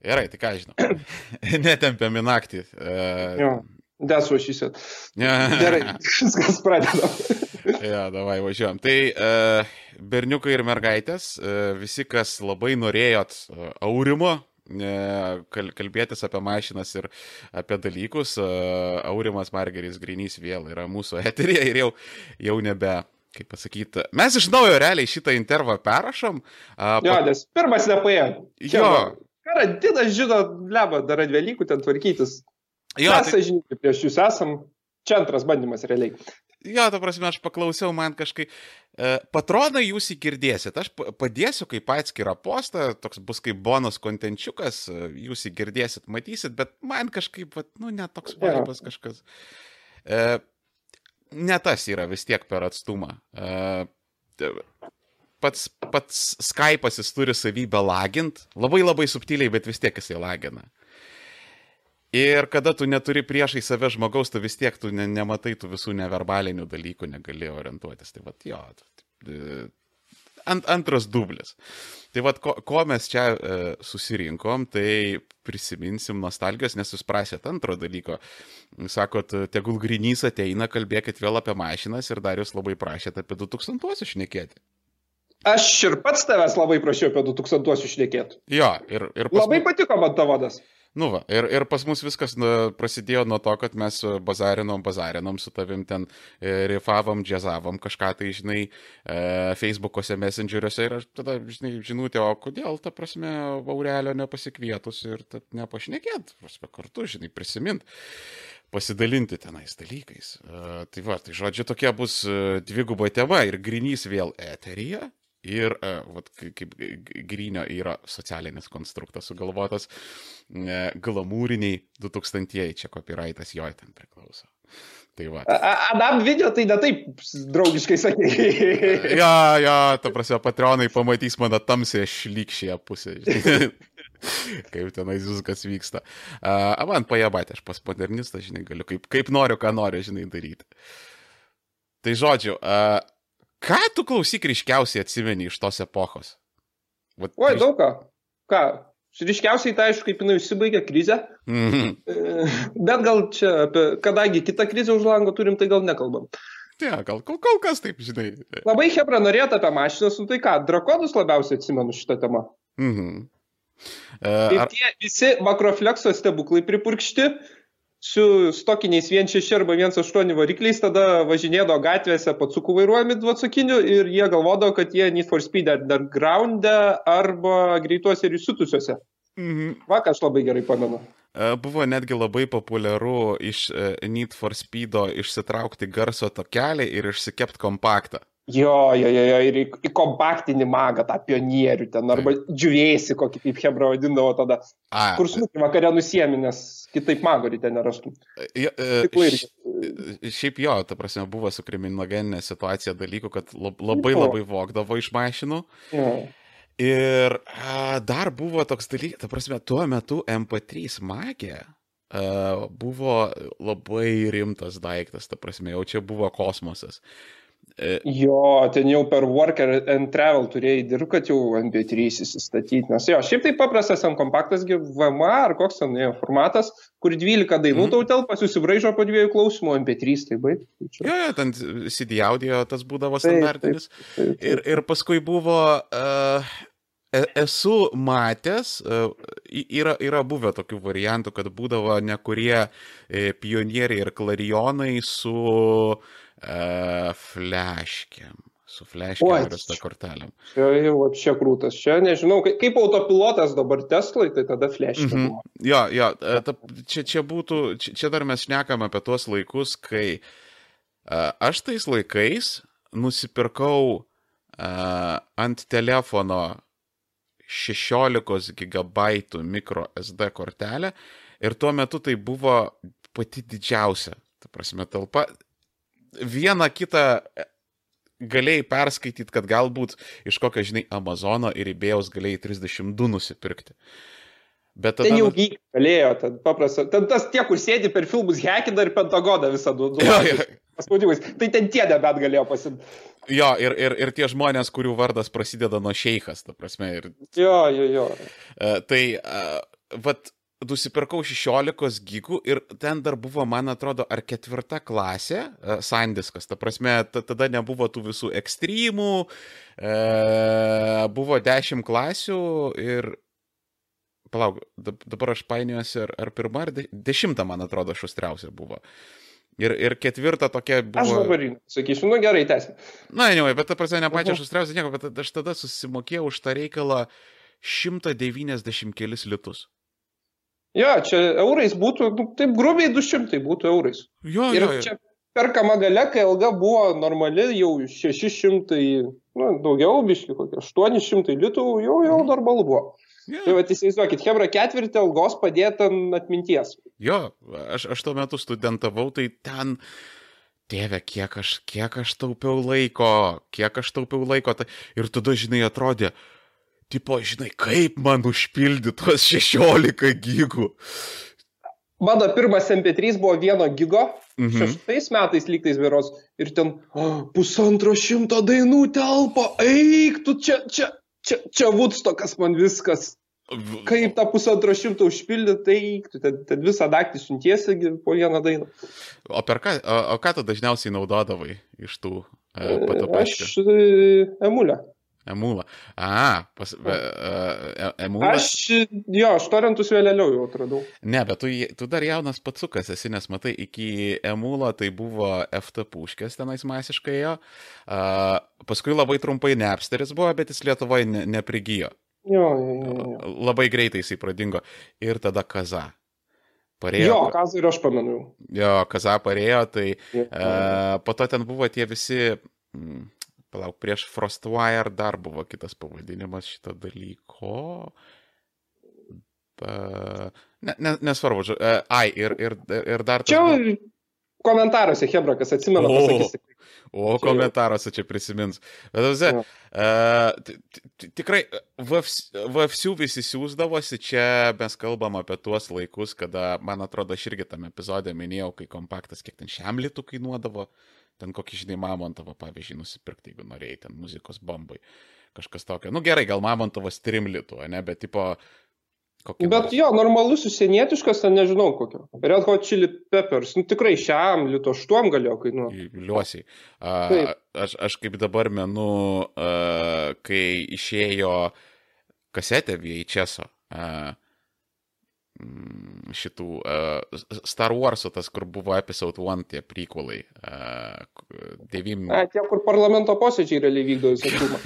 Gerai, tai ką žinau. Netempiam į naktį. Uh, what she said. Gerai, viskas pradeda. ja, davai važiuojam. Tai uh, berniukai ir mergaitės, uh, visi, kas labai norėjot uh, aurimo, kal kalbėtis apie mašinas ir apie dalykus, aurimas Margeris Grinys vėl yra mūsų eterija ir jau, jau nebe. Kaip pasakyti, mes iš naujo realiai šitą intervą perrašom. Jo, nes pirmas nepaėjo. Jo. Karantinas, žino, leba, dar Velykų ten tvarkytis. jo, Mes, tai, žinai, prieš jūs esam. Čia antras bandymas realiai. jo, ta prasme, aš paklausiau, man kažkaip, uh, patronai jūs įgirdėsit, aš pa- padėsiu kaip atskirą postą, toks bus kaip bonus kontenčiukas, uh, jūs įgirdėsit, matysit, bet man kažkaip, vat, nu, netoks Jo. vibas kažkas. Uh, ne tas yra vis tiek per atstumą. Uh, pats, pats Skype'as jis turi savybę lagint, labai labai subtiliai, bet vis tiek jisai lagina. Ir kada tu neturi priešai save žmogaus, tu vis tiek tu ne, nematai tų visų neverbalinių dalykų, negali orientuotis. Tai vad, jo, e, ant, antras dublis. Tai vad, ko, ko mes čia e, susirinkom, tai prisiminsim nostalgijos, nes jūs prašėt antro dalyko. Sakot, tegul grinys ateina, kalbėkit vėl apie mašinas ir dar jūs labai prašėt apie 2000-uosius šnekėti. Aš ir pats tavęs labai prašiau apie 2000-uosius šnekėti. Jo, ir, ir pas Labai patiko man tavo vadas. Nu va, ir, ir pas mus viskas nu, prasidėjo nuo to, kad mes bazarinom, bazarinom su tavim ten, e, rifavom, džiazavom kažką tai, žinai, e, Facebook'ose, Messengeriuose ir aš tada, žinai, žinutė, o kodėl, ta prasme, Aurelio nepasikvietus ir nepašnekėt, prasme, kartu, žinai, prisimint pasidalinti tenais dalykais. E, tai va, tai žodžiu, tokia bus e, dviguba tema ir grinys vėl eterija. Ir, e, vat, kai- kaip grinio yra socialinis konstruktas sugalvotas, e, glamūriniai 2000-ieji, čia copyrightas jo ten priklauso. Tai va. A- A- Adam video tai ne taip draugiškai sakė. Ja, ja, ta prasme, patronai pamatys mano tamsę šlykščią pusę. kaip tenais viskas vyksta. A, man pajabatė, aš pas modernistas, žinai, galiu kaip, kaip noriu, ką noriu, žinai, daryti. Tai žodžiu, uh, ką tu klausyk ryškiausiai atsimeni iš tos epochos? Vat, Oi, ryš- daug ką. Ką? Ryškiausiai tai aišku, kaip jinai užsibaigė krizę. Mhm. E, Bet gal čia, apie, kadangi kitą krizę už lango turim, tai gal nekalbam. Ja, gal kol, kol kas taip, žinai. Labai Hebra norėtų apie mašinas, nu tai ką, drakonus labiausiai atsimenu šitą temą. Mhm. Tai Uh, ar, tie visi makroflekso stebuklai pripurkšti su stokiniais 1.6 arba 1.8 varikliais, tada važinėdavo gatvėse pacukų vairuojami dvacukiniu ir jie galvodavo, kad jie Need for Speed underground'e arba greituose ir įsutusiuose. mhm. Va, ką aš labai gerai pamenu. E, Buvo netgi labai populiaru iš e, Need for Speedo išsitraukti garso tokelį ir išsikepti kompaktą. Jo, jo, jo, jo, ir į, į kompaktinį magą, tą pionierių ten, arba džiuvėsi, kokį kaip Hebra vadindavo tada, A, kur snukį vakare nusiemi, nes kitaip mago ryte nerastum. jo, e, Stiklai irgi. š- Šiaip jo, ta prasme, buvo su kriminogeninė situacija dalykų, kad lab- labai Jo. labai vogdavo iš mašinų. Jo. Ir a, dar buvo toks dalykas, ta prasme, tuo metu MP3 magė a, buvo labai rimtas daiktas, ta prasme, jau čia buvo kosmosas. E, Jo, ten jau per Work and Travel turėjai dirbti, kad jau MP3 įsistatyti. Nes jo, šiaip tai paprastas ant kompaktas, VMA ar koks ten formatas, kur 12 dainų Mhm. tau telpa, susibraižo po dviejų klausimų, MP3 tai baig. Tai Jo, jo, ten CD audio tas būdavo Taip, standartinis. tai- tai- Ir, ir paskui buvo, uh, esu matęs, yra, yra buvę tokių variantų, kad būdavo nekurie e, pionieriai ir klarijonai su uh, fleškiam. Su fleškiam ir su kortelėm. Čia jau čia krūtas. Čia nežinau, kaip, kaip autopilotas dabar Teslai, tai tada flash. Mhm. Mhm. Jo, jo, ta, čia, čia būtų, čia, čia dar mes šnekam apie tuos laikus, kai uh, aš tais laikais nusipirkau uh, ant telefono 16 gigabaitų micro SD kortelę ir tuo metu tai buvo pati didžiausia, ta prasme, talpa. Vieną kitą e, galėjai perskaityti, kad galbūt iš kokio, žinai, Amazono ir įbėjaus galėjai 32 nusipirkti. Bet tada... Ten jau nu- gyk galėjo, ten paprasta. Ten tas tie, kur sėdi per filmus hekina ir pentagoną visą du. du Jo, jo. paspaudimais. Tai ten tie nebet galėjo pasimti. Jo, ir, ir, ir tie žmonės, kurių vardas prasideda nuo šeikas, ta prasme. Ir, Jo, jo, jo. e, tai e, vat, nusipirkau 16 gigų ir ten dar buvo, man atrodo, ar ketvirta klasė, uh, Sandiskas. Ta prasme, tada nebuvo tų visų ekstremų, uh, buvo 10 klasių ir... Palauk, dabar aš painiuosi, ar, ar pirma, ar de, dešimta, man atrodo, šustriausia buvo. Ir, ir ketvirta tokia buvo. Aš dabar sakysiu, nu gerai, tęsim. Na, ne, bet ta prasme, ne pačia šustriausia nieko, bet aš tada susimokėjau už tą reikalą 190 kelis litus. Jo, čia eurais būtų, nu, taip grubiai 200 būtų eurais. Jo, ir jo, jo. čia perkama gale, kai ilga buvo normali, jau 600, nu, daugiau, biški kokie 800 litų, jau, jau normalu buvo. jo. Tai va, įsivaizduokit, Hebra ketvirtį algos padėta atminties. Jo, aš, aš tuo metu studentavau, tai ten, tėve, kiek aš, kiek aš taupiau laiko, kiek aš taupiau laiko. Tai, ir tada, žinai, atrodė, tipo, žinai, kaip man užpildyti tuos 16 gigų. Mano pirmas MP3 buvo vieno gigo, Mhm. šeštais metais lygtais viros, ir ten oh, pusantro šimto dainų telpa, eik, tu čia, čia, čia, čia Woodstockas man viskas. Kaip tą pusantro šimto užpildyti, tai tu ten, ten visą naktį suntiesi gi po vieną dainą. O, ką, o, o ką tu dažniausiai naudodavai iš tų e, patapaškių? Aš e, emulę. Emulą. A, pas, e, e, emulą. Aš, jo, aš torentus vėliau jau atradau. Ne, bet tu, tu dar jaunas patsukas esi, nes matai, iki emulo tai buvo FT puškės tenais masiškai jo. Uh, paskui labai trumpai Napsteris buvo, bet jis Lietuvoje ne, neprigijo. Jo, jo, jo. jo. Labai greitai jisai pradingo. Ir tada Kaza. Parėjo, Jo, ką ir aš pamenu. jo, Kaza parėjo, tai uh, po to ten buvo tie visi... Mm, Palauk, prieš Frostwire dar buvo kitas pavadinimas šito dalyko. Pa... Ne, ne, nesvarbu, žo- e, ai, ir, ir, ir dar... Čia buvo- komentaruose Hebra, kas atsimena, O. pasakys. O, Čia komentaruose čia prisimins. Bet, tavze, Jo. tikrai, VFSU visi siūsdavosi, čia mes kalbam apie tuos laikus, kada, man atrodo, aš irgi tam epizodė minėjau, kai kompaktas kiek ten šiam litų kainuodavo, ten kokį, žinai, Mamontovą, pavyzdžiui, nusipirkti, jeigu norėjai, ten muzikos bombai. Kažkas tokio. Nu gerai, gal Mamontovas trim litų, ne, bet tipo... kokį Bet nors- jo, normalus užsienietiškas, ten nežinau kokio. Red Hot Chili Peppers, nu tikrai šiam lito aštuom galėjo kainuoti. Liuosiai. A, aš, aš kaip dabar menu, a, kai išėjo kasetė VHS šitų a, Star Wars, tas, kur buvo episode 1, tie prequelai. a, k- Devim. A, tie, kur parlamento posėdžiai realiai vykdo filmą.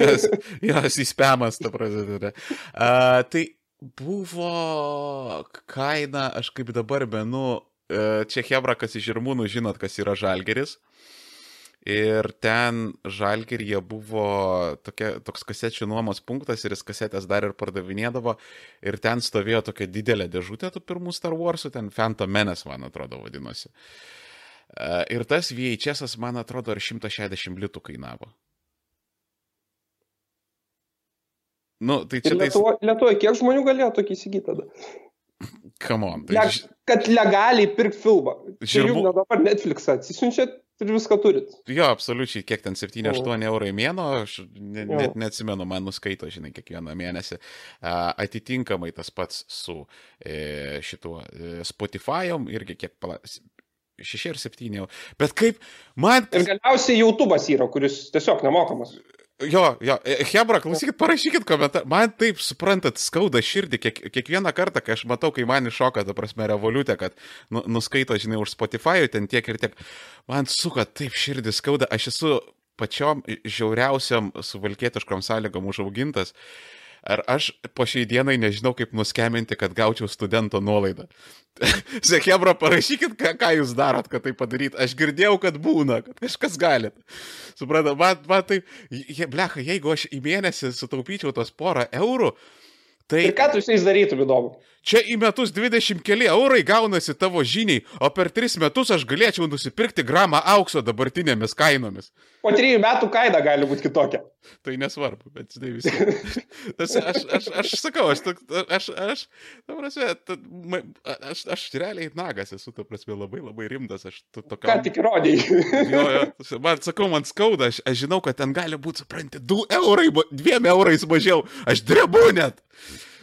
Jas, jas įspėmas, ta prasme. Uh, tai buvo kaina, aš kaip dabar menu, uh, čia Hebra, kas iš Žirmūnų žinot, kas yra Žalgeris. Ir ten Žalgeryje buvo tokia, toks kasečių nuomos punktas ir jis kasetės dar ir pardavinėdavo. Ir ten stovėjo tokia didelė dėžutė tų pirmų Star Warsų, ten Phantom Menace, man atrodo, vadinosi. Uh, ir tas VHS, man atrodo, ar 160 litų kainavo. Nu, tai čia tais... Lietuvoje, Lietuvo, kiek žmonių galėjo tokį įsigyti tada? Come on. Le, Tai, ž- kad legaliai pirk filmą. Ne dabar Netflix atsisiunčiat ir viską turit. jo, absoliučiai, kiek ten 7-8 eurai mėno, aš ne, Jo. net neatsimenu, man nuskaito, žinai, kiekvieną mėnesį. A, atitinkamai tas pats su e, šituo e, Spotify'om irgi kiek pala... 6 ir 7 eurų. Bet kaip, man... Ir galiausiai YouTube'as yra, kuris tiesiog nemokamas. Jo, jo, e, Hebra, klausykit, parašykit komentarą. Man taip, suprantat, skauda širdį kiek, kiekvieną kartą, kai aš matau, kai man iššoka, ta prasme, revoliutė, kad nu, nuskaito, žinai, už Spotify ten tiek ir tiek. Man suka taip širdį skauda. Aš esu pačiom žiauriausiam suvalkietiškom sąlygom užaugintas. Ar aš po šiai dienai nežinau, kaip nuskeminti, kad gaučiau studento nuolaidą. Sekebra, parašykit, ką, ką jūs darot, kad tai padaryt. Aš girdėjau, kad būna, kad kažkas galit. Supratau, man, man tai, je, blecha, jeigu aš į mėnesį sutaupyčiau tos porą eurų, tai Ir ką tu su jais darytum įdomu? Čia į metus 20 keli eurai gaunasi tavo žiniai, o per 3 metus aš galėčiau nusipirkti gramą aukso dabartinėmis kainomis. Po trijų metų kaina gali būti kitokia. Tai nesvarbu, bet žinai vis tiek. Tas, aš, aš, aš sakau, aš, aš, aš, ta prasme, ta, ma- aš, aš realiai nagas esu, ta prasme, labai labai rimtas. Aš to, to Ką tik įrodėjai. Jo, jo, man sakau, man skauda, aš, aš žinau, kad ten gali būti, supranti, 2 eurai, 2 eurais mažiau, aš drebu net.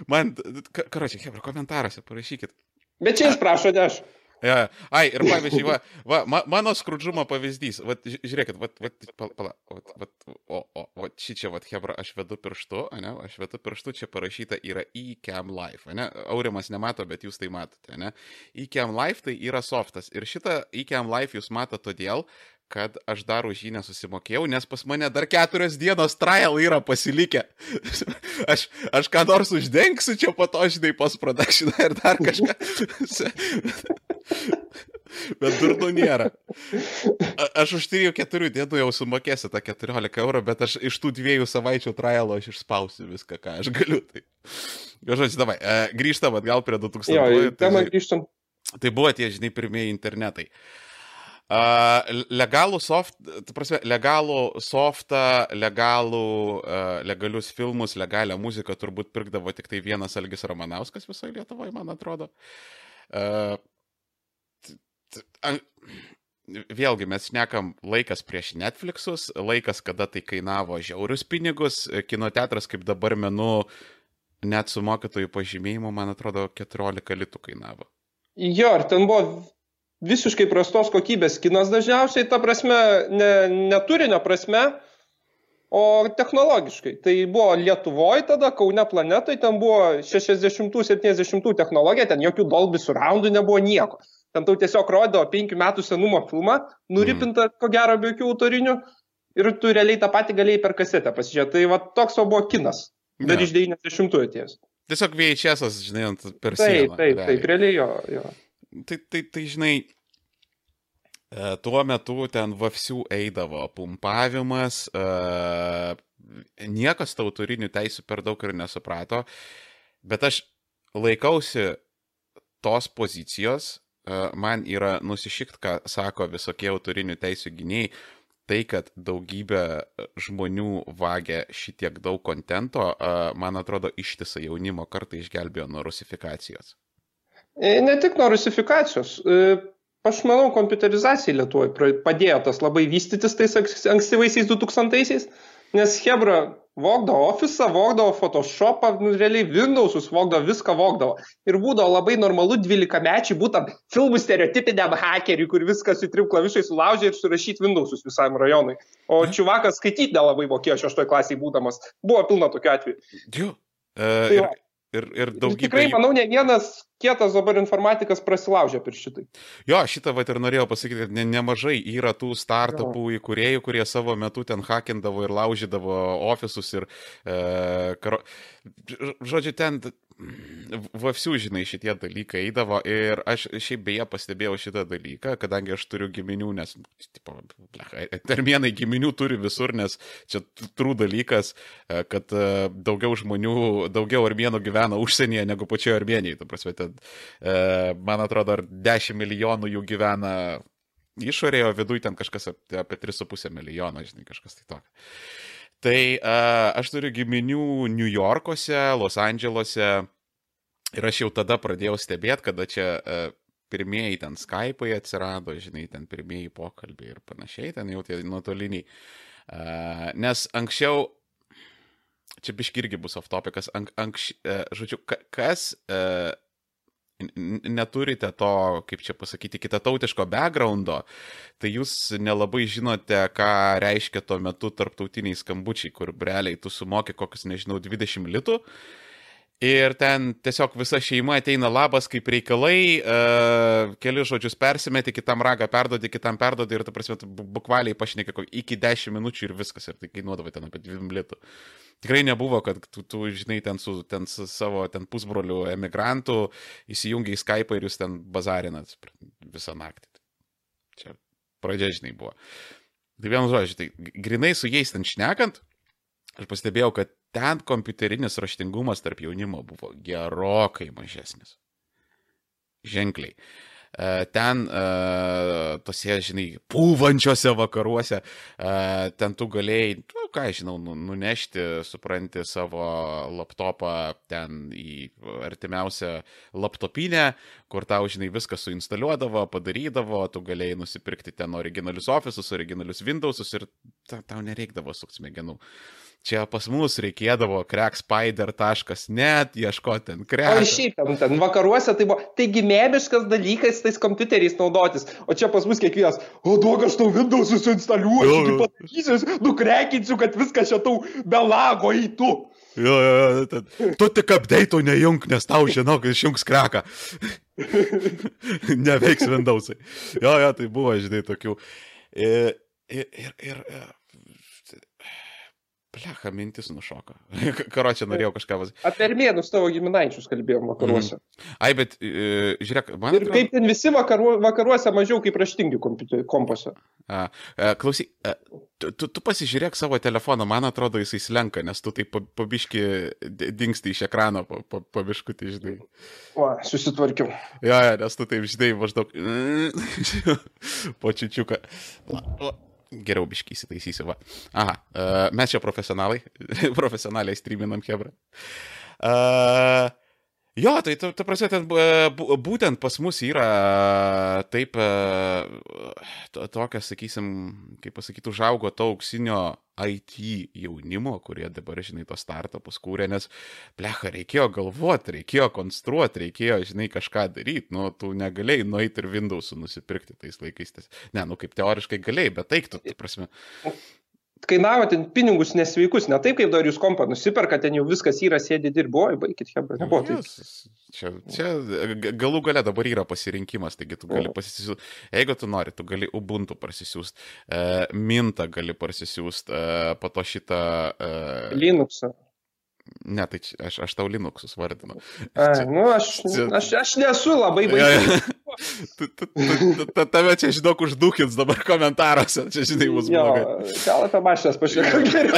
Man, karočiui, hebra, komentaruose parašykit. Bet čia jis prašo, ne aš. Ja. Ai, ir pavyzdžiui, va, va, ma, mano skrudžumo pavyzdys, va, žiūrėkit, va, va, pala, pala, va, va, o, o, o šį čia, va, Hebra, aš vedu pirštu, ne, aš vedu pirštu, čia parašyta yra eCam Life, ne, Aurimas nemato, bet jūs tai matote, ne, eCam Life tai yra softas ir šitą eCam Life jūs matote todėl, kad aš dar už jį nesusimokėjau, nes pas mane dar keturios dienos trial yra pasilikę. aš, aš ką nors uždengsiu čia po to, žinai, post production ir dar kažką. bet durnų nėra. A, aš už 3-4 dienų jau sumokėsiu tą 14 eurų, bet aš iš tų dviejų savaičių trialo aš išspausiu viską, ką aš galiu. Tai, žodžiu, davai, e, grįžtam atgal prie 2000. Jo, temą grįžtam. Tai buvo tie, žinai, pirmieji internetai. Uh, legalų soft, prasme, legalų softą, legalų, uh, legalius filmus, legalią muziką turbūt pirkdavo tik tai vienas Algis Ramanauskas visoje Lietuvoje, man atrodo. Uh, vėlgi mes šnekam laikas prieš Netflixus, laikas, kada tai kainavo žiaurius pinigus, kinoteatras kaip dabar menu net su mokytojų pažymėjimu, man atrodo, 14 litų kainavo. Jo, ir ten buvo visiškai prastos kokybės kinas dažniausiai, ta prasme, ne, ne turinio prasme, o technologiškai. Tai buvo Lietuvoje tada, Kaune planetoje, ten buvo 60-70 technologija, ten jokių Dolby surroundų nebuvo nieko. Ten tau tiesiog rodo 5 metų senumo filmą, nuripinta, mm. ko gero, be jokių autorinių, ir tu realiai tą patį galėjai per kasetę pasižiūrėti. Tai va toks o buvo kinas, dar ja. iš 90-ųjų atėjęs. Tiesiog VHS, žinai, per sieną. Taip, taip, taip, realiai jo. jo tai, tai, tai žinai, e, tuo metu ten vapsių eidavo pumpavimas, e, niekas tau turinių teisų per daug ir nesuprato, bet aš laikausi tos pozicijos, e, man yra nusišikt, ką sako visokie autorinių teisų gyniai, tai, kad daugybė žmonių vagia šitiek daug kontento, man atrodo, ištisą jaunimo kartą išgelbėjo nuo rusifikacijos. E, ne tik nuo rusifikacijos. E, aš manau, kompiuterizacija Lietuvoje padėjo tas labai vystytis tais ankstyvaisiais 2000-aisiais, nes Hebra vogdavo Office, vogdavo Photoshopą, nu, realiai Windowsus vogdavo, viską vogdavo. Ir būdavo labai normalu 12 mečiai būtent filmų stereotipiniam hakeriui, kur viskas į trim klavišai sulaužė ir surašyti Windowsus visam rajonui. O mhm. čiuvakas skaityti nelabai mokėjo šeštoje klasėje būdamas. Buvo pilna tokių atvejų. Uh, tai ir, ir, ir daugybė. Tikrai, manau, ne vienas kietas dabar informatikas prasilaužė per šitai. Jo, šitą va ir norėjau pasakyti, kad ne, nemažai yra tų startupų įkūrėjų, kurie savo metu ten hakindavo ir laužydavo ofisus ir, e, karo... žodžiu, ten vapsių, žinai, šitie dalykai eidavo ir aš šiaip beje pastebėjau šitą dalyką, kadangi aš turiu giminių, nes, tipo, terminai giminių turi visur, nes čia trū dalykas, e, kad e, daugiau žmonių, daugiau armėnų gyvena užsienyje negu pačioje Armenijoje. Ta prasme, ten, man atrodo, ar 10 milijonų jų gyvena išorėje, o viduje ten kažkas apie, apie 3,5 milijono, žinai, kažkas tai tokio. Tai uh, aš turiu giminių New Yorkuose, Los Andželuose ir aš jau tada pradėjau stebėti, kada čia uh, pirmieji ten Skype'ai atsirado, žinai, ten pirmieji pokalbiai ir panašiai, ten jau tie nuotoliniai. Uh, nes anksčiau, čia biški irgi bus off topicas, ank, anks, uh, žodžiu, kas uh, neturite to, kaip čia pasakyti, kitatautiško backgroundo, tai jūs nelabai žinote, ką reiškia tuo metu tarptautiniai skambučiai, kur realiai tu sumoki kokius, nežinau, 20 litų. Ir ten tiesiog visa šeima ateina labas kaip reikalai, uh, keli žodžius persimeti, kitam ragą perdodi, kitam perdodi ir, ta prasme, bukvaliai pašnekė iki 10 minučių ir viskas, ir tai kainuodavo ten apie 2 litų. Tikrai nebuvo, kad tu, tu žinai, ten su, ten su savo ten pusbroliu emigrantu įsijungi į Skype ir jūs ten bazarinat visą naktį. Čia pradžia, žinai, buvo. Tai vienu žodžiu, tai grinai su jais ten šnekant, aš pastebėjau, kad ten kompiuterinis raštingumas tarp jaunimo buvo gerokai mažesnis. Ženkliai. Uh, E, ten, e, tose, žinai, pūvančiose vakaruose, e, ten tu galėjai, nu, ką žinau, nu, nunešti, supranti, savo laptopą ten į artimiausią laptopinę, kur tau, žinai, viską suinstaliuodavo, padarydavo, tu galėjai nusipirkti ten originalius ofisus, originalius Windowsus ir ta, tau nereikdavo sukti smegenų. Čia pas mus reikėdavo crackspider.net, ieškoti ten O crack. ir šiaip ten, ten vakaruose tai buvo, taigi mėmiškas dalykas tais kompiuteriais naudotis. O čia pas mus kiekvienas, o duok aš tau Windows susinstaliuosiu, jo. patakysiu, nukrekinsiu, kad viskas čia tau be lago eitų. Jo, jo, jo, ten, tu tik update nejung, nes tau žinau, kad išjungs kreką. Neveiks Windowsai. Jo, jo, tai buvo, žinai, tokių. Ir, ir, ir, ir Plecha, mintis nušoka. Karo čia norėjau kažką pasakyti. Apie armėnus tavo giminaičius kalbėjom vakaruose. Ai, bet e, žiūrėk, man Ir kaip ten visi vakaru, vakaruose mažiau kaip raštingi kompuose. A, a, klausyk, a, tu, tu, pasižiūrėk savo telefoną, man atrodo, jisai slenka, nes tu taip pa- pabiški di- dingsti iš ekrano, pa- pa- pabiškutį, žinai. O, susitvarkiau. Jo, jo, nes tu taip, žinai, maždaug po čiučiuką. La, la. Geriau biškai įsitaisysiu, va. Aha, uh, mes čia profesionalai, profesionaliai streaminam Hebra. Uh, jo, tai tu, tu prasme, ten bu- būtent pas mus yra taip, uh, to- tokia, sakysim, kaip pasakyti, užaugo to auksinio IT jaunimo, kurie dabar, žinai, tos startupus kūrė, nes, plecha, reikėjo galvoti, reikėjo konstruoti, reikėjo, žinai, kažką daryti, nu, tu negalėjai nueiti ir Windows'ų nusipirkti tais laikais. Ne, nu, kaip teoriškai galėjai, bet taip, tu, tu prasme, Kainavo ten pinigus nesveikus, ne taip kaip dar jūs kompą nusiperka, ten jau viskas yra, sėdi dirboji, baigit, hebra, nebuvo taip. Jes, Čia, čia galų gale dabar yra pasirinkimas, taigi tu gali O. pasisiūsti, jeigu tu nori, tu gali Ubuntu parsisiųsti, e, Mintą gali parsisiųsti, e, po to šitą... E, Linuxą. ne, tai čia, aš, aš tau Linuxus vardinu. Ai, nu, aš, čia- aš, aš nesu labai baigęs. Tave čia, žinok, uždūkins dabar komentaruose, čia, žinai, bus blogai. gal apie mašinas pašnekam geriau.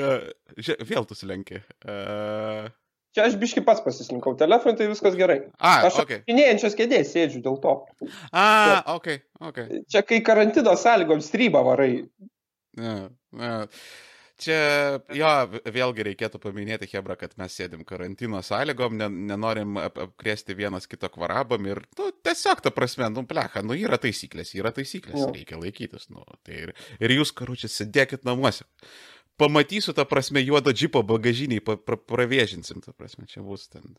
Vėl tu sulenki. Uh, Čia aš biški pats pasislinkau telefoną, tai viskas gerai. a, Aš ok. apinėjančios kėdės sėdžiu dėl to. A, ok, ok. Čia kai karantino sąlygom strybą varai. Ja, ja. Čia, jo, vėlgi reikėtų paminėti, Hebra, kad mes sėdim karantino sąlygom, ne, nenorim ap, apkrėsti vienas kito kvarabam ir, nu, tiesiog, ta prasme, nu, plecha, nu, yra taisyklės, yra taisyklės, Jo. reikia laikytis, nu, tai ir, ir jūs, karučiai, sėdėkit namuose. Pamatysiu, ta prasme, juodo džipo bagažiniai, pra, pravėžinsim, ta prasme, čia bus ten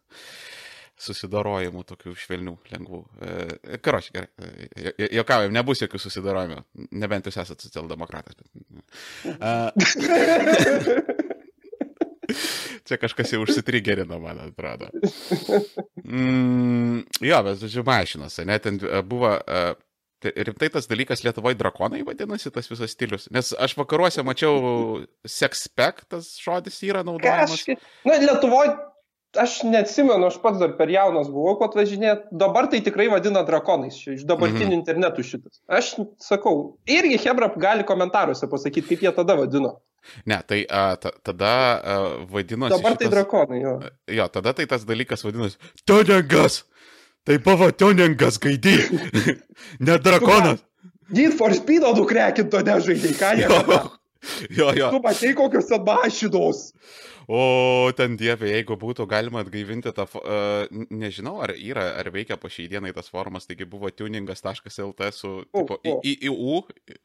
susidarojimų tokių švelnių, lengvų. E, Karoči, gerai, e, jo- jokaujam, nebus jokių susidarojimų, nebent jūs esate socialdemokratas. Bet... A, čia kažkas jau užsitrigerino, man atrodo. Mm, jo, bet, žodžiu, mašinos, ne, ten e, buvo... e, tai Rimtai tas dalykas Lietuvoje drakonai vadinasi, tas visas stilius. Nes aš vakaruose mačiau sexpec, tas žodis yra naudojamas. Kažkaip. Na, Lietuvoje, aš neatsimenu, aš pats dar per jaunas buvau, kuo atvažinėt. Dabar tai tikrai vadina drakonais, iš dabartinių Mhm. internetų šitas. Aš sakau, irgi Hebra gali komentaruose pasakyti, kaip jie tada vadino. Ne, tai a, ta, tada a, vadinosi. Dabar tai šitas- drakonai, jo. Jo, tada tai tas dalykas vadinasi Tuningas. Tai buvo tuningas, gaidį. ne drakonas. Need for Speed nukrekinto nežaidai, ką jie. Jo, jo, jo. Tu matai kokios ten mašinos. O ten dieve, jeigu būtų galima atgaivinti tą, n- nežinau, ar yra, ar veikia po šiai dienai tas formas, taigi buvo tuningas.lt su O, tipo, o. IIU,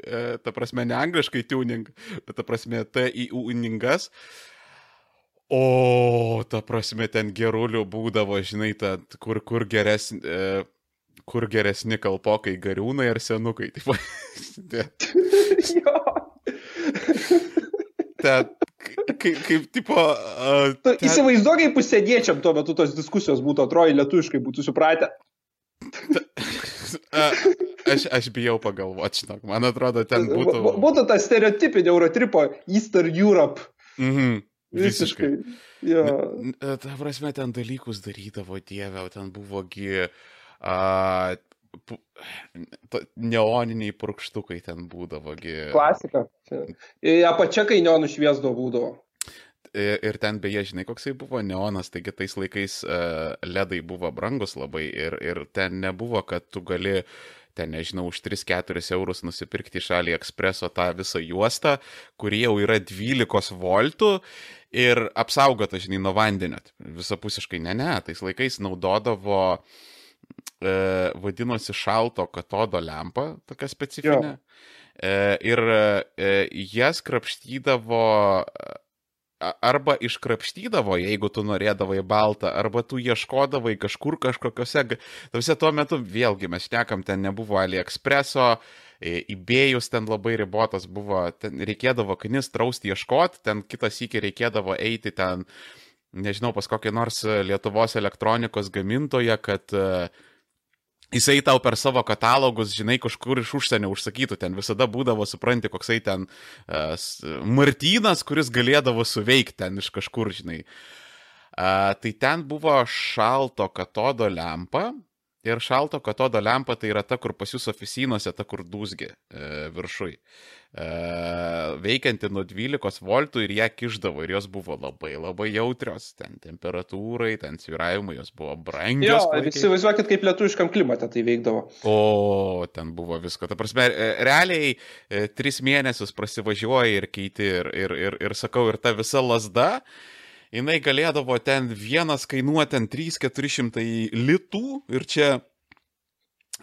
e, ta prasme ne angliškai tuning, bet ta prasme TIU-ningas. O, ta prasme, ten gerulių būdavo, žinai, ta, kur, kur, geresni, e, kur geresni kalpokai gariūnai ar senukai. Taip, jo. ten, kaip, kaip, tipo... Uh, Tu įsivaizduok, kaip pusėdiečiam tuo metu tos diskusijos būtų atrodo lietuviškai, būtų supratę. aš, aš bijau pagalvoti, žinok, man atrodo, ten būtų... B- Būtų ta stereotipinė Eurotripo Eastern Europe. Mhm, visiškai. N- n- Ta prasme, ten dalykus darydavo, dieve, ten buvogi... Uh, neoniniai purkštukai ten būdavogi. Klasika. Čia. Apačia, kai neonų šviesdo būdavo. Ir ten beje, žinai, koksai buvo neonas, taigi tais laikais uh, ledai buvo brangus labai ir, ir ten nebuvo, kad tu gali ten, nežinau, už 3-4 eurus nusipirkti iš AliExpreso tą visą juostą, kuri jau yra 12 voltų ir apsaugota, žinai, nuo vandenio. Visapusiškai ne, ne, tais laikais naudodavo, e, vadinosi šalto katodo lempa, tokia specifinė. ir jas krapštydavo arba iškrapštydavo, jeigu tu norėdavai baltą, arba tu ieškodavai kažkur kažkokiuose, tavse tuo metu vėlgi mes šnekam, ten nebuvo AliExpresso, įbėjus ten labai ribotas buvo, ten reikėdavo knis trausti ieškoti, ten kitas iki reikėdavo eiti ten, nežinau, pas kokį nors Lietuvos elektronikos gamintoją, kad uh, jisai tau per savo katalogus, žinai, kažkur iš užsienio užsakytų, ten visada būdavo, supranti, koksai ten uh, Martynas, kuris galėdavo suveikti ten iš kažkur, žinai. Uh, tai ten buvo šalto katodo lempa, Ir šalto katodo lempa tai yra ta, kur pas jūs oficinuose, ta, kur dūsgi e, viršui. E, veikianti nuo 12 voltų ir ją kiždavo ir jos buvo labai labai jautrios, ten temperatūrai, ten sviravimai, jos buvo brangios. Jo, įsivaizduokit, kaip lietuviškam klimate tai veikdavo. O, ten buvo visko. Ta prasme, e, realiai e, tris mėnesius prasivažiuoji ir keiti ir, ir, ir, ir sakau, ir ta visa lasda jinai galėdavo ten vienas kainuoti ten 3-400 litų ir čia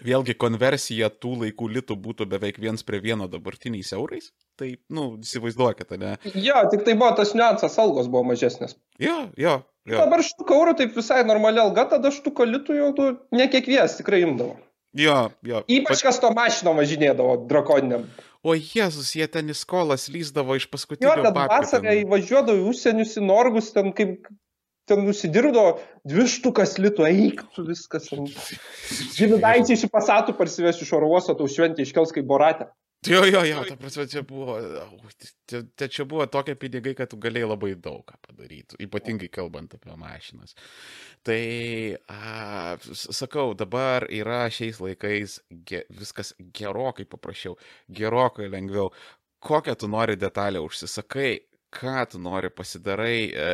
vėlgi konversija tų laikų litų būtų beveik viens prie vieno dabartiniais eurais. Tai, nu, įsivaizduokite, ne? Jo, tik tai buvo tas niuansas, algos buvo mažesnės. Jo, jo. jo. Dabar štuko eurų taip visai normali alga, tada štuko litų jau tu ne kiekvienas tikrai imdavo. Jo, jo. Ypač kas to mašino važinėdavo drakoniniam. O Jėzus, jie ten į skolas lyzdavo iš paskutinio. Jo, ten vasarą įvažiuodavo į užsienius, į Norgus, ten kaip ten nusidirbo dvi štukas litų, eik, tu viskas. Žinodaičiai iš pasatų parsiveš iš oro uosto, tau šventė iškels kaip boratė. Jo, jo, jo, ta prasme, čia buvo, čia, čia buvo tokie pinigai, kad tu galėjai labai daug ką padaryti, ypatingai kalbant apie mašinas. Tai, a, sakau, dabar yra šiais laikais ge, viskas gerokai paprasčiau, gerokai lengviau. Kokią tu nori detalę užsisakai, ką tu nori pasidarai. E,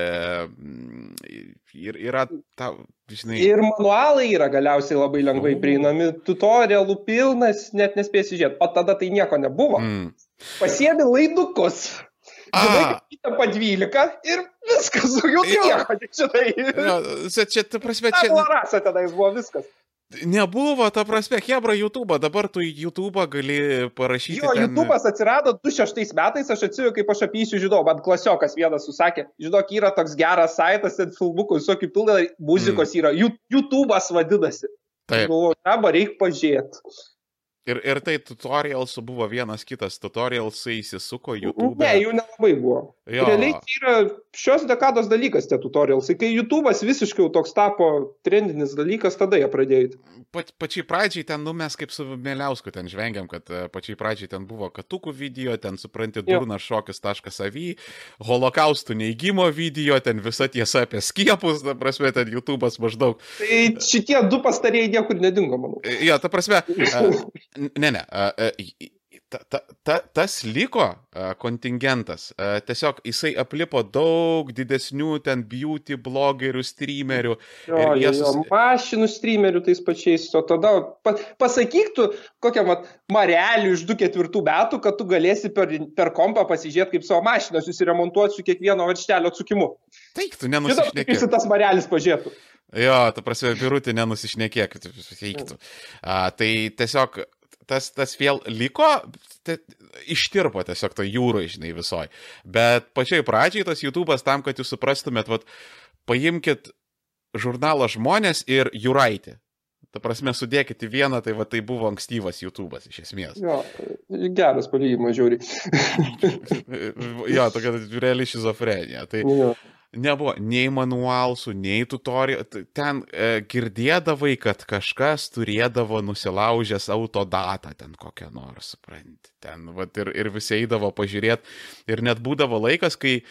ir yra ta, žinai. Ir manualai yra galiausiai labai lengvai o. prieinami, tutorialų pilnas, net nespėsi žiūrėti, o tada tai nieko nebuvo. Mm. Pasiemi laidukus. Žinai, įtampa 12 ir viskas, jau nieko, žinai. Čia, čia, ta prasme, čia. Rasa tenais buvo viskas. Nebuvo, ta prasme, Hebra YouTube, dabar tu YouTube gali parašyti. Jo, ten... YouTube'as atsirado 2006 metais, aš atsiveju, kaip aš apie jį sužinojau, man klasiokas vienas susakė, žinok, yra toks geras saitas, ten filmukų, visokių pilna muzikos mm. yra, YouTube'as vadinasi. Taip. Galvoju, dabar reikia pažiūrėti. Ir, ir tai tutorialsų buvo vienas kitas, tutorialsai įsisuko YouTube. Ne, jų nelabai buvo. Jo. Realiai tai yra šios dekados dalykas tie tutorialsai. Kai YouTube'as visiškai toks tapo trendinis dalykas, tada jie pradėjo. Pa, pačiai pradžiai ten, nu mes kaip su Mėliausku ten žvengiam, kad e, pačiai pradžiai ten buvo katukų video, ten supranti, durnas šokis.savy, holokaustų neįgymo video, ten visa tiesa apie skiepus, ta prasme, ten YouTube'as maždaug. Tai šitie du pastarėjai niekur nedingo, manau. Jo, ta prasme, Ne, ne. Ta, ta, ta, tas liko kontingentas. Tiesiog jisai aplipo daug didesnių ten beauty blogerių, streamerių. Jo, jo, sus... jo, mašinų streamerių tais pačiais. O tada pa, pasakyk tu kokią mat, marelį iš 2-4 metų, kad tu galėsi per, per kompą pasižiūrėti, kaip savo mašiną susiremontuoti su kiekvieno varštelio atsukimu. Taip, tu nenusišnekėsi. Kaip tas marelis pažiūrėtų. Jo, tu prasme, birutį nenusišnekėk, eiktų. Tai tiesiog tas, tas vėl liko, tai ištirpo tiesiog to jūrai, žinai, visoj. Bet pačiai pradžiai tas YouTube'as tam, kad jūs suprastumėt, vat, paimkit žurnalą žmonės ir jūraitį. Ta prasme, sudėkit į vieną, tai va tai buvo ankstyvas YouTube'as iš esmės. Jo, geras palyginimas žiūri. jo, tokia reali šizofrenija. Tai, jo nebuvo nei manualsų, nei tutorialų. Ten e, girdėdavai, kad kažkas turėdavo nusilaužęs autodatą ten kokią nors, supranti. Ten, vat, ir, ir visi eidavo pažiūrėti. Ir net būdavo laikas, kai e,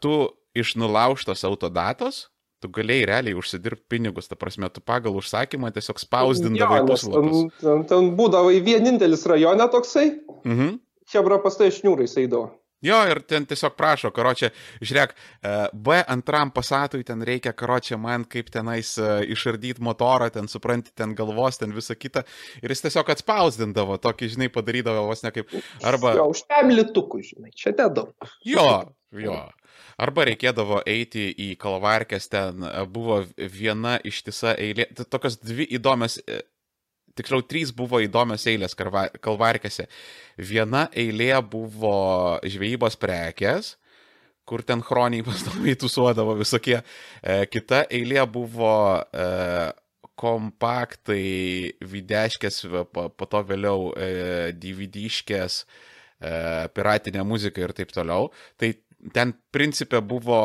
tu iš nulaužtos autodatos tu galėjai realiai užsidirbti pinigus, ta prasme, tu pagal užsakymą tiesiog spausdindavai ja, puslapius. Ten, ten, būdavo vienintelis rajone toksai, mhm. Hebra pastai šniūrais eidavo. Jo, ir ten tiesiog prašo, karočią, žiūrėk, e, B antram pasatui ten reikia, karočią, man kaip tenais e, išardyti motorą, ten supranti, ten galvos, ten visą kitą. Ir jis tiesiog atspausdindavo, tokį, žinai, padarydavo vos ne kaip. Arba... Jo, už tam litukų, žinai, čia nedaug. Jo, jo. Arba reikėdavo eiti į kalvarkės, ten buvo viena ištisa eilė, tokios dvi įdomios tiksliau, trys buvo įdomios eilės kalvarkėse. Viena eilė buvo žvejybos prekės, kur ten chroniai pastoviai tusuodavo visokie. E, kita eilė buvo e, kompaktai, videškės, po, po to vėliau e, DVD-škės, e, piratinė muzika ir taip toliau. Tai ten principė buvo,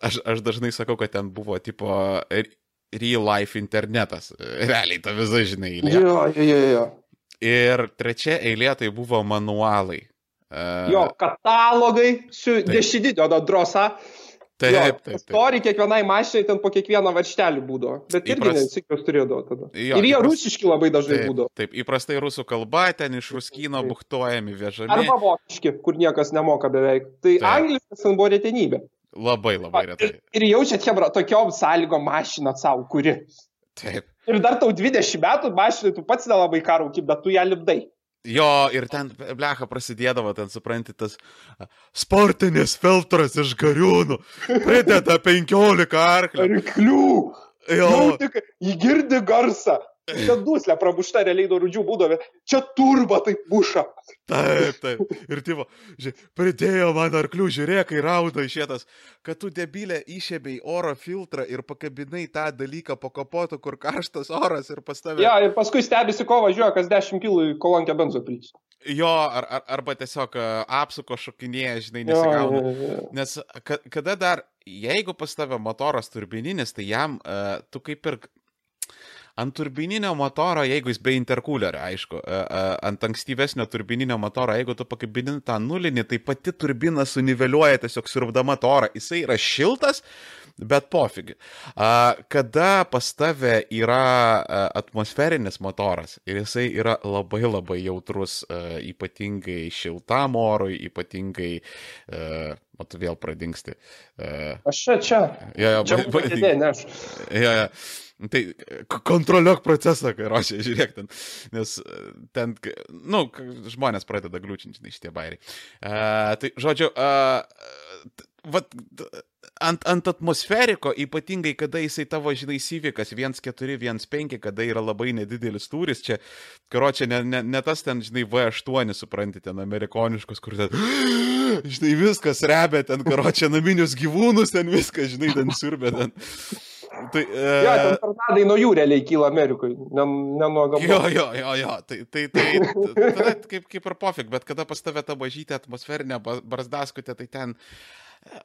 aš, aš dažnai sakau, kad ten buvo tipo real life internetas. Realiai ta visa, žinai. eilė. Jo, jo, jo, jo. Ir trečia eilė tai buvo manualai. E, Jo, katalogai su Taip. dešinio drosą. Taip, Jo, taip, taip. Stori kiekvienai mašinai ten po kiekvieną varštelį būdavo. Bet irgi Įpras- nesikės turėdavo tada. Jo, Ir jie įpras- rusiški labai dažnai Taip, būdavo. taip, įprastai rusų kalba, ten iš ruskino buktuojami vežami. Arba vokiški, kur niekas nemoka beveik. Tai angliškas ten buvo retenybė. Labai, labai retai. Ir, ir jaučiat, Hebra, tokiom sąlygom mašiną savo kuri. Taip. Ir dar tau 20 metų mašinai, tu pats nelabai karauki, bet tu ją lipdai. Jo, ir ten, blecha, prasidėdavo, ten supranti, tas sportinis filtras iš gariūnų, prideda 15 arklio. Ryklių. Jo, tik jį girdi garsą. Čia duslė prabušta realiai nuo rūdžių būdavo. Čia turba taip muša. taip, taip. Ir tipo, ži, pridėjo man arklių, žiūrėk, kai rauda išėtas, kad tu debilė išėbėjai oro filtrą ir pakabinai tą dalyką po kapotu, kur karštas oras ir pas tave. Ja, ir paskui stebisi, ko važiuoja, kas 10 kg į kolonkę benzo pils. Jo, ar, ar, arba tiesiog a, apsuko šokinėja, žinai, Jo, nesigauna. jo, jo. Nes ka, kada dar, jeigu pas tave motoras turbininis, tai jam uh, tu kaip ir ant turbininio motoro, jeigu jis be interkulerio, aišku, uh, uh, ant ankstyvesnio turbininio motoro, jeigu tu pakabini tą nulinį, tai pati turbina suniveliuoja tiesiog siurbdama torą. Jisai yra šiltas, bet pofigi. Kada pas tave yra uh, atmosferinis motoras ir jisai yra labai labai jautrus, ypatingai šiltam orui, ypatingai, o tu vėl pradingsti. Aš čia, čia. jo, jo, Čia ba- ba- ne aš. Jo, jo. Tai k- kontroliuok procesą, kai ruošia, žiūrėk ten, nes e, ten, k- nu, žmonės pradeda gliūčinti, šitie bairiai. Uh, tai, žodžiu, uh, vat, ant, ant atmosferiko, ypatingai, kada jisai tavo, žinai, Civikas 1.4, 1.5, kada yra labai nedidelis turis, čia, karočią, ne, ne, ne tas ten, žinai, V8, suprantate, ten amerikoniškus, kur ten, žinai, viskas rebia, ten, karočią, naminius gyvūnus, ten viskas, žinai, ten siurbė, ten. Tai, uh, Ja, ten tornadai nuo jų realiai kyla Amerikoje, ne, ne nuo Jo, gamtos. jo, jo, jo, tai, tai, tai tada kaip, kaip ir pofik, bet kada pas tave ta bažytė atmosferinė barzdaskutė, tai ten,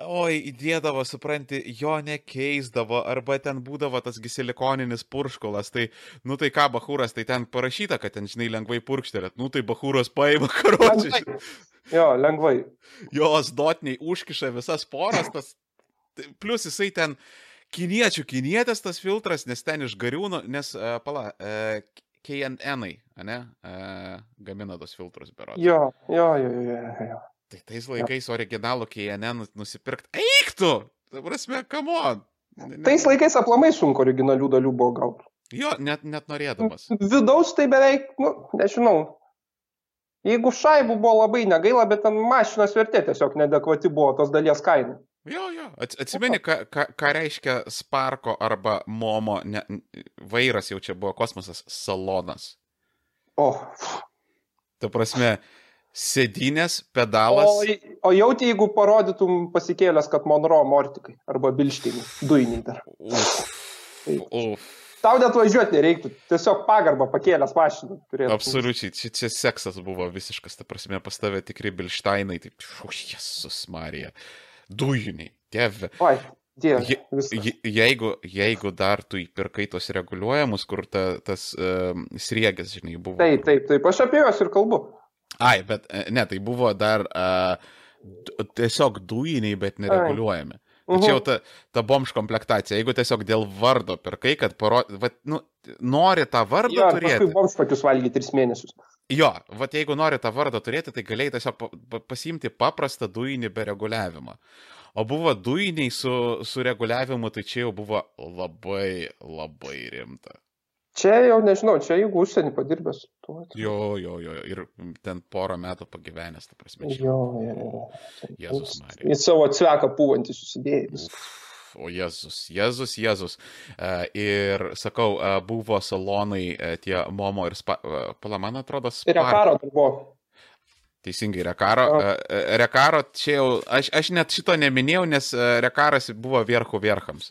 oi, įdėdavo, supranti, jo nekeisdavo, arba ten būdavo tas gisilikoninis purškulas, tai, nu tai ką, bahūras, tai ten parašyta, kad ten, žinai, lengvai purkštelėt, nu tai bahūras paima Lengvai. Jo, lengvai. jos dotniai užkiša visas poras, tas, tai plus jisai ten, kiniečių kinietės tas filtras, nes ten iš gariūnų, nes, uh, pala, uh, KNN, ne, uh, gamina tos filtrus berods. Jo, jo, jo, jo, jo, jo. Tai tais laikais originalų KNN nusipirkti. Eik tu! Ta prasme, come on! Ne- Tais laikais aplamai sunku originalių dalių buvo gauti. Jo, net, net norėdamas. Vidaus tai beveik, nu, nežinau. Jeigu šaibų buvo labai negaila, bet ten mašinos vertė tiesiog nedekvati buvo tos dalies kaina. Jo, jo. Ats- Atsimeni, ką, ką, ką reiškia Sparko arba Momo ne, vairas jau čia buvo kosmosas salonas. O, Ta prasme, sėdinės, pedalas. o, o jauti, jeigu parodytum pasikėlęs, kad Monro mortikai arba bilštiniai, duiniai dar. Uf, uf. Tau net važiuoti nereiktų, tiesiog pagarbą pakėlęs mašiną turėtum. Absoliučiai, čia, čia seksas buvo visiškas, ta prasme, pas tave tikrai bilšteinai, taip, fu, jesus Marija, dujiniai, tėve. Oi, dieve. Je, jeigu, jeigu dar tu įpirkai tos reguliuojamus, kur ta, tas um, sriegas, žinai, buvo. Taip, taip, taip, aš apie juos ir kalbu. Ai, bet e, ne, tai buvo dar uh, tiesiog dujiniai, bet nereguliuojami. Tai čia jau ta, ta bomž komplektacija. Jeigu tiesiog dėl vardo pirkai, kad parodyt, nu, nori tą vardą Jo, turėti. paskui bomšpakius valgyti tris mėnesius. Jo, va jeigu nori tą vardą turėti, tai galėjai tiesiog pa- pa- pasiimti paprastą dujinį be reguliavimo. O buvo dujiniai su, su reguliavimu, tai čia jau buvo labai, labai rimta. Čia jau nežinau, čia jeigu užsienį padirbęs. Jo, jo, jo, ir ten porą metų pagyvenęs, ta prasme. čia- Jo, jo, jo. Jėzus Marija. Į savo cveką pūvantį susidėjai. viską. Uf, o Jėzus, Jėzus, Jėzus. E, ir sakau, e, buvo salonai e, tie Momo ir Spa... Pala, man atrodo, Ir Spark. Rekaro dar buvo. Teisingai, Rekaro. Rekaro, čia jau, aš, aš net šito neminėjau, nes Rekaras buvo Vierchų Vierchams.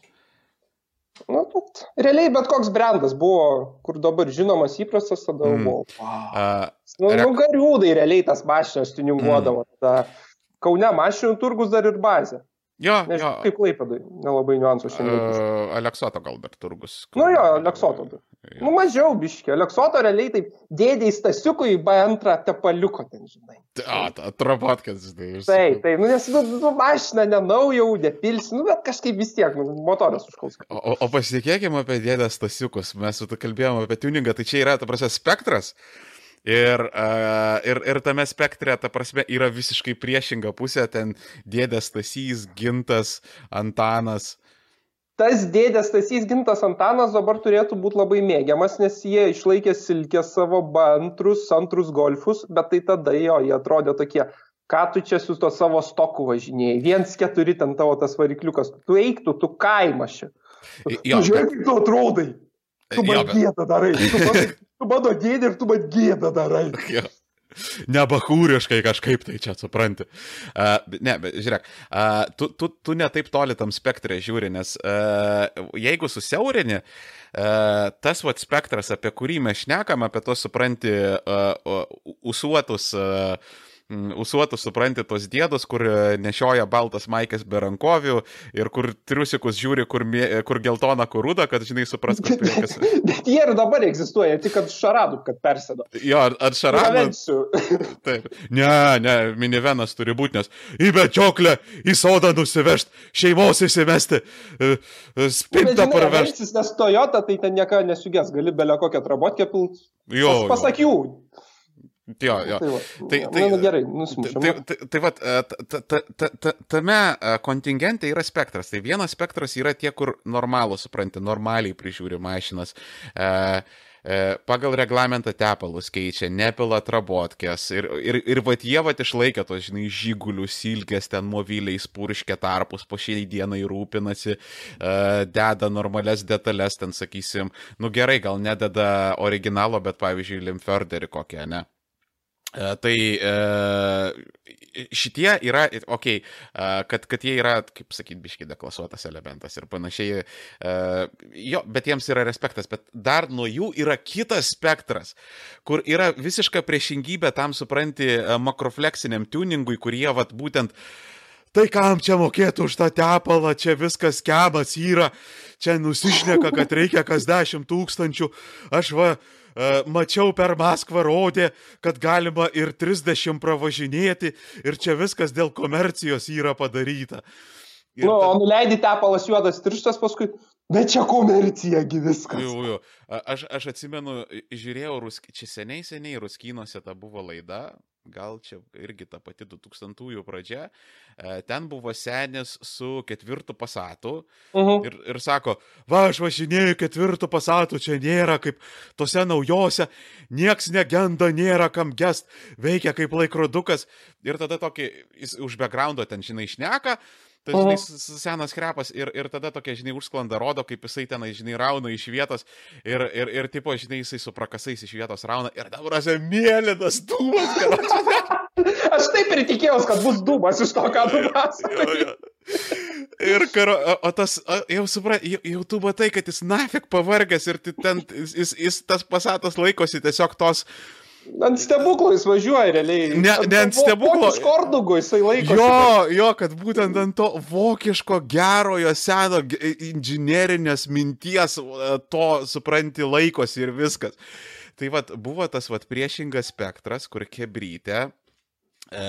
Nu, bet realiai bet koks brandas buvo, kur dabar žinomas įprastas, tada Mm. buvo. Wow. E, Nu, Rek- nu gariūdai realiai tas mašinas tuninguodavo. Mm. Kaune mašinų turgus dar ir bazė. Jo, Nežinau, jo. kaip laipadai, nelabai niuansų šiandien. Uh, Aleksoto gal dar turgus. Nu jo, Aleksoto. dar. Nu mažiau biškė. Aleksoto realiai taip dėdė į stasiukų į B2 tepaliuko ten, žinai. A, atrapatkas, žinai. Tai, tai, nu nes, nu, nu mašina nenaujau, nepilsi, nu bet kažkaip vis tiek, nu, motoras užkaus. O, o- pasitikėkime apie dėdę Stasiukus. Mes su tu kalbėjome apie tuningą, tai čia yra, ta prasme, spektras. Ir, uh, ir, ir tame spektre, ta prasme, yra visiškai priešinga pusė. Ten dėdės Stasys, Gintas, Antanas. Tas dėdės Stasys Gintas Antanas dabar turėtų būti labai mėgiamas, nes jie išlaikė silkę savo antrus, antrus golfus, bet tai tada jo, jie atrodė tokie, ką tu čia su to savo stoku važinėjai, viens keturi ten tavo tas varikliukas, tu eiktų, tu tu žiūrėk, kaip tu atrodai. Tu gėdą darai. Tu mano, dėdė ir tu man gėdą darai. Jo. Nebahūriškai kažkaip tai čia supranti. Uh, ne, bet žiūrėk, uh, tu, tu, tu netaip toli tam spektrė žiūri, nes uh, jeigu susiaurini, uh, tas vat spektras, apie kurį mes šnekam, apie tos supranti uh, uh, usuotus uh, mm, Usuotus, supranti, tos dėdus, kur e, nešioja baltas maikas be rankovių ir kur triusikus žiūri, kur, mė- kur geltona, kur ruda, kad, žinai, supras, kas tai kas. Bet jie ir dabar egzistuoja, tik kad šaradų, kad persėdo. Jo, ar, ar. Pravensiu. Taip. Ne, ne, minivenas turi būti, nes į bečioklę, į sodą nusivežti, šeimos įsivesti, e, e, spintą parvežti. Nes Toyota tai ten nieko nesugės, gali belio kokią trabotkę pilt. Jo, Pas, pasak jų. jo, jo. Tai, va. Tai- Na, tai- nu, gerai, Tai, nusmušim. tai, tai, tai vat, e, ta- ta- ta- ta- tame e, kontingente yra spektras. Tai vienas spektras yra tie, kur normalų, supranti, normaliai prižiūri mašinas. E, e, pagal reglamentą tepalus keičia, nepila trabotkės. Ir, ir, ir vat jie vat išlaikė tos, žinai, žygulius, ilgės ten mobiliais, purškė tarpus, po šiai dienai rūpinasi, e, deda normales detalės, ten sakysim, nu gerai, gal nededa originalo, bet pavyzdžiui, limferderį kokią, ne? E, Tai e, šitie yra, okei, okay, kad, kad jie yra, kaip sakyt, biškai deklasuotas elementas ir panašiai, e, jo, bet jiems yra respektas, bet dar nuo jų yra kitas spektras, kur yra visiška priešingybė tam, supranti, e, makrofleksiniam tuningui, kurie, vat, būtent Tai kam čia mokėtų už tą tepalą, čia viskas kemas yra, čia nusišneka, kad reikia kas dešimt tūkstančių. Aš va, e, mačiau per Maskvą rodė, kad galima ir 30 pravažinėti ir čia viskas dėl komercijos yra padaryta. Ir Nu, ta- o nuleidai tepalas juodas tirštas paskui, bet čia komercijagi viskas. Jau, jau. Aš, aš atsimenu, žiūrėjau, rusk... čia seniai, seniai Ruskynuose ta buvo laida, gal čia irgi ta pati 2000-ųjų pradžia. E, Ten buvo senis su ketvirtu pasatu Mhm. ir, ir sako, va, aš važinėjau ketvirtu pasatu, čia nėra kaip tose naujose, nieks negenda, nėra kam gest, veikia kaip laikrodukas. Ir tada tokį, jis už backgroundo ten, žinai, šneka. Tai, žinai, senas krepas ir, ir tada tokia, žinai, užsklanda rodo, kaip jisai ten, žinai, rauna iš vietos ir, ir, ir tipo, žinai, jisai su prakasais iš vietos rauna ir dabar esi mėlynas dūmas, Aš taip ir tikėjausi, kad bus dūmas iš to, ką tu jo. Ir karo, o, tas, o, jau suprat, jau, jau tu matai, kad jis nafik pavargęs ir ten, jis, jis, tas pasatas laikosi tiesiog tos, Ant stebuklų jis važiuoja realiai. Ne- ne ant stebuklo. Iš kordugo jisai laiko. jo, jo, kad būtent ant to vokiško gerojo seno inžinerinės minties e, to, supranti, laikosi ir viskas. Tai vad, buvo tas vad priešingas spektras, kur kebrytė e,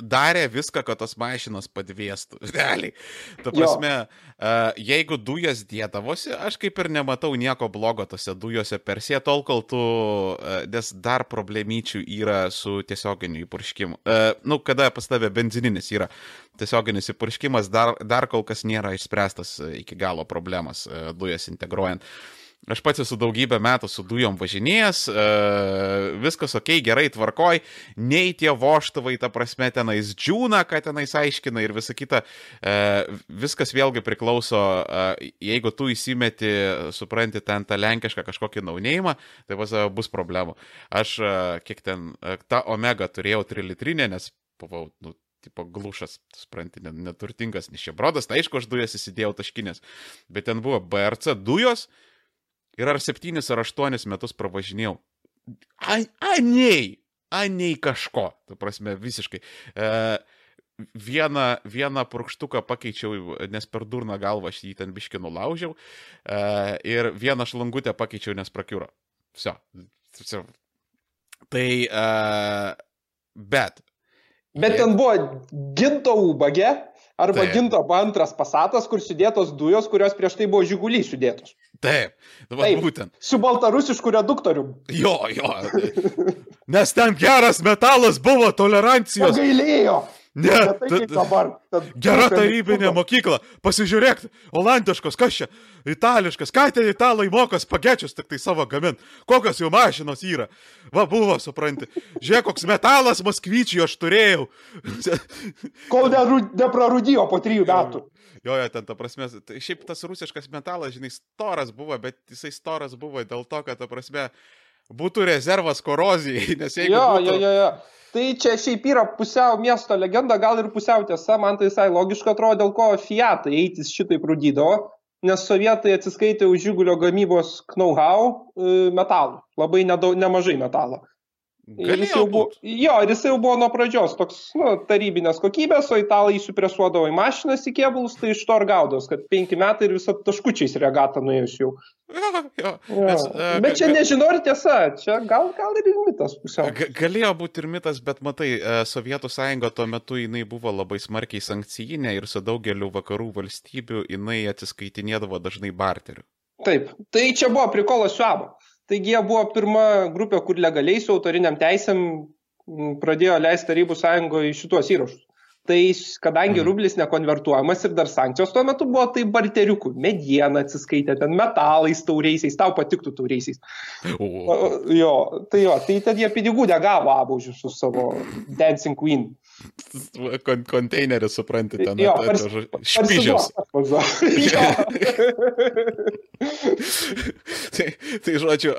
darė viską, kad tos mašinos padvėstų. Realiai. Ta prasme, e, jeigu dujas dėdavosi, aš kaip ir nematau nieko blogo tose dujose per sie, tol kol tu, e, nes dar problemyčių yra su tiesioginiu įpurškimu. E, nu, kada pas tave benzininis yra tiesioginis įpurškimas, dar, dar kol kas nėra išspręstas e, iki galo problemas e, dujas integruojant. Aš pats esu daugybę metų su dujom važinėjęs, e, viskas ok, gerai, tvarkoj, nei tie voštuvai, ta prasme, tenais džiūna, ką tenais aiškina ir visa kita. E, viskas vėlgi priklauso, e, jeigu tu įsimeti, supranti, ten tą lenkišką kažkokį naunėjimą, tai vas, e, bus problemų. Aš, e, kiek ten, e, tą omega turėjau trilitrinę, nes buvau, nu, tipo glušas, supranti, neturtingas, nes čia brodas, tai aišku, aš dujas įsidėjau taškinės, bet ten buvo BRC dujos, ir ar septynis ar aštuonis metus pravažinėjau. Aniai, aniai kažko, tu prasme, visiškai. E, vieną, vieną purkštuką pakeičiau, nes per durną galvą aš jį ten biški nulaužiau. E, ir vieną šlangutę pakeičiau, nes prakiuro. Vse. Tai, e, bet. Bet ten buvo ginto ubagė arba Taip. ginto antras pasatas, kur sudėtos dujos, kurios prieš tai buvo žygulį sudėtos. Taip, dabar Taip, būtent. Su baltarusišku reduktoriu. Jo, jo. Nes ten geras metalas buvo tolerancijos. Gailėjo. Ne, tai dabar. Gera tarybinė mokykla. Pasižiūrėk, olandiškos, kas čia, itališkas, ką ten italai moka spagečius tik tai savo gamint. Kokios jų mašinos yra. Va, buvo, supranti. Žiūrėk, koks metalas Moskvyčiai aš turėjau. Kol neprarūdijo po trijų metų. Jo, jo, ten, ta prasme, tai šiaip tas rusiškas metalas, žinai, storas buvo, bet jisai storas buvo dėl to, kad, ta prasme, būtų rezervas korozijai, nes jeigu... Jo, būtų... jo, jo, jo. Tai čia šiaip yra pusiau miesto legenda, gal ir pusiau tiesa, man tai visai logiška atrodo, dėl ko Fiat eitis šitaip rūdydavo, nes sovietai atsiskaitė už žygulio gamybos know-how e, metalų, labai nedaug, nemažai metalo. Jau buvo, jo, ir jis jau buvo nuo pradžios toks, nu, tarybinės kokybės, o italai įsipresuodavo į mašinas į kėbulus, tai iš to ir gaudos, kad penki metai ir visą taškučiais regata nuėjus jau. Jo, jo. jo. Nes, uh, bet čia nežinau, ar tiesa, čia gal, gal ir mitas pusiau. Galėjo būti ir mitas, bet matai, e, Sovietų sąjunga tuo metu jinai buvo labai smarkiai sankcijinė ir su daugeliu vakarų valstybių jinai atsiskaitinėdavo dažnai barteriu. Taip, tai čia buvo prikolas su abu. Taigi jie buvo pirma grupė, kur legaliai su autoriniam teisėm pradėjo leisti Tarybų sąjungoje šituos įrašus. Tai kadangi mhm. rublis nekonvertuojamas ir dar sankcijos tuo metu buvo, tai barteriukų, mediena atsiskaitė, ten metalais tauriaisiais, tau patiktų tauriaisiais. O. Jo, tai jo, tai ten jie pinigų negavo abaužius su savo Dancing Queen. Kon konteinerį supranti ten. Jo, špižius. tai, tai žodžiu,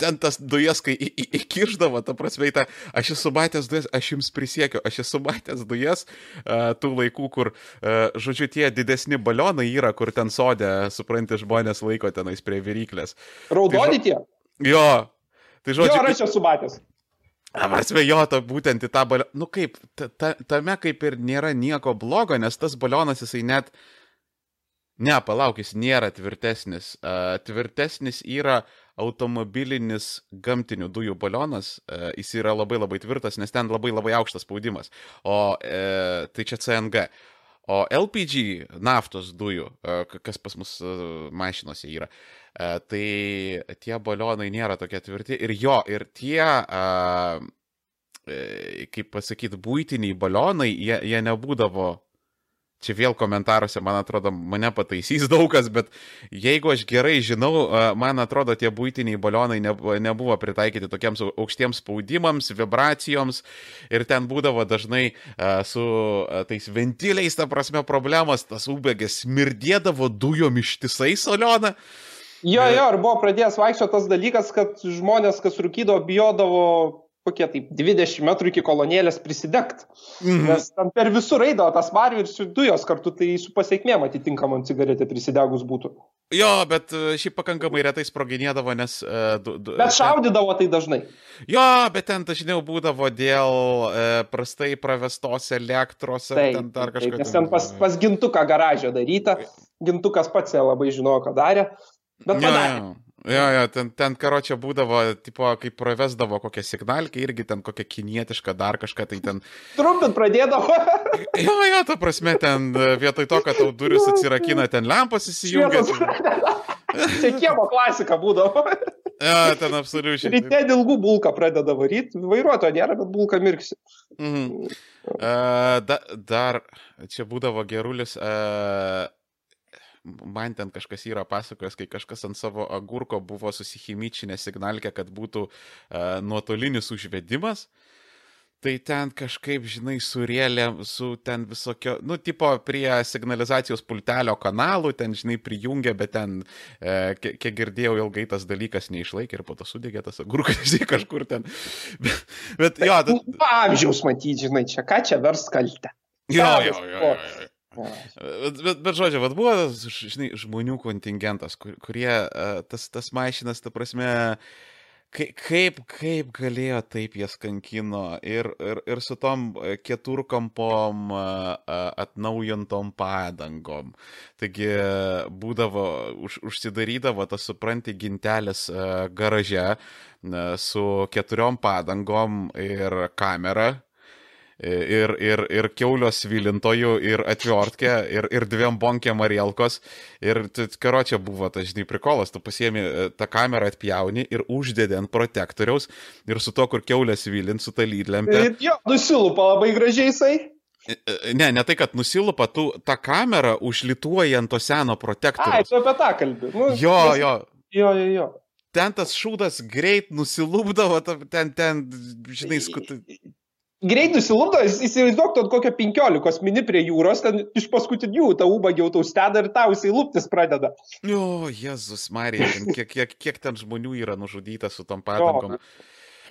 ten tas dujas, kai įkirždavo, ta prasme, ta, aš esu matęs dujas, aš jums prisiekiu, aš esu matęs dujas tų laikų, kur, žodžiu, tie didesni balionai yra, kur ten sodė, supranti, žmonės laiko tenais prie viryklės. Raudoni tai, tie? Jo. Tai žodžiu. Jo, aš esu matęs. Prasme, jo, ta, būtent į tą balioną. Nu kaip, ta, ta, tame kaip ir nėra nieko blogo, nes tas balionas jisai net... Ne, palauk, jis nėra tvirtesnis. Uh, tvirtesnis yra automobilinis gamtinių dujų balionas. Uh, jis yra labai labai tvirtas, nes ten labai labai aukštas spaudimas. O uh, tai čia CNG. O LPG naftos dujų, uh, kas pas mus uh, mašinuose yra. E, tai tie balionai nėra tokie tvirti. Ir jo, ir tie, e, kaip pasakyti, būtiniai balionai, jie, jie nebūdavo čia vėl komentaruose, man atrodo, mane pataisys daug kas, bet jeigu aš gerai žinau, man atrodo, tie būtiniai balionai nebuvo pritaikyti tokiems aukštiems spaudimams, vibracijoms ir ten būdavo dažnai su tais ventiliais, ta prasme, problemas, tas ubegės smirdėdavo dujom ištisai solioną. Jo, jo, ir buvo pradėjęs vaikščioti tas dalykas, kad žmonės, kas rūkydavo, bijodavo kokie tai 20 metrų iki kolonėlės prisidegt. Mhm. Nes ten per visur eidavo tas marių ir dujos kartu, tai su pasiekmėm atitinkamam cigaretė prisidegus būtų. Jo, bet e, šiaip pakankamai retai sproginėdavo, nes... Uh, du, du, bet šaudydavo tai dažnai. Jo, bet ten dažniau būdavo dėl uh, prastai pravestos elektros ar taip, ten dar kažkas. Nes ten pas, pas gintuką garažę daryta, gintukas pats labai žinojo, ką darė. Bet padarė. Ja, ja, ja, ten, ten karočią būdavo, tipo, kai pravesdavo kokią signalkę, irgi ten kokią kinietišką dar kažką, tai ten... Trumpint pradėdavo. jo, jo, ta prasme, ten vietoj to, kad tau duris atsirakina, ten lempas įsijungia. Čia kiemo klasika būdavo. Ja, ten absoliučiai. Ryte ilgų bulką pradeda varyti, vairuotojo nėra, bet bulką mirksi. Mhm. Uh, da, dar čia būdavo gerulis. Uh, man ten kažkas yra pasakojęs, kai kažkas ant savo agurko buvo susihimyčinę signalkę, kad būtų uh, nuotolinis užvedimas. Tai ten kažkaip, žinai, surėlė su ten visokio, nu, tipo prie signalizacijos pultelio kanalų, ten, žinai, prijungė, bet ten, e, kiek girdėjau, ilgai tas dalykas neišlaikė ir po to sudegė tas agurkas, žinai, kažkur ten. Bet, bet jo. Ta... Amžiaus matyti, žinai, čia ką čia vers kaltę. Jo, jo, jo. jo, jo. Bet, bet, bet žodžiu, vad buvo, žinai, žmonių kontingentas, kur, kurie e, tas, tas mašinas, ta prasme, kaip, kaip galėjo taip jas kankino ir, ir, ir su tom keturkampom e, e, atnaujintom padangom. Taigi būdavo, už, užsidarydavo tas, supranti, gintelis garaže su keturiom padangom ir kamera ir, ir, ir keulios vilintojų, ir atviortkė, ir, ir dviem bonkė Marielkos. Ir karočią buvo, tas žinai, prikolas, tu pasiemi e, tą kamerą atpjauni ir uždedi ant protektoriaus ir su to, kur keulės vilint, su tą lydlempę. Jo, nusilupa labai gražiai jisai. E, e, ne, ne tai, kad nusilupa, tu tą kamerą užlituoji ant to seno protektoriaus. Ai, tu apie tą kalbį. Nu, jo, jo. Jo, jo, jo. Ten tas šūdas greit nusilūpdavo, ten, ten, žinai, skut greit nusilupdo, įsivaizduok, tu kokio 15 mini prie jūros, ten iš paskutinių tą ubagį jau tau steda ir tau jisai luptis pradeda. O, Jėzus Marija, kiek, kiek, kiek ten žmonių yra nužudyta su tom padangom.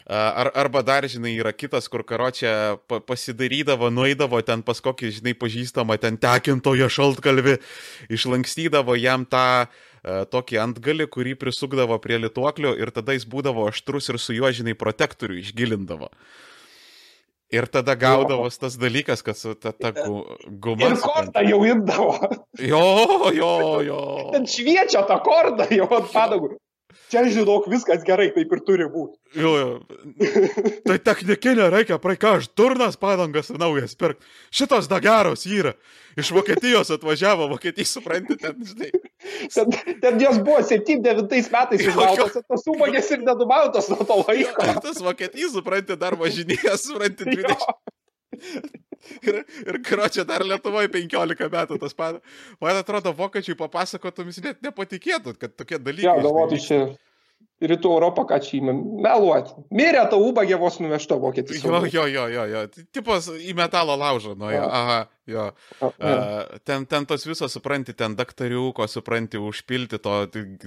Ar, arba dar, žinai, yra kitas, kur karočią pasidarydavo, nueidavo ten pas kokį, žinai, pažįstamą ten tekintojo šaltkalvį, išlankstydavo jam tą uh, tokį antgalį, kurį prisukdavo prie lituoklio ir tada jis būdavo aštrus ir su juo, žinai, protektorių išgilindavo. Uh, Ir tada gaudavos tas dalykas, kad su ta, ta guma. Ir kortą jau imdavo. Jo, jo, jo. Ten šviečia tą kortą jau ant padagų. Čia žinok, viskas gerai, taip ir turi būti. Jo, jo. Tai technikinė reikia, praei ką aš durnas padangas naujas pirk. Šitos da geros yra. Iš Vokietijos atvažiavo, Vokietijai supranti, ten, žinai. Ten, ten jos buvo 7-9 metais išgautos, tos sumogės ir nedumautos nuo to laiko. Tas Vokietijai, supranti, dar važinėja, supranti, 20. Ir, ir karočią dar Lietuvoje 15 metų tas pat. Man atrodo, vokiečiai papasakotum, jūs net nepatikėtumėt, kad tokie dalykai. Ja, galvotų čia rytų Europą, ką čia įmėm. Meluoti. Mirė ta ubagė vos nuvežta vokietis. Jo, jo, jo, jo, jo. Tipas į metalo laužą, nu jo. Aha, jo. A, uh, ten, ten tos visos, supranti, ten daktariuko, supranti, užpilti to,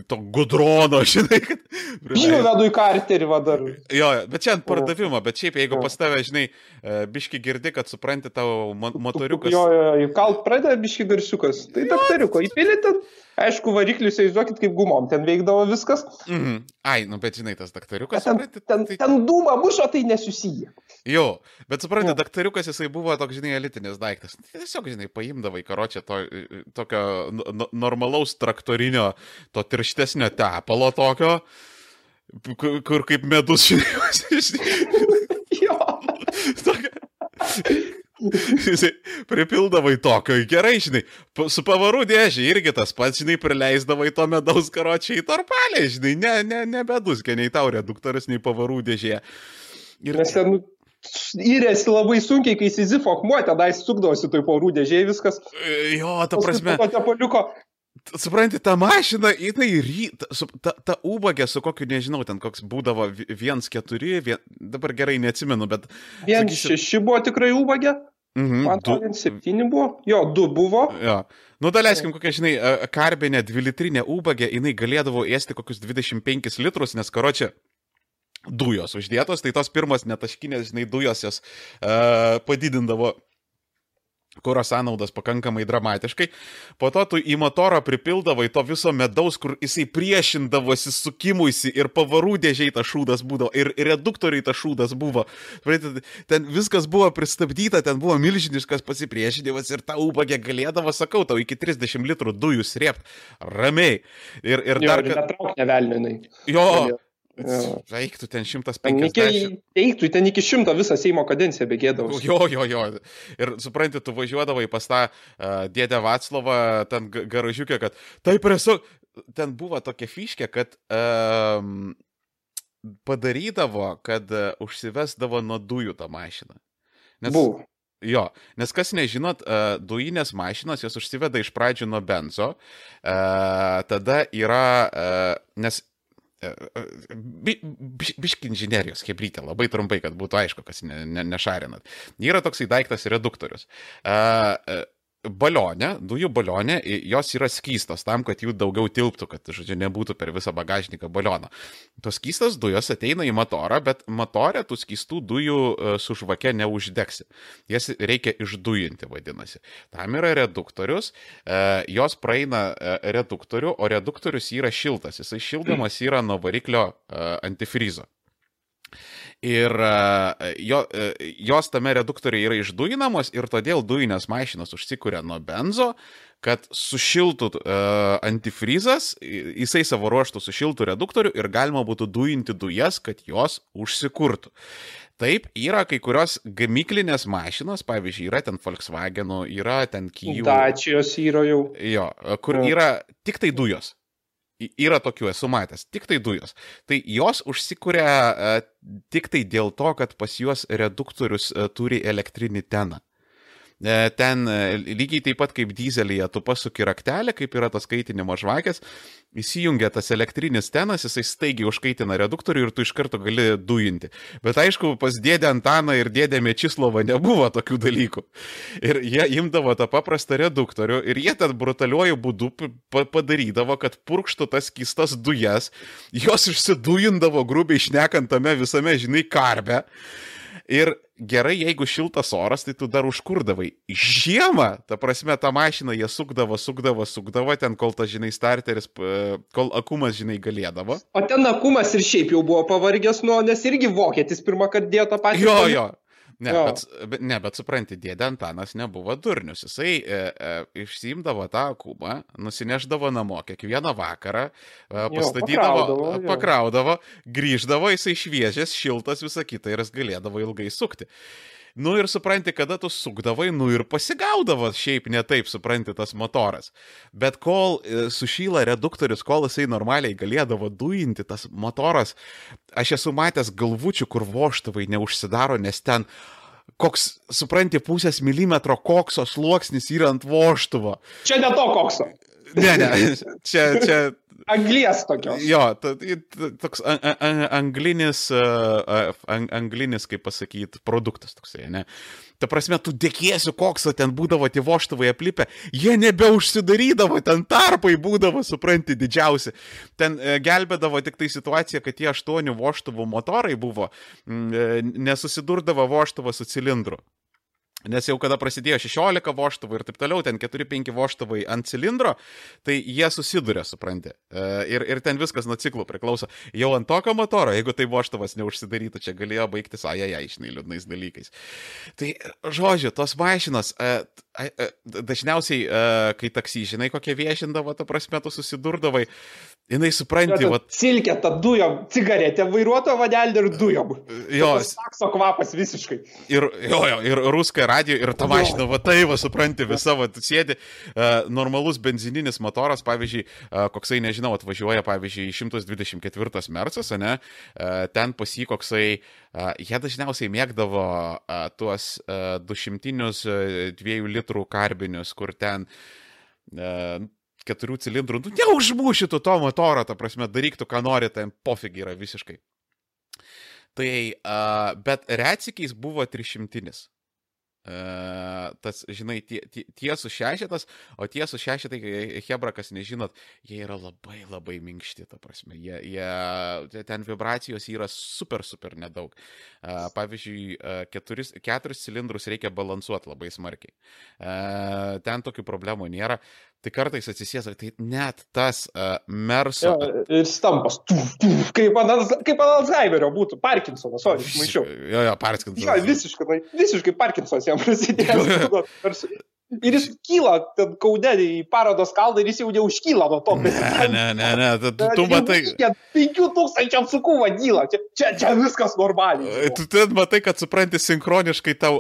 to gudrono, žinai. Kad... Žinau, vedu į karterį vadar. Jo, bet čia ant pardavimo, bet šiaip, jeigu pas tave, žinai, e, biški girdi, kad supranti tavo motoriukas. Jo, jo, jo, kalt pradeda biški garsiukas. Tai daktariuko, įpilėte. Aišku, variklius įsivaizduokit, kaip gumom ten veikdavo viskas. -hmm. Ai, nu bet žinai, tas daktariukas. Ten, supranti, ten, tai... ten dūma mušo, tai nesusiję. Jo, bet supranti, ja. daktariukas jisai buvo toks, žinai, elitinis daiktas. Tiesiog, žinai, paimdavai karočią to, tokio normalaus traktorinio, to tirštesnio tepalo tokio, kur, kur kaip medus, žinai. jo. Tokia... Jisai pripildavai tokio, gerai, žinai, su pavarų dėžė irgi tas pats, žinai, prileisdavai to medaus karočiai į torpalę, žinai, ne, ne, ne beduskė, nei tau reduktorius, nei pavarų dėžė. Ir... Nes ten įrėsi labai sunkiai, kai Sizifo akmuo, tada jis sukdavosi toj pavarų dėžė viskas. Jo, ta prasme. Tepaliuko, Supranti, ta mašina, jinai ryt, ta, ta ubagė su kokiu, nežinau, ten koks būdavo 1-4, vien, dabar gerai neatsimenu, bet... 1-6 buvo tikrai ubagė? Mhm, Man atrodo, 7 buvo. Jo, 2 buvo. Jo. Nu, daleiskim, kokia, žinai, karbinė 2-litrinė ubagė, jinai galėdavo ėsti kokius 25 litrus, nes karočią dujos uždėtos, tai tos pirmas netaškinės, žinai, dujos jos uh, padidindavo kuro sąnaudas pakankamai dramatiškai. Po to tu į motorą pripildavai to viso medaus, kur jisai priešindavosi sukimuisi ir pavarų dėžiai tas šūdas būdavo, ir reduktoriai tas šūdas buvo. Ten viskas buvo pristabdyta, ten buvo milžiniškas pasipriešinimas ir ta ubagė galėdavo, sakau, tau iki 30 litrų dujų srėpt ramiai. Ir, ir jo, dar... Ir netrauk nevelninai. Jo. Eiktų ten 150. Eiktų ten iki 100 visą Seimo kadenciją begėdavo. Jo, jo, jo. Ir supranti, tu važiuodavai pas tą uh, dėdę Vaclovą, ten garažiukę, kad taip tiesiog, ten buvo tokia fiškė, kad um, padarydavo, kad uh, užsivesdavo nuo dujų tą mašiną. Nes... Buvo. Jo, nes kas nežinot, uh, dujinės mašinos, jos užsiveda iš pradžių nuo benzo, uh, tada yra, nes Bi, bi, biški inžinierijos hebrytė, labai trumpai, kad būtų aišku, kas ne, ne, nešarinat. Yra toksai daiktas reduktorius. Uh, balionė, dujų balionė, jos yra skystos tam, kad jų daugiau tilptų, kad, žodžiu, nebūtų per visą bagažniką balioną. Tos skystos dujos ateina į motorą, bet motorė tų skystų dujų e, su žvake neuždegsi. Jas reikia išdujinti, vadinasi. Tam yra reduktorius, e, jos praeina e, reduktorių, o reduktorius yra šiltas. Jisai šildamas yra nuo variklio antifrizo. Ir e, jo, e, jos tame reduktoriuje yra išdujinamos ir todėl dujinės mašinos užsikuria nuo benzo, kad sušiltų uh, antifrizas, jisai savo ruoštų sušiltų reduktorių ir galima būtų dujinti dujas, kad jos užsikurtų. Taip, yra kai kurios gamyklinės mašinos, pavyzdžiui, yra ten Volkswagenų, yra ten Kijų. Dačijos yra jau. Jo, kur yra tik tai dujos. Yra tokių, esu matęs, tik tai dujos. Tai jos užsikuria uh, tik tai dėl to, kad pas juos reduktorius uh, turi elektrinį teną. E, ten e, lygiai taip pat kaip dizelėje, tu pasuki raktelę, kaip yra tas kaitinimo žvakės, įsijungia tas elektrinis tenas, jisai staigiai užkaitina reduktorių ir tu iš karto gali dujinti. Bet aišku, pas dėdę Antaną ir dėdę Mečislovą nebuvo tokių dalykų. Ir jie imdavo tą paprastą reduktorių ir jie ten brutaliuoju būdu padarydavo, kad purkštų tas kistas dujas, jos išsidujindavo grubiai išnekant tame visame, žinai, karbe. Ir gerai, jeigu šiltas oras, tai tu dar užkurdavai. Žiemą, ta prasme, tą mašiną jie sukdavo, sukdavo, sukdavo ten, kol tas, žinai, starteris, kol akumas, žinai, galėdavo. O ten akumas ir šiaip jau buvo pavargęs nuo, nes irgi vokietis pirmą kartą dėjo tą patį. Jo, jo. Ne, jo. bet, ne, bet supranti, dėdė Antanas nebuvo durnius. Jisai e, e, išsimdavo tą kubą, nusineždavo namo kiekvieną vakarą, e, pastatydavo, jo, pakraudavo, pakraudavo, grįždavo, jisai šviežias, šiltas, visą kitą ir jis galėdavo ilgai sukti. Nu ir supranti, kada tu sukdavai, nu ir pasigaudavo šiaip ne taip, supranti, tas motoras. Bet kol e, sušyla reduktorius, kol jisai normaliai galėdavo dujinti, tas motoras, aš esu matęs galvučių, kur voštuvai neužsidaro, nes ten koks, supranti, pusės milimetro kokso sluoksnis yra ant voštuvo. Čia ne to kokso. Ne, ne, čia, čia Anglijas tokios. Jo, toks anglinis, anglinis, kaip pasakyti, produktas toksai, ne? Ta prasme, tu dėkiesi, koks ten būdavo tie voštuvai aplipę, jie nebeužsidarydavo, ten tarpai būdavo, supranti, didžiausi. Ten e, gelbėdavo tik tai situacija, kad tie aštuonių voštuvų motorai buvo, e, nesusidurdavo voštuvą su cilindru. Nes jau kada prasidėjo 16 voštuvai ir taip toliau, ten 4-5 voštuvai ant cilindro, tai jie susiduria, supranti. E, ir, ir ten viskas nuo ciklų priklauso. Jau ant tokio motoro, jeigu tai voštuvas neužsidarytų, čia galėjo baigtis ajajai, žinai, liūdnais dalykais. Tai, žodžiu, tos mašinos, e, dažniausiai, e, kai taksy, žinai, kokie viešindavo, ta prasme, tu susidurdavai, jinai supranti, va. Silkė, ta dujom, cigaretė, vairuotojo vadelė ir dujom. Jo. Sakso kvapas visiškai. Ir, jo, jo, ir ruskai radio, ir ta mašina, va tai, va, supranti, visa, va, sėdi, uh, normalus benzininis motoras, pavyzdžiui, uh, koksai, nežinau, atvažiuoja, pavyzdžiui, 124 Mercas, ne, uh, ten pasy koksai, uh, jie dažniausiai mėgdavo uh, tuos uh, 200 2 litrų karbinius, kur ten uh, keturių cilindrų, nu, neužmušytų to motoro, ta prasme, daryk tu, ką nori, ten pofigi yra visiškai. Tai, uh, bet retsikiais buvo 300. Uh, tas, žinai, tie, tie, tiesų šešetas, o tiesų šešetai, Hebra, kas nežinot, jie yra labai labai minkšti, ta prasme, jie, jie, ten vibracijos yra super, super nedaug. Uh, pavyzdžiui, uh, keturis, keturis cilindrus reikia balansuoti labai smarkiai. Ten tokių problemų nėra tai kartais atsisėsa, tai net tas uh, Merso. Ja, ir stampas, tuf, tuf, kaip ant Alzheimerio būtų, Parkinsonas, o, aš maišiau. Jo, jo, Parkinsonas. Jo, visiškai, visiškai Parkinsonas jam prasidėjo. Ir jis kyla, ten kaudė į parodos kalną ir jis jau neužkyla nuo to. Ne, ne, ne, ne, tu, tu matai. 5000 apsukų vadyla, čia, čia, čia viskas normaliai. Tu ten matai, kad supranti sinchroniškai tau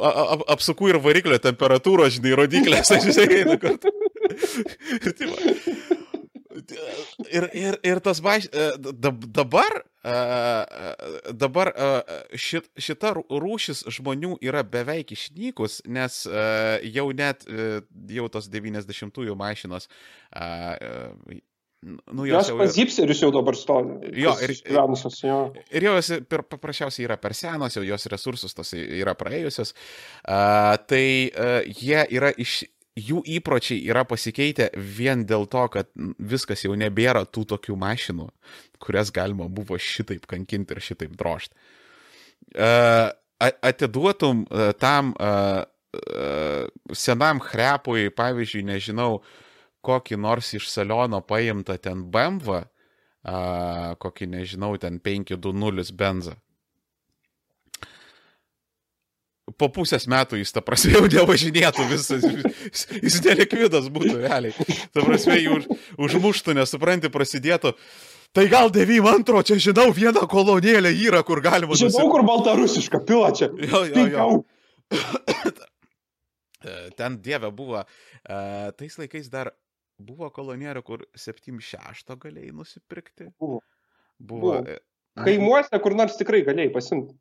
apsukų ir variklio temperatūros, žinai, rodiklės, aš žinai, kartu. Ir, tai ir, ir, ir tas baš, e, dabar uh, dabar uh, šit, šita rūšis žmonių yra beveik išnykus, nes jau net, jau tos 90-ųjų mašinos Nu, jos jau pas hipsterius jau dabar stovi. Jo, ir, gyvenusios, jo. ir jos per, paprasčiausiai yra per senos, jau jos resursus tos yra praėjusios. Uh, tai uh, jie yra iš, jų įpročiai yra pasikeitę vien dėl to, kad viskas jau nebėra tų tokių mašinų, kurias galima buvo šitaip kankinti ir šitaip drošti. Uh, atiduotum uh, tam uh, senam hrepui, pavyzdžiui, nežinau, kokį nors iš saliono paimtą ten BMW, kokį, nežinau, ten 520 benzą po pusės metų jis, ta prasme, jau nevažinėtų visas, jis, jis nelikvidas būtų realiai. Ta prasme, jį už, užmuštų, nesupranti, prasidėtų. Tai gal 92, čia žinau, vieną kolonėlę yra, kur galima. Žinau, nusi... kur baltarusiška pila čia. Jo, jo, jo. Ten dieve buvo, uh, tais laikais dar buvo kolonėlė, kur 76 galėjai nusipirkti. Buvo. Buvo. buvo. Kaimuose kur nors tikrai galėjai pasimti.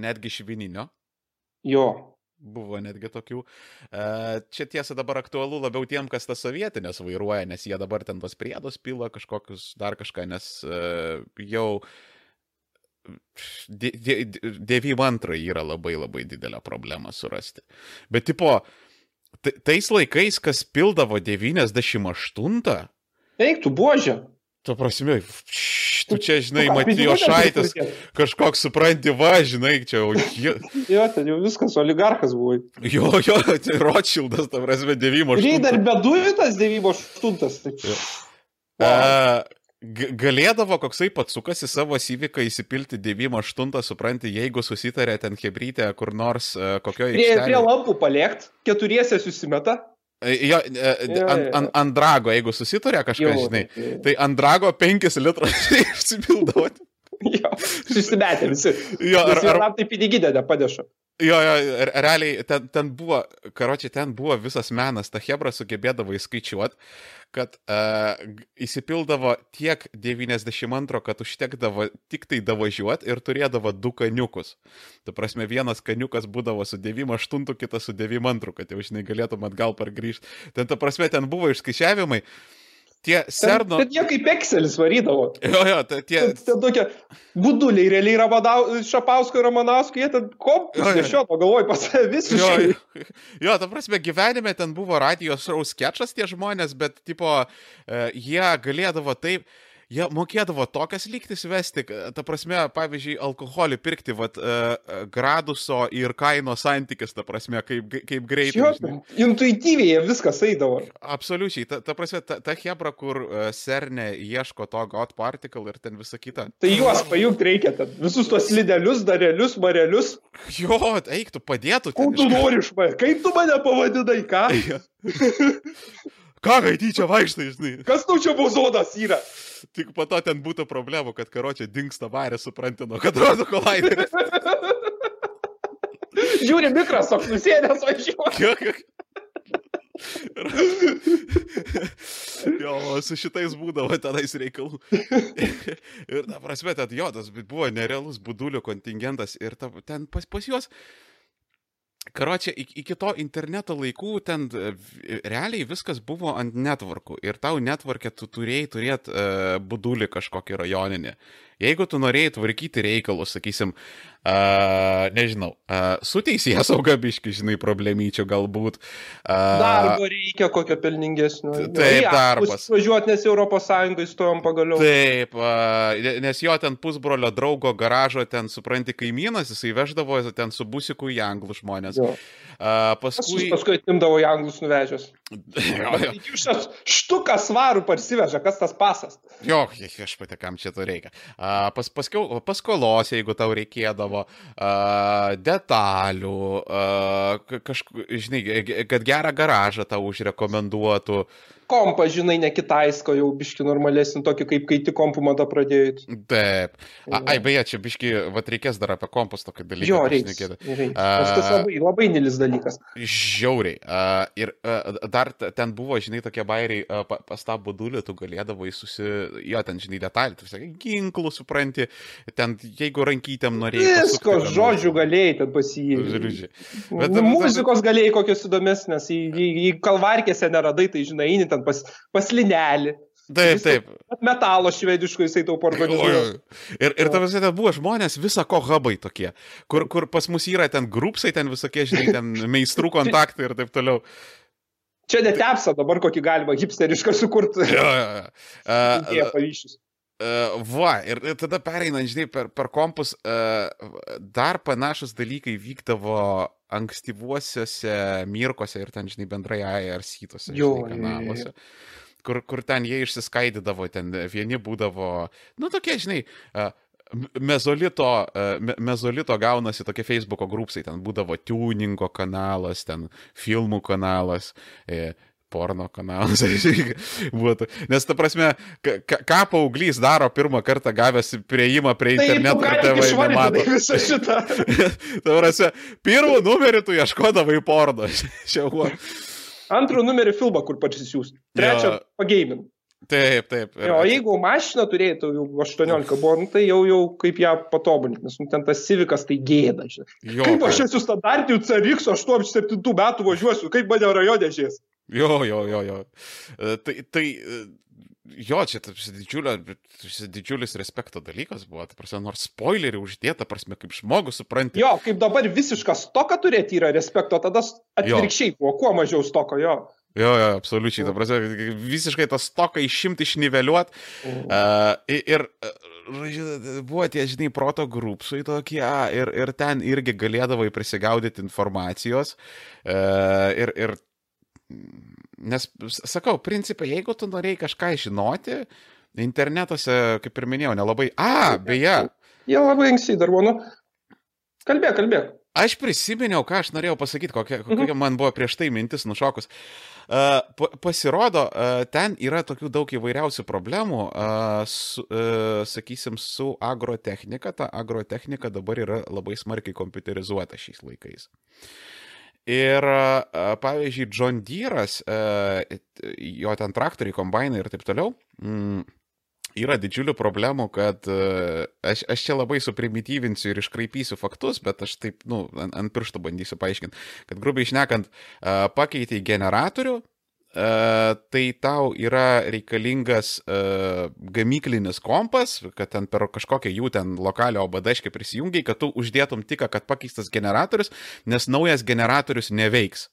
Netgi švininio. Jo. Buvo netgi tokių. E, čia tiesa dabar aktualu labiau tiem, kas tas sovietinės vairuoja, nes jie dabar ten tos priedos pila kažkokius dar kažką, nes e, jau 92 yra labai labai didelė problema surasti. Bet tipo, tais laikais, kas pildavo 98? Eik, tu buožė. Tu prasme, tu čia, žinai, Matijo Šaitas, kažkoks supranti, va, žinai, čia jau. jo, ten jau viskas, oligarkas buvo. Jo, jo, tai Rothschildas, ta prasme, 98. Ir dar be dujų tas 98. Tai... Wow. Galėdavo koksai patsukas į savo įvyką įsipilti 98, supranti, jeigu susitarė ten hebrytė kur nors kokioje... Prie, prie lampų paliekt, keturiese susimeta. Jo, ant, ant, ant drago, jeigu susitarė kažkas, žinai, tai ant drago 5 litrus išsipildavo. Jo, susimetė visi. Jo, ar, ar... ar tai piniginė nepadeša. Jo, jo, realiai ten, ten buvo, karočiai, ten buvo visas menas, ta Hebra sugebėdavo įskaičiuoti, kad uh, įsipildavo tiek 92, kad užtekdavo tik tai davažiuoti ir turėdavo du kaniukus. Tu prasme, vienas kaniukas būdavo su 98, kitas su 92, kad jau žinai galėtum atgal pargrįžti. Ten, ta prasme, ten buvo išskaičiavimai. Uh, tie serno... Bet jie kaip Excelis varydavo. Jo, jo, tai tie... Ten, tokie buduliai, realiai Ramadau, Šapausko ir Ramanausko, jie ten kompus nešioto, galvoj pas save visiškai. Jo, jo, ta prasme, gyvenime ten buvo radijos šou sketšas tie žmonės, bet, tipo, uh, jie galėdavo taip jie mokėdavo tokias lygtis vesti, ta prasme, pavyzdžiui, alkoholį pirkti, vat, uh, graduso ir kainos santykis, ta prasme, kaip, kaip greitai. Jo, intuityviai viskas eidavo. Absoliučiai, ta, ta prasme, ta, ta hebra, kur uh, serne ieško to God particle ir ten visą kitą. Tai juos pajungti reikia, ten, visus tuos lydelius, darelius, marelius. Jo, eiktų, padėtų. Ko tu nori iš manęs? Kaip tu mane pavadinai, ką? ką, kai tyčia vaikštai, žinai? Kas tu čia bozonas yra? Tik po to ten būtų problemų, kad karočią dinksta varė, supranti, nuo kadrodo kolaideris. Žiūri, mikras toks nusėdęs važiuoja. jo, su šitais būdavo tenais reikalų. ir, ta prasme, tad jo, tas buvo nerealus budulių kontingentas ir ta, ten pas, pas juos Karočią, iki to interneto laikų ten e, realiai viskas buvo ant netvarkų ir tau netvarkė tu turėjai turėti uh, e, budulį kažkokį rajoninį. Jeigu tu norėjai tvarkyti reikalus, sakysim, uh, nežinau, uh, su teisėjas sauga biški, žinai, problemyčių galbūt. Uh, Darbo reikia kokio pelningesnio. Taip, ja, darbas. Važiuoti, nes Europos Sąjungai stojom pagaliau. Taip, uh, nes jo ten pusbrolio draugo garažo, ten supranti kaimynas, jisai veždavo ten su busiku į anglų žmonės. Jo. Uh, paskui... Aš paskui atimdavo į anglus nuvežęs. Jūs štuką svarų parsiveža, kas tas pasas? Jo, aš patekam čia to reikia. Uh, pas, paskiau, paskolos, jeigu tau reikėdavo, uh, detalių, uh, kažkaip, žinai, kad gerą garažą tau užrekomenduotų. Kompą, žinai, ne kitaisko, jau biški normalesnį, tokį kaip kai tik kompų mada pradėjai. Taip. A, ai, beje, čia biški, va reikės dar apie kompus tokį dalyką. Jo, reikia. Tas labai, labai nilis dalykas. Žiauriai. Uh, ir uh, dar ten buvo, žinai, tokie bairiai, pas tą budulį tu galėdavai susi... Jo, ten, žinai, detalį, tu sakai, ginklų supranti, ten, jeigu rankytėm norėjai. Visko, žodžių galėjai ten nu, muzikos galėjai kokios įdomesnės, į, į, į kalvarkėse neradai, tai žinai, eini ten pas, pas linelį. Taip, taip. Metalo švediško jisai tau organizuoja. Ir, ir tavas ten buvo žmonės visą ko hubai tokie, kur, kur pas mus yra ten grupsai, ten visokie, žinai, ten meistrų kontaktai ir taip toliau. Čia netepsa dabar kokį galima hipsterišką sukurti. Jo, jo, jo. Uh, Jie pavyzdžius. Uh, va, ir, ir tada pereinant, žinai, per, per kompus, uh, dar panašus dalykai vykdavo ankstyvuosiuose mirkose ir ten, žinai, bendrai jo, žinai, kanaluose. Kur, kur ten jie išsiskaidydavo, ten vieni būdavo, nu tokie, žinai, uh, mezolito, mezolito gaunasi tokie Facebook'o grupsai, ten būdavo tuningo kanalas, ten filmų kanalas. Porno kanalas. būtų. Nes, ta prasme, ką, paauglys daro pirmą kartą gavęs prieimą prie interneto, tai tėvai nemato. Visą šitą. ta prasme, pirmą numerį tu ieškodavai porno. Antrų numerį filmą, kur parsisiųs. Trečią ja. pageimin. Taip, taip. Ir... O jeigu mašiną turėtų jau 18 buvo, nu, tai jau, jau kaip ją patobulinti, nes nu, ten tas civikas tai gėda. Jo, kaip aš esu standartinių CRX 87 metų važiuosiu, kaip mane rajone žies. Jo, jo, jo, jo. E, tai, tai e, jo, čia didžiulio, didžiulis respekto dalykas buvo, tai prasme, nors spoilerį uždėta, prasme, kaip žmogus supranti. Jo, kaip dabar visišką stoką turėti yra respekto, tada atvirkščiai buvo, kuo mažiau stoko jo. Jo, jo, absoliučiai, ta prasme, visiškai tą stoką išimti, išniveliuoti. Mhm. Uh, ir buvo tie, žinai, proto grupsai tokie, ir, ir ten irgi galėdavai prisigaudyti informacijos. Uh, ir, ir Nes, sakau, principai, jeigu tu norėjai kažką žinoti, internetuose, kaip ir minėjau, nelabai. A, beje. Jie labai anksti dar buvo, nu. Kalbėk, kalbėk. Aš prisiminiau, ką aš norėjau pasakyti, kokia, kokia mhm. man buvo prieš tai mintis nušokus. Uh, pasirodo, uh, ten yra tokių daug įvairiausių problemų, uh, su, uh, sakysim, su agrotechnika. Ta agrotechnika dabar yra labai smarkiai kompiuterizuota šiais laikais. Uh, Ir pavyzdžiui, John Deere'as, jo ten traktoriai, kombainai ir taip toliau, mm, yra didžiulių problemų, kad aš, aš čia labai suprimityvinsiu ir iškraipysiu faktus, bet aš taip, nu, ant, ant pirštų bandysiu paaiškinti, kad grubiai išnekant, pakeitė generatorių, tai tau yra reikalingas uh, gamyklinis kompas, kad ten per kažkokią jų ten lokalią obadaškę prisijungiai, kad tu uždėtum tik, kad pakeistas generatorius, nes naujas generatorius neveiks.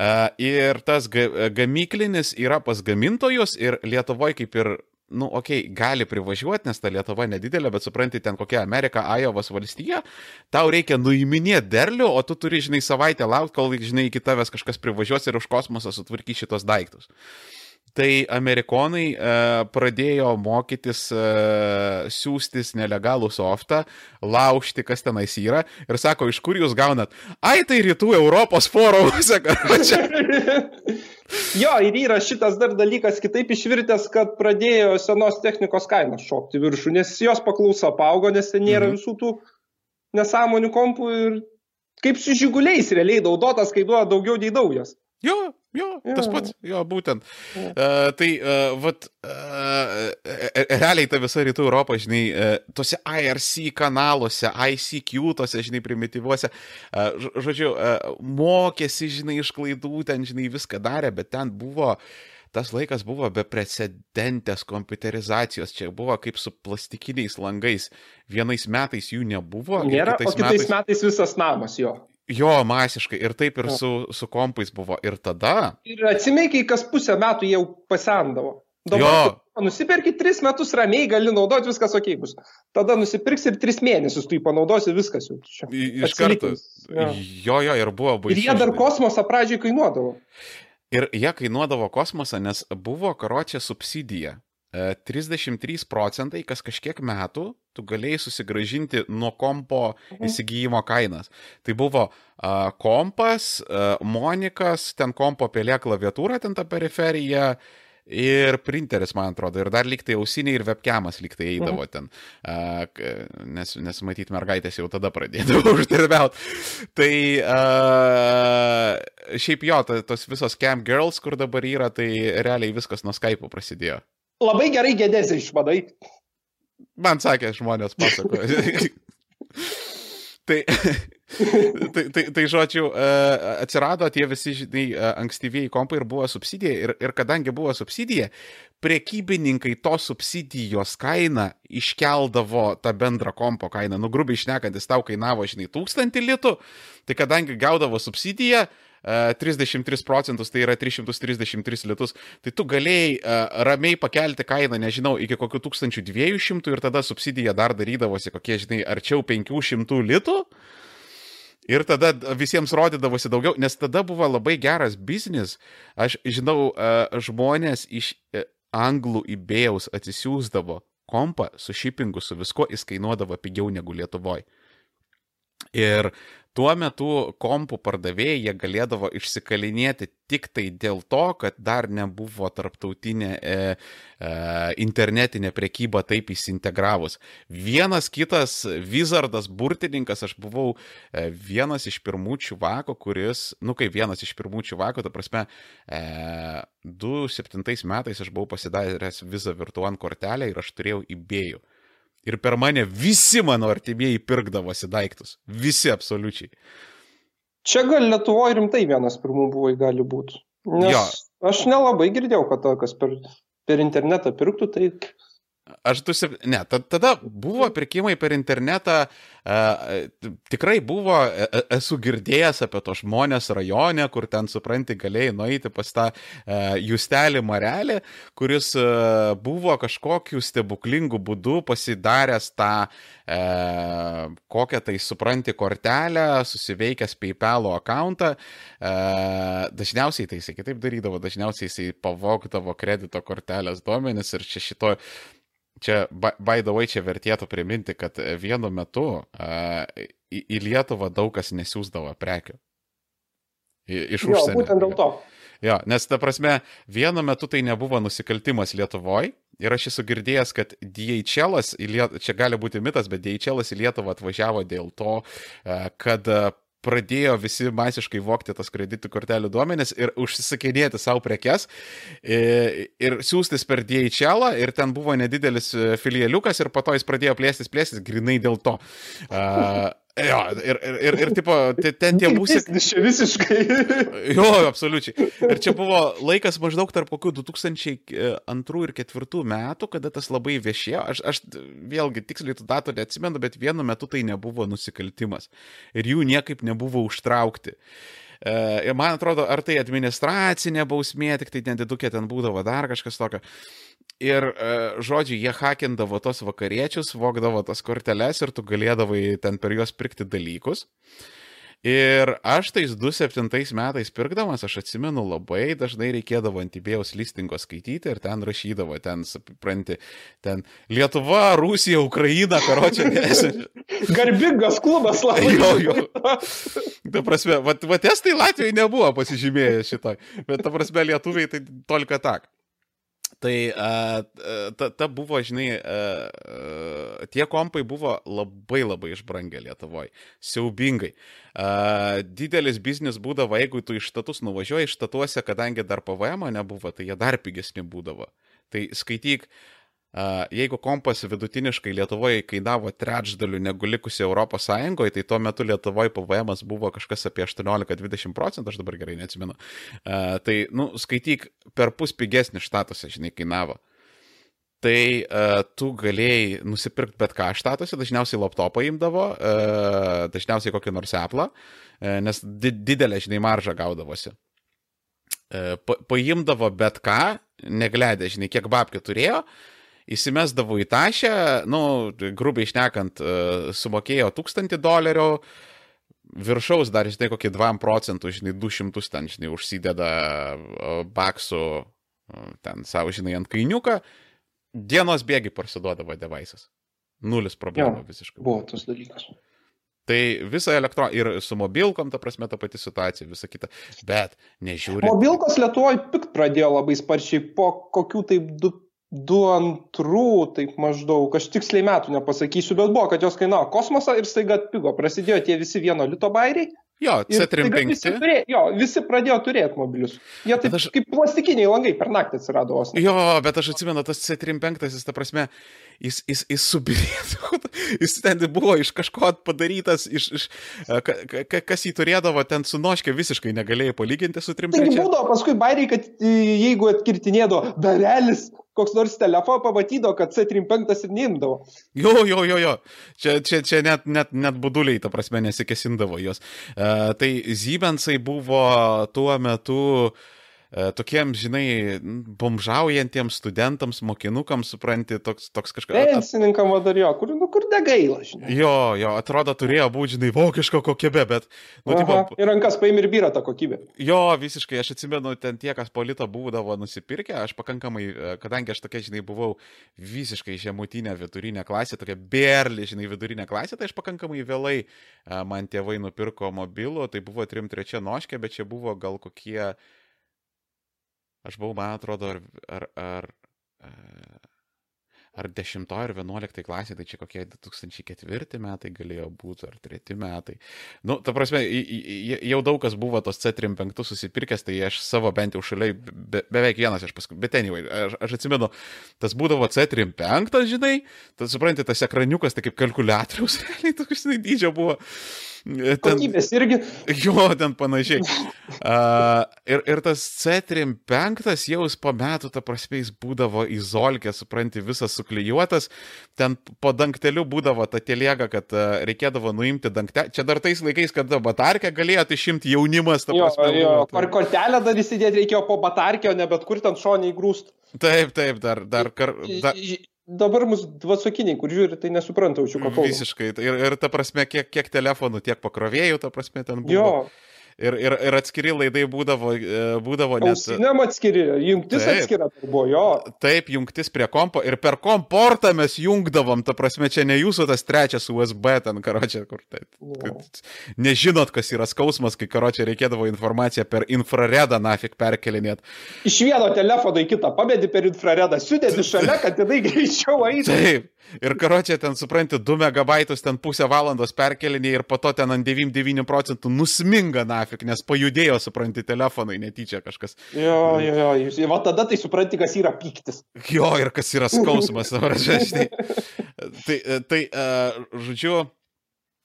Uh, ir tas ga gamyklinis yra pas gamintojus ir Lietuvoje kaip ir nu, okei, okay, gali privažiuoti, nes ta Lietuva nedidelė, bet supranti, ten kokia Amerika, Ajovas valstija, tau reikia nuiminėti derlių, o tu turi, žinai, savaitę laukti, kol, žinai, iki tavęs kažkas privažiuos ir už kosmosą sutvarkys šitos daiktus. Tai amerikonai e, pradėjo mokytis e, siūstis nelegalų softą, laužti, kas tenais yra ir sako, iš kur jūs gaunat? Ai, tai rytų Europos forumuose, kad čia. Jo, ir yra šitas dar dalykas kitaip išvirtęs, kad pradėjo senos technikos kainos šokti viršų, nes jos paklausa paaugo, nes ten nėra mhm. visų tų nesąmonių kompų ir kaip su žiguliais realiai naudotas kainuoja daugiau nei daugias. Jo, jo, jo, tas pats, jo, būtent. Jo. Uh, tai, uh, vat, uh, realiai ta visa rytų Europa, žinai, uh, tose IRC kanaluose, ICQ, tose, žinai, primityvuose, uh, žodžiu, uh, mokėsi, žinai, iš klaidų, ten, žinai, viską darė, bet ten buvo tas laikas buvo beprecedentės kompiuterizacijos, čia buvo kaip su plastikiniais langais. Vienais metais jų nebuvo. Nėra, kitais o kitais metais... metais visas namas jo. Jo, masiškai. Ir taip ir su, su kompais buvo. Ir tada. Ir atsimėkiai, kas pusę metų jau pasendavo. Dabar nusipirki tris metus ramiai, gali naudoti, viskas ok bus. Tada nusipirksi ir tris mėnesius tu jį panaudosi, viskas jau. Čia. Iš karto. Jo, jo, ir buvo baisu. Ir jie dar kosmosą pradžiai kainuodavo. Ir jie kainuodavo kosmosą, nes buvo karočią subsidija e, 33 procentai kas kažkiek metų tu galėjai susigražinti nuo kompo įsigijimo kainas. Tai buvo uh, kompas, uh, Monikas, ten kompo pelė klaviatūra, ten ta periferija. Ir printeris, man atrodo, ir dar liktai ausiniai ir webcamas liktai eidavo ten, uh, nes, nes matyt, mergaitės jau tada pradėdavo uždirbiauti. Tai uh, šiaip jo, tos visos cam girls, kur dabar yra, tai realiai viskas nuo Skype'o prasidėjo. Labai gerai gėdėsi išvadai. Man sakė, žmonės pasakoja. tai, tai, tai, tai, žodžiu, atsirado tie visi, žinai, ankstyvieji kompai ir buvo subsidija. Ir, ir kadangi buvo subsidija, prekybininkai tos subsidijos kainą iškeldavo tą bendrą kompo kainą. Nu, grubiai išnekantis tau kainavo, žinai, tūkstantį litų. Tai kadangi gaudavo subsidiją, 33 procentus, tai yra 333 litus, tai tu galėjai uh, ramiai pakelti kainą, nežinau, iki kokių 1200 ir tada subsidija dar darydavosi kokie, žinai, arčiau 500 litų. Ir tada visiems rodydavosi daugiau, nes tada buvo labai geras biznis. Aš žinau, uh, žmonės iš anglų įbėjaus atsisiųsdavo kompą su šipingu, su visko, jis kainuodavo pigiau negu Lietuvoje. Ir tuo metu kompų pardavėjai jie galėdavo išsikalinėti tik tai dėl to, kad dar nebuvo tarptautinė e, e, internetinė prekyba taip įsintegravus. Vienas kitas Wizardas burtininkas, aš buvau e, vienas iš pirmų čuvako, kuris, nu kaip vienas iš pirmų čuvako, ta prasme, e, 2007 metais aš buvau pasidaręs Visa Virtuan kortelę ir aš turėjau įbėjų. Ir per mane visi mano artimieji pirkdavosi daiktus. Visi absoliučiai. Čia gal Lietuvoje rimtai vienas pirmų buvo, gali būti. Nes jo. aš nelabai girdėjau, kad to, kas per, per internetą pirktų, tai Aš du, ne, tada buvo pirkimai per internetą, e, tikrai buvo, e, e, esu girdėjęs apie to žmonės rajone, kur ten, supranti, galėjai nueiti pas tą e, Justelį Marelį, kuris e, buvo kažkokiu stebuklingu būdu pasidaręs tą, e, kokią tai, supranti, kortelę, susiveikęs PayPal akantą. E, dažniausiai tai jisai kitaip darydavo, dažniausiai jisai pavogdavo kredito kortelės duomenis ir čia šito Čia, by the way, čia vertėtų priminti, kad vienu metu uh, į, į Lietuvą daug kas nesiūsdavo prekių. Iš jo, užsienio. Būtent dėl to. Jo, nes ta prasme, vienu metu tai nebuvo nusikaltimas Lietuvoje ir aš esu girdėjęs, kad DHL, čia gali būti mitas, bet DHL į Lietuvą atvažiavo dėl to, kad pradėjo visi masiškai vokti tas kreditų kortelių duomenis ir užsisakinėti savo prekes ir, ir siūstis per DHL ir ten buvo nedidelis filialiukas ir po to jis pradėjo plėstis, plėstis grinai dėl to. Uh, Jo, ir, ir, ir, ir tipo, ten tie būsi. Čia visiškai. Jo, absoliučiai. Ir čia buvo laikas maždaug tarp kokių 2002 ir 2004 metų, kada tas labai viešėjo. Aš, aš vėlgi tiksliai tų datų neatsimenu, bet vienu metu tai nebuvo nusikaltimas. Ir jų niekaip nebuvo užtraukti. E, ir man atrodo, ar tai administracinė bausmė, tik tai nedidukė ten būdavo dar kažkas tokio. Ir, e, žodžiu, jie hakindavo tos vakariečius, vokdavo tas korteles ir tu galėdavai ten per juos pirkti dalykus. Ir aš tais 2007 metais pirkdamas, aš atsimenu, labai dažnai reikėdavo antibėjaus listingo skaityti ir ten rašydavo, ten, supranti, ten Lietuva, Rusija, Ukraina, karočią. Garbingas klubas labai. Jo, jo. Ta prasme, va, va testai Latvijai nebuvo pasižymėję šitą, bet ta prasme lietuviai tai tolka tak. Tai a, ta, ta buvo, žinai, a, tie kompai buvo labai labai išbrangę Lietuvoje. Siaubingai. A, didelis biznis būdavo, jeigu tu iš štatus nuvažiuoji, iš štatuose, kadangi dar PVM nebuvo, tai jie dar pigesni būdavo. Tai skaityk, Jeigu kompas vidutiniškai Lietuvoje kainavo trečdaliu negu likusi Europos Sąjungoje, tai tuo metu Lietuvoje PVM buvo kažkas apie 18-20 procentų, aš dabar gerai neatsimenu. Tai, nu, skaityk, per pus pigesnį štatuose, žinai, kainavo. Tai tu galėjai nusipirkti bet ką štatuose, dažniausiai laptopą imdavo, dažniausiai kokį nors Apple, nes di didelė, žinai, marža gaudavosi. Pa paimdavo bet ką, negledė, žinai, kiek babkių turėjo, įsimesdavo į tašę, nu, grubiai išnekant, e, sumokėjo 1000 dolerių, viršaus dar, žinai, kokį 2 procentų, žinai, 200 ten, žinai, užsideda e, baksų e, ten savo, žinai, ant kainiuką dienos bėgi parsiduodavo devaisas. Nulis problemų visiškai. Buvo tas dalykas. Tai visa elektro ir su mobilkom, ta prasme, ta pati situacija, visa kita. Bet nežiūri. Mobilkos Lietuvoje pikt pradėjo labai sparčiai po kokių taip du, antrų, taip maždaug, aš tiksliai metų nepasakysiu, bet buvo, kad jos kainavo kosmosą ir staiga atpigo. Prasidėjo tie visi vieno lito bairiai. Jo, ir staiga Visi, C35. turėjo, jo, visi pradėjo turėti mobilius. Jie taip Bet aš- kaip plastikiniai langai per naktį atsirado vos. Jo, bet aš atsimenu, tas C35, jis, ta prasme, jis, jis, jis subirėdavo, jis ten buvo iš kažko padarytas, iš, iš, ka, ka, kas jį turėdavo, ten su noškė visiškai negalėjai palyginti su Taigi 35. būdavo paskui bairiai, kad e, jeigu atkirtinėdavo darelis, koks nors telefoną pamatydavo, kad C35 ir neimdavo. Jo, jo, jo, jo. Čia, čia, čia net, net, net buduliai, ta prasme, nesikesindavo jos. Uh, tai Zybensai buvo tuo metu uh, tokiem, žinai, bomžaujantiems studentams, mokinukams, supranti, toks, toks kažkas. Pensininkam dar jo, kur, nu, kur negaila, žinai. Jo, jo, atrodo, turėjo būti, žinai, vokiško kokybė, bet, nu, Aha, tipo, ir rankas paimi ir vyra tą kokybę. Jo, visiškai, aš atsimenu, ten tie, kas polito būdavo nusipirkę, aš pakankamai, e, kadangi aš tokia, žinai, buvau visiškai žemutinė vidurinė klasė, tokia berli, žinai, vidurinė klasė, tai aš pakankamai vėlai e, man tėvai nupirko mobilų, tai buvo 3-3 noškė, bet čia buvo gal kokie, aš buvau, man atrodo, ar, ar, ar, ar 10 ar 11 klasė, tai čia kokie 2004 metai galėjo būti, ar 3 metai. Nu, ta prasme, jau daug kas buvo tos C35 susipirkęs, tai aš savo bent jau šalia, be, beveik vienas aš paskui, bet anyway, aš, aš atsimenu, tas būdavo C35, žinai, tas suprantate, tas ekraniukas, tai kaip kalkuliatoriaus, realiai toks žinai, dydžio buvo. E, Ten, Kokybės irgi. jo, ten panašiai. Uh, ir, ir tas C35 jau po metų, ta prasme, jis būdavo izolkė, supranti, visas suklyjuotas, ten po dangteliu būdavo ta teliega, kad uh, reikėdavo nuimti dangtelį. Čia dar tais laikais, kada batarkę galėjote išimti jaunimas, ta Jo, prasme. jo, par tai- kortelę dar įsidėti reikėjo po batarkio, ne bet kur ten šoniai grūst. Taip, taip, dar, dar kar, da, Ž- Dabar mus dvasokiniai, kur žiūri, tai nesupranta, už jų ką kalba. visiškai. Ir, ir ta prasme, kiek, kiek telefonų, tiek pakrovėjų, ta prasme, ten buvo. Jo, Ir, ir, ir atskiri laidai būdavo, e, būdavo net... ausiniam atskiri, jungtis Taip. atskira buvo, jo. Taip, jungtis prie kompo ir per komportą mes jungdavom, ta prasme, čia ne jūsų tas trečias USB ten, karočią, kur tai. kad Nežinot, kas yra skausmas, kai karočią reikėdavo informaciją per infraredą nafik perkelinėt. Iš vieno telefono į kitą pabėdi per infraredą, sudėdi šalia, kad jinai greičiau eitų. Taip. Ir karočią ten, supranti, 2 megabaitus ten pusę valandos perkelinė ir po to ten ant 99 procentų nusminga nafik, nes pajudėjo, supranti, telefonai netyčia kažkas. Jo, jo, jo, jūs- va tada tai supranti, kas yra pyktis. Jo, ir kas yra skausmas, dabar žinai. Tai, tai žodžiu,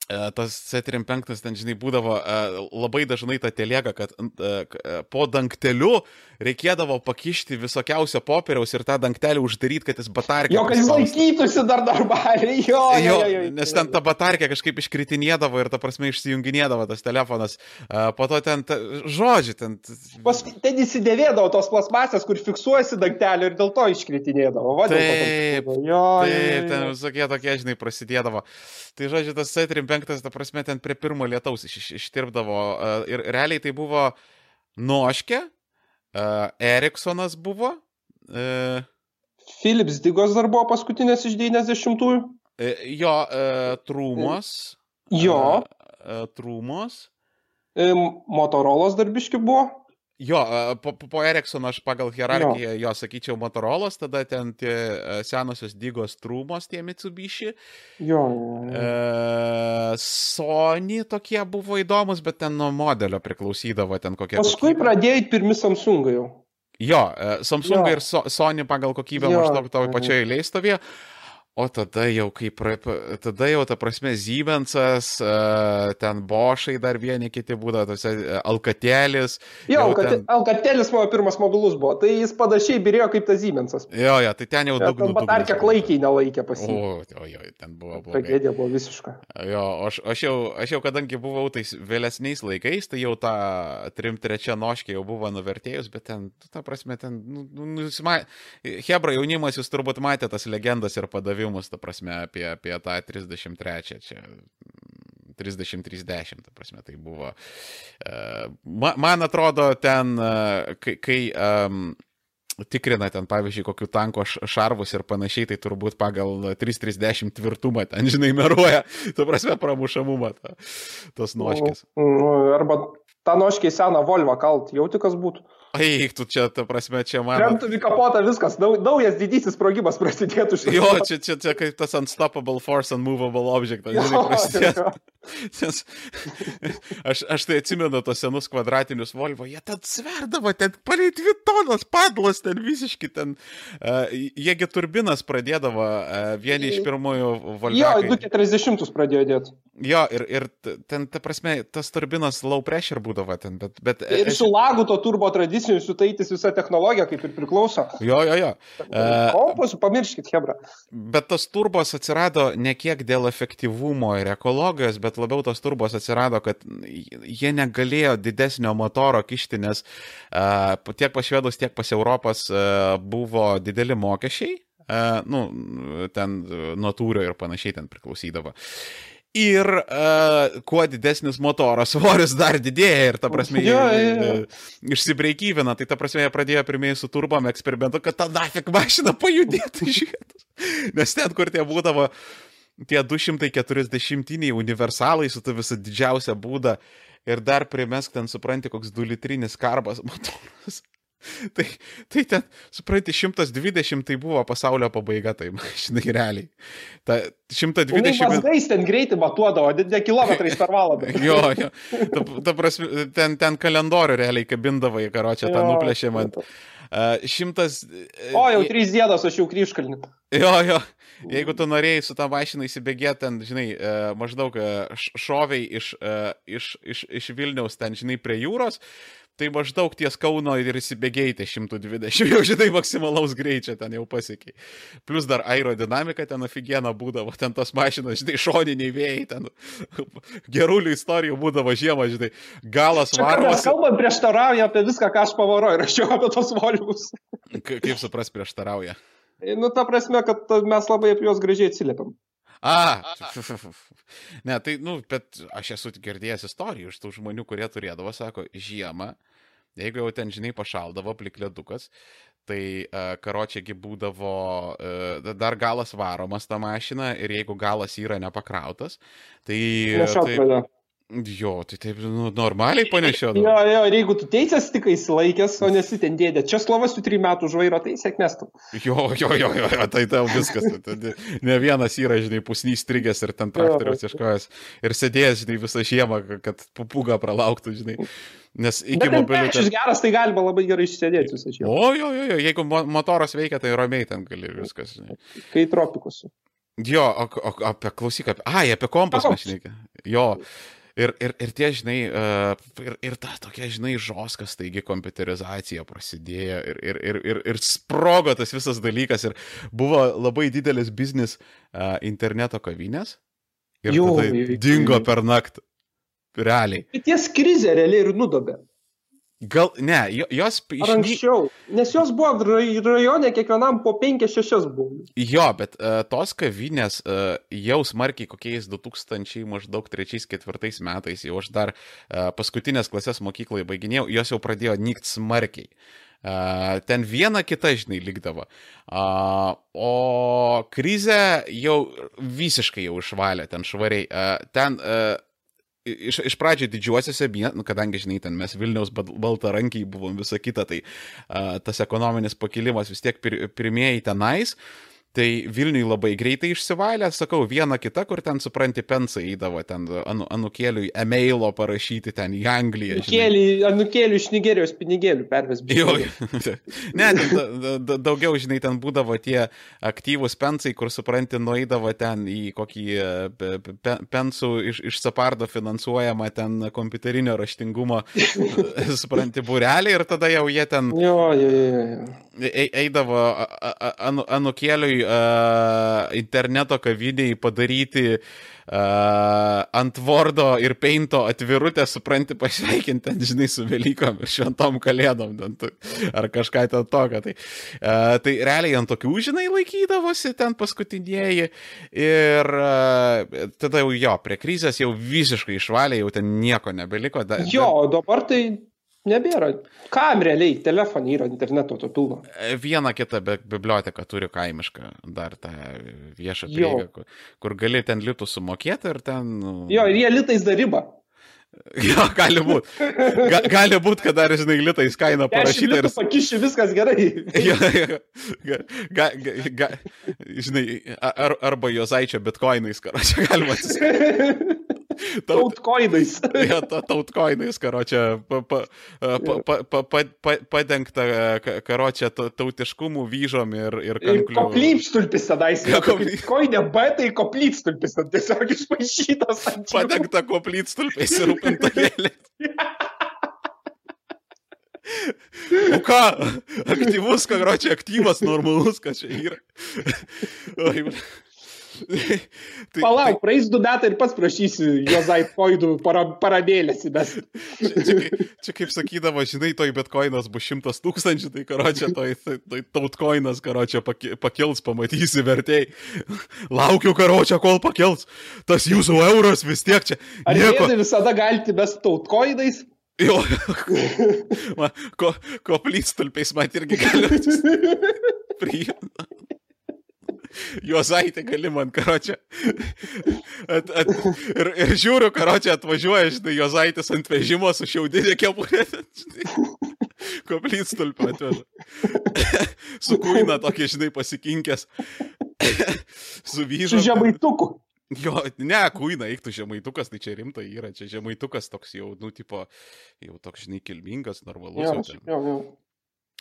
tas C35 ten, žinai, būdavo e, labai dažnai ta teliega, kad e, e, po dangteliu reikėdavo pakišti visokiausio popieriaus ir tą dangtelį uždaryti, kad jis batarkė. Jo, kad jis laikytųsi dar normaliai, jo, jo, Jo, jo, jo. nes ten ta batarkė kažkaip iškritinėdavo ir ta prasme išsijunginėdavo tas telefonas. E, Po to ten, ta, žodžiu, ten Paskui ten įsidėvėdavo tos plasmasės, kur fiksuojasi dangtelį ir dėl to iškritinėdavo. Va, dėl to ten Taip, jo, jo, Taip, ten jo. visokie tokie, žinai, prasidėdavo. Tai žodžiu, tas C35, ta prasme, ten prie pirmo lietaus iš, iš, ištirpdavo. e, Ir realiai tai buvo Noškė, uh, Eriksonas buvo. Uh, Philips Digos dar buvo paskutinės iš 90-ųjų. jo Trūmos. Jo, Trūmos. e, Motorolas darbiški buvo. Jo, po, po- Eriksono aš pagal hierarchiją jo, jo sakyčiau, Motorolas, tada ten tie e, senosios dygos Trūmos, tie Mitsubishi. Jo. E, Sony tokie buvo įdomus, bet ten nuo modelio priklausydavo ten kokie. Paskui kokybė. pradėjai pirmi Samsungai jau. Jo, e, Samsung Jo. ir so, Sony pagal kokybę Jo, maždaug tavo mhm. pačioje eilėje stovėjo. O tada jau kaip, tada jau ta prasme Siemensas, e, ten Bošai dar vieni kiti būdavo, tose e, Alkatelis. Jo, kad ten- Alkatelis mano pirmas mobilus buvo. Tai jis panašiai birėjo kaip tas Siemensas. Jo, jo, tai ten jau daug. Ten batarkė klaikiai nelaikė pas jį. O, o, jo, ten buvo blogai. Tragedija buvo visiška. Jo, aš, aš, jau, aš jau kadangi buvau tais vėlesniais laikais, tai jau tą 3-3 noškį jau buvo nuvertėjus, bet ten, ta prasme, ten, nu, nu, nusima... Hebra jaunimas, jūs turbūt matėte tas legendas ir padavimus, ta prasme, apie, apie tą 33, čia 30-30, ta prasme, tai buvo. Uh, man, man atrodo, ten, uh, kai, kai um, tikrina ten, pavyzdžiui, kokių tanko šarvus ir panašiai, tai turbūt pagal 330 tvirtumą ten, žinai, meruoja, tu prasme, pramušamumą ta, tos noškės. Arba tą noškį seną Volvo kalt, jauti kas būtų. Eik, tu čia, ta prasme, čia man. Kremtų į kapotą viskas, naujas didysis sprogimas prasidėtų šiandien. Jo, čia, čia, čia kaip tas unstoppable force, unmovable object, žinai, prasidėtų. Nes, aš, aš tai atsimenu tos senus kvadratinius Volvo, jie ten sverdavo, ten palei dvi tonas padlas, ten visiškai ten, uh, jiegi turbinas pradėdavo, uh, vieni iš pirmųjų Volvo. Jo, 240 pradėjo dėti. Jo, ir, ir ten, ta prasme, tas turbinas low pressure būdavo ten, bet... bet ir su lagu to turbo tradicijų tradicinių sutaitis visą technologiją, kaip ir priklauso. Jo, jo, jo. Kompus, pamirškit, Hebra. Bet tas turbos atsirado ne kiek dėl efektyvumo ir ekologijos, bet labiau tos turbos atsirado, kad jie negalėjo didesnio motoro kišti, nes uh, tiek pas švedus, tiek pas Europos uh, buvo dideli mokesčiai. Uh, nu, ten nuo tūrio ir panašiai ten priklausydavo. Ir uh, kuo didesnis motoras svoris dar didėja ir ta prasme jo, jo, jo. išsibreikyvina, tai ta prasme jie pradėjo pirmieji su turbom eksperimentu, kad ta nafik mašina pajudėtų žiūrėtų. Nes ten, kur tie būdavo tie 240 universalai su ta visa didžiausia būda ir dar primesk ten, supranti, koks 2 litrinis karbas motoras. Tai, tai ten, supranti, 120 tai buvo pasaulio pabaiga, tai, žinai, realiai. Ta 120... Mazgais ten greitai matuodavo, ne kilometrais per valandą. jo, jo. Ta, ta prasme, ten, ten kalendorių realiai kabindavo į karočią, tą nuplėšė man. Šimtas. O, jau trys dienos aš jau kryškalnį. Jo, jo. Jeigu tu norėjai su tą mašiną įsibėgėti, ten, žinai, uh, maždaug uh, šoviai iš, iš, iš, iš Vilniaus, ten, žinai, prie jūros, tai maždaug ties Kauno ir įsibėgėjai 120, jau žinai, maksimalaus greičio ten jau pasiekiai. Plus dar aerodinamika ten aфиgiena būdavo, ten tos mašinos, žinai, šoniniai vėjai, ten gerulių istorijų būdavo žiemą, žinai, galas varomas. Mes kalbam prieštarauja apie viską, ką aš pavaroju, rašiau apie tos volvus. Kaip supras prieštarauja? Nu, ta prasme, kad mes labai apie juos gražiai atsiliepiam. A, ne, tai, nu, bet aš esu girdėjęs istorijų iš tų žmonių, kurie turėdavo, sako, žiemą, jeigu jau ten, žinai, pašaldavo plikledukas, tai uh, karočiagi būdavo uh, dar galas varomas tą mašiną ir jeigu galas yra nepakrautas, tai... Nešaut, tai Jo, tai taip nu, normaliai panešiau. Jo, jo, ir jeigu tu teisės tik įsilaikęs, o nesi ten dėdė, čia slovas tu trijų metų žvairo, tai sėkmės tu. Jo, jo, jo, jo, tai tau viskas. Ne vienas yra, žinai, pusnys strigęs ir ten traktoriaus ieškojęs. Ir sėdėjęs, žinai, visą žiemą, kad pupūgą pralauktų, žinai. Nes iki mobilių... Ten... geras, tai galima labai gerai išsėdėti visą žiemą. O, jo, jo, jo, jeigu motoras veikia, tai ramiai ten gali viskas. Žinai. Kai tropikus. Jo, o, o, apie klausyk, apie... Ai, apie kompas mes šnekė. Jo. Ir, ir, ir tie, žinai, uh, ir, ir ta tokia, žinai, žoskas, taigi kompiuterizacija prasidėjo ir, ir, ir, ir, ir sprogo tas visas dalykas ir buvo labai didelis biznis uh, interneto kavinės. Ir Jau, tada dingo per naktį. Realiai. Ties krizė realiai ir nudobė. Gal, ne, jos iš... Anksčiau, nes jos buvo rajone, kiekvienam po 5-6 buvo. Jo, bet uh, tos kavinės uh, jau smarkiai kokiais 2000 maždaug 3-4 metais, jau aš dar uh, paskutinės klasės mokykloje baiginėjau, jos jau pradėjo nykt smarkiai. Uh, ten viena kita, žinai, likdavo. Uh, o krizė jau visiškai jau išvalė ten švariai. Uh, ten uh, iš, iš pradžio didžiuosiuose, nu, kadangi, žinai, ten mes Vilniaus baltarankiai buvom visą kitą, tai uh, tas ekonominis pakilimas vis tiek pir, pirmieji tenais. Uh, Tai Vilniui labai greitai išsivalė, sakau, viena kita, kur ten, supranti, pensai įdavo, ten anu, anukėliui emailo parašyti ten į Angliją. Anukėlį, anukėlių iš Nigerijos pinigėlių perves. Jo, ne, da, da, daugiau, žinai, ten būdavo tie aktyvūs pensai, kur, supranti, nueidavo ten į kokį pe, pe, pensų iš, iš Sapardo finansuojamą ten kompiuterinio raštingumo, supranti, būrelį ir tada jau jie ten... Jo, jo, jo. jo. Eidavo anukėliui uh, interneto kaviniai padaryti uh, ant Wordo ir Painto atvirutę, supranti, pasveikinti, ten, žinai, su Velykom ir šventom kalėdom, ten, ar kažką ten tokio. Tai, uh, tai realiai ant tokių, žinai, laikydavosi ten paskutinieji ir uh, tada jau jo, prie krizės jau visiškai išvalė, jau ten nieko nebeliko. Da, jo, dabar tai Nebėra. Kam realiai telefonai yra interneto to pilno? E, Vieną kitą bi- biblioteką turi kaimišką, dar tą viešą prieigą, kur, kur gali ten litų sumokėti ir ten... Nu, Jo, ir jie litais dar ribą. jo gali būti. Ga, gali būti, kad dar, žinai, litais kaina Parašyta ir pakiši, viskas gerai. Jo, jo, ga, ga, ga, žinai, ar, arba Jozaičio bitkoinais, karočią galima atsiskaityti. Tautkoinais. Ja, tautkoinais, karočią, pa, pa, pa, pa, pa, pa, padengta, karočią, tautiškumų vyžom ir, ir kankliu. Koplypstulpis tenais. Koplypstulpis. B tai koplypstulpis, tiesiog išpašytas. Padengta koplypstulpis ir rūpintalėlė. O ką, aktyvus, ką gročia, aktyvas, normalus, ką čia yra. Oi, tai, Palauk, praeis du metai ir pats prašysi Jozai Koidų para, paradėlės įmest. Čia, čia, kaip- čia kaip sakydavo, žinai, toj bitkoinas bus šimtas tūkstančių, tai karočią, toj, toj, tautkoinas, karočią, paki- pakils, pamatysi vertėjai. Laukiu, karočią, kol pakils. Tas jūsų euras vis tiek čia. Ar Nieko. visada galite mest tautkoinais? Jo, man, ko, koplytstulpiais man irgi gali priimti. Juozaitė gali man, karočią. At, at, ir, ir žiūriu, karočią atvažiuoja, žinai, Juozaitis ant vežimo su šiaudinė kepurė. Koplytstulpį atveža. su kuina tokia, žinai, pasikinkęs. su vyžu. Su žemaituku. Jo, ne, kuina, eiktų žemaitukas, tai čia rimta yra, čia žemaitukas toks jau, nu, tipo, jau toks, žinai, kilmingas, normalus. Jo, jau jo, jo.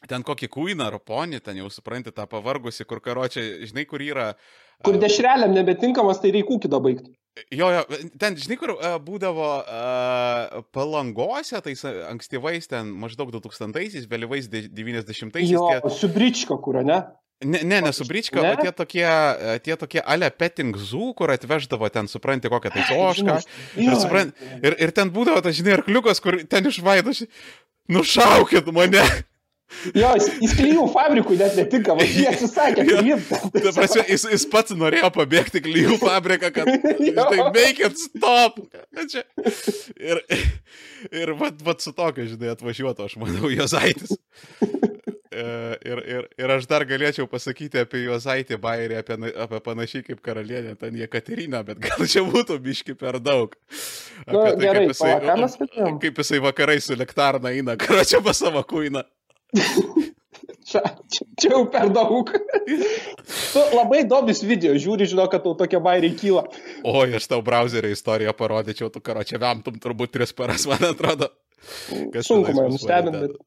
Ten kokį kuiną ar ponį, ten jau supranti tą pavargusi, kur karočią, žinai, kur yra. Kur a, dešreliam nebetinkamas, tai reikia ūkį baigti. Jo, jo, ten, žinai, kur a, būdavo a, palangose, tais ankstyvais, ten maždaug 2000-aisiais, vėlyvais de- 90-aisiais. Jo, tie- su bričko, kur, ne? Ne, ne, ne su brička, Ne? o tie tokie, tie tokie ale petting zoo, kur atveždavo ten, supranti, kokią tai ošką. Ir, Jo, supran, ir, ir ten būdavo tas, žinai, arkliukas, kur ten iš vaido, ži- nušaukit mane. Jo, jis, jis klyjų fabrikui net netinkamas, jie atsisakė Jo. priimti. Ta prasme, jis, jis pats norėjo pabėgti klyjų fabriką, kad, žinai, make it stop. Čia. Ir, ir vat, vat su tokia, žinai, atvažiuotų, aš manau, Jozaitis. E, Ir, ir, ir aš dar galėčiau pasakyti apie Jozaitį bairį, apie, apie panašiai kaip karalienė, ten Jekaterina, bet gal čia būtų biški per daug. Nu, Apie gerai, kaip, jisai, pala, kaip jisai vakarai su lektarna eina, karočią pas savo kuiną. Čia, čia, čia jau per daug. tu labai įdomus video, žiūri, žinau, kad tau tokie bairiai kyla. Oi, aš tau browserio istoriją parodyčiau, tu karočią vemtum turbūt tris paras, man atrodo. Kas Sunku man nustebinti, bet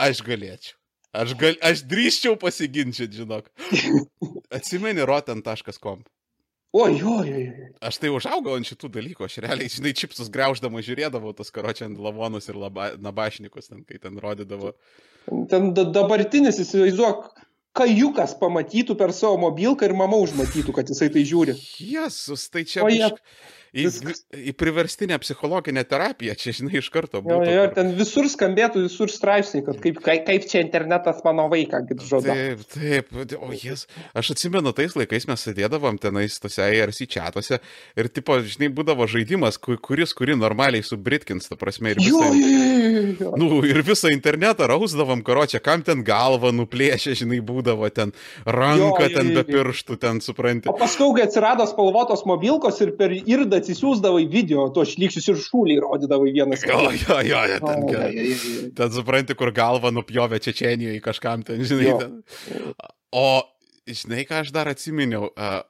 Aš galėčiau. Aš, gal, aš drįščiau pasiginčyti, žinok. Atsimeni roten.com. Oi, oi, oi. Aš tai užaugau ant šitų dalykų, aš realiai, žinai, čipsus grauždama žiūrėdavau tas karočią ant lavonus ir laba, nabašnikus, ten, kai ten rodydavo. Ten da- dabartinis, įsivaizduok, kajukas pamatytų per savo mobilką ir mama užmatytų, kad jisai tai žiūri. Jezus, tai čia bišk- į, į priverstinę psichologinę terapiją, čia, žinai, iš karto Jo, būtų. jo, kur- ten visur skambėtų, visur straipsniai, kad kaip, kaip, čia internetas mano vaiką, kaip žoda. Taip, taip, o jas. Aš atsimenu, tais laikais mes sėdėdavom tenais tose IRC čatuose ir, tipo, žinai, būdavo žaidimas, ku- kuris, kuri normaliai su Britkins, ta prasme, ir Jo, visą, jo, jo, jo, jo. nu, ir visą internetą rausdavom, karočią, kam ten galvą nuplėšė, žinai, būdavo ten ranką, Jo, jo, ten jo, be jo. pirštų, ten supranti. O paskui, kai atsirado spalvotos mobilkos ir per irdą atsisiųsdavai video, to šlykščius ir šūliai rodydavai vienas. Jo, jo, jo, jo, ten, O, jo, jo, jo. ten supranti, kur galvą nupjovė Čečenijoje kažkam ten, žinai. Ten. O, žinai, ką aš dar atsiminiau, uh,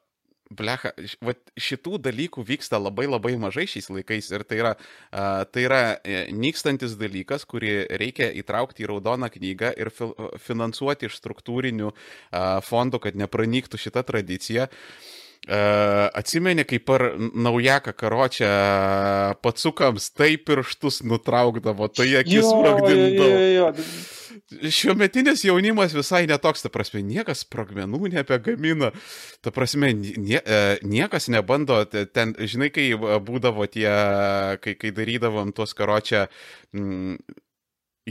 blecha, šitų dalykų vyksta labai labai mažai šiais laikais ir tai yra, tai yra e, nykstantis dalykas, kurį reikia įtraukti į raudoną knygą ir finansuoti iš struktūrinių fondų, kad nepranyktų šita tradicija. Uh, atsimeni, kaip per naujaką karočią patsukams taip pirštus nutraukdavo, tai akis sprogdindavo. Šiuo metinis jaunimas visai netoks, ta prasme, niekas sprogmenų nebegamina, ta prasme, nie, e, niekas nebando, te- ten, žinai, kai e, būdavo tie, kai, kai darydavom tuos karočią, mm,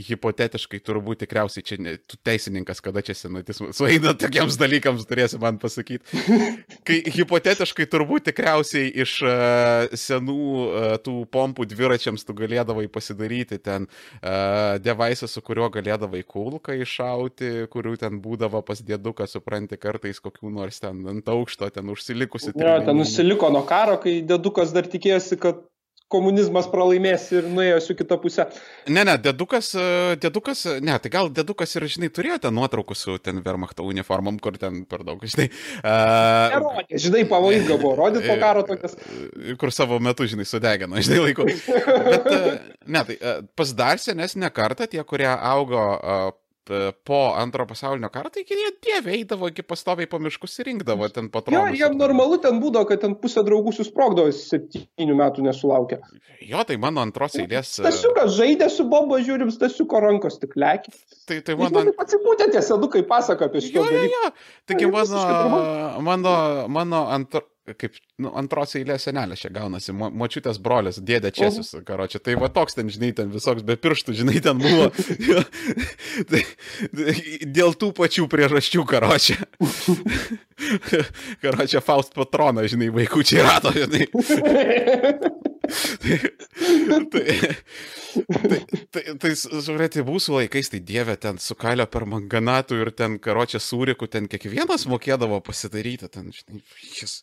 hipotetiškai turbūt tikriausiai čia, ne, tu teisininkas, kada čia senatis sueina tokiems dalykams, turėsi man pasakyti. Kai hipotetiškai turbūt tikriausiai iš uh, senų uh, tų pompų dviračiams tu galėdavai pasidaryti ten uh, devaisą, su kuriuo galėdavai kulką iššauti, kurių ten būdavo pas dėduką, supranti, kartais kokių nors ten ant aukšto, ten užsilikusi. Jo, ten užsiliko nuo karo, kai dėdukas dar tikėjosi, kad komunizmas pralaimės ir nuėjo su kita pusė. Ne, ne, dedukas, e, dedukas, ne, tai gal dedukas ir, žinai, turėjo ten nuotraukų su ten Wehrmachto uniformom, kur ten per daug, žinai. Uh, Nerodė, žinai, pavojinga buvo, rodyti po karo tokias. Kur savo metu, žinai, sudegino, žinai, laiko. Bet, ne, tai pas dar senesnę kartą tie, kurie augo po antro pasaulinio karo, tai jie dievė eidavo iki pastoviai po miškus ir rinkdavo ten patronus. Jo, jam normalu ten būdavo, kad ten pusė draugų susprogdavo septynių metų nesulaukę. Jo, tai mano antros eilės. Stasiukas žaidė su bomba, žiūrim, Stasiuko rankos tik lėkia. Tai, tai mano... Man atsipūtė tie sedukai pasako apie šitą. Jo, jo, jo. Taigi mano, mano, mano antro kaip nu, antros eilės senelės čia gaunasi, mo, močiutės brolis, dėdė Česius, karočią. Tai va toks ten, žinai, ten visoks be pirštų, žinai, ten buvo. tai, dėl tų pačių priežasčių, karočią. karočią Faust patroną, žinai, vaikų čia rato, žinai. tai, tai, tai, tai, tai žiūrėti, mūsų laikais, tai dievė ten sukalio per manganatų ir ten karočią sūrikų, ten kiekvienas mokėdavo pasidaryti, ten, žinai, jis.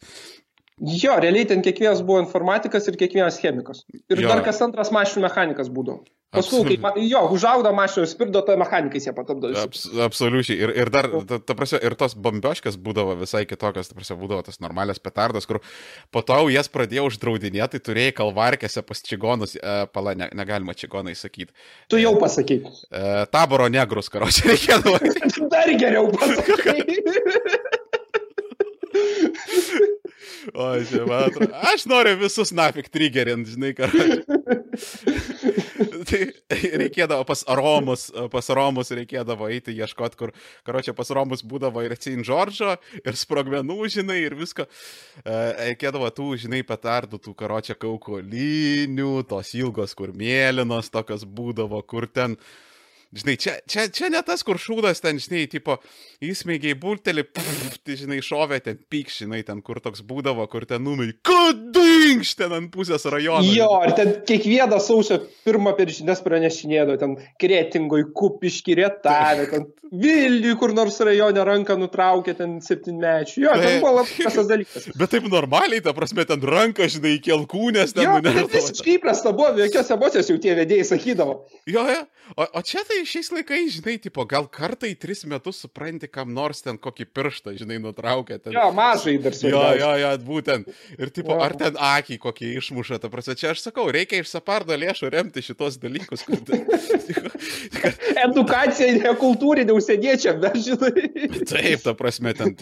Jo, realiai ten kiekvienas buvo informatikas ir kiekvienas chemikas. Ir jo. dar kas antras mašinų mechanikas būdavo. Paskui, kai, jo, užaugo mašinų ir spirdo, to mechanikai jie patapdavo. Abs, absoliučiai. Ir, ir dar, ta, ta prasme, ir tos bombioškas būdavo visai kitokios, ta prasme, būdavo tas normalias petardas, kur po to jas pradėjo uždraudinėti, tai turėjai kalvarkėse pas čigonus, e, pala, ne, negalima čigonai sakyti. Tu jau pasakai. E, taboro negrus, karočią reikėdavo. dar geriau pasakai. O, čia, man atrodo, aš noriu visus nafik triggerint, žinai, ką. tai reikėdavo pas Romus, pas Romus reikėdavo eiti ieškoti, kur, karočią, pas Romus būdavo ir St. George'o, ir sprogmenų, žinai, ir visko. E, reikėdavo tų, žinai, petardų, tų karočią kaukolinių, tos ilgos, kur mėlynos tokios būdavo, kur ten... Uh, Žinai, čia, čia, čia ne tas, kur šūdas ten, žinai, tipo, įsmeigiai bultelį, tai, žinai, šovė ten pyks, žinai, ten, kur toks būdavo, kur ten numai, kadingš ten ant pusės rajono. Jo, ir ten kiekvieną sausio pirmą per žinias pranešinėdavo, ten kretingoj, kupiški, rietavė, ten Vilniui, kur nors rajone ranką nutraukė, ten septynmečių. Jo, ten buvo labai tas dalykas. Bet taip normaliai, ta prasme, ten ranką, žinai, kelkūnės, ten nuneša. Tai visiškai įprasta buvo, jokios emocijos jau tie vedėjai sakydavo. Jo, jo. O, o čia tai šiais laikais, žinai, tipo, gal kartą į tris metus supranti, kam nors ten kokį pirštą, žinai, nutraukia. Ten... Jo, mažai dar juo. Jo, jo, jo, būtent. Ir, tipo, jo. ar ten akį kokį išmuša, ta prasme, čia aš sakau, reikia iš sapardo lėšų remti šitos dalykus. Kad... Edukacija ne kultūrinė užsieniečiam, bet žinai. Taip, ta prasme, ten,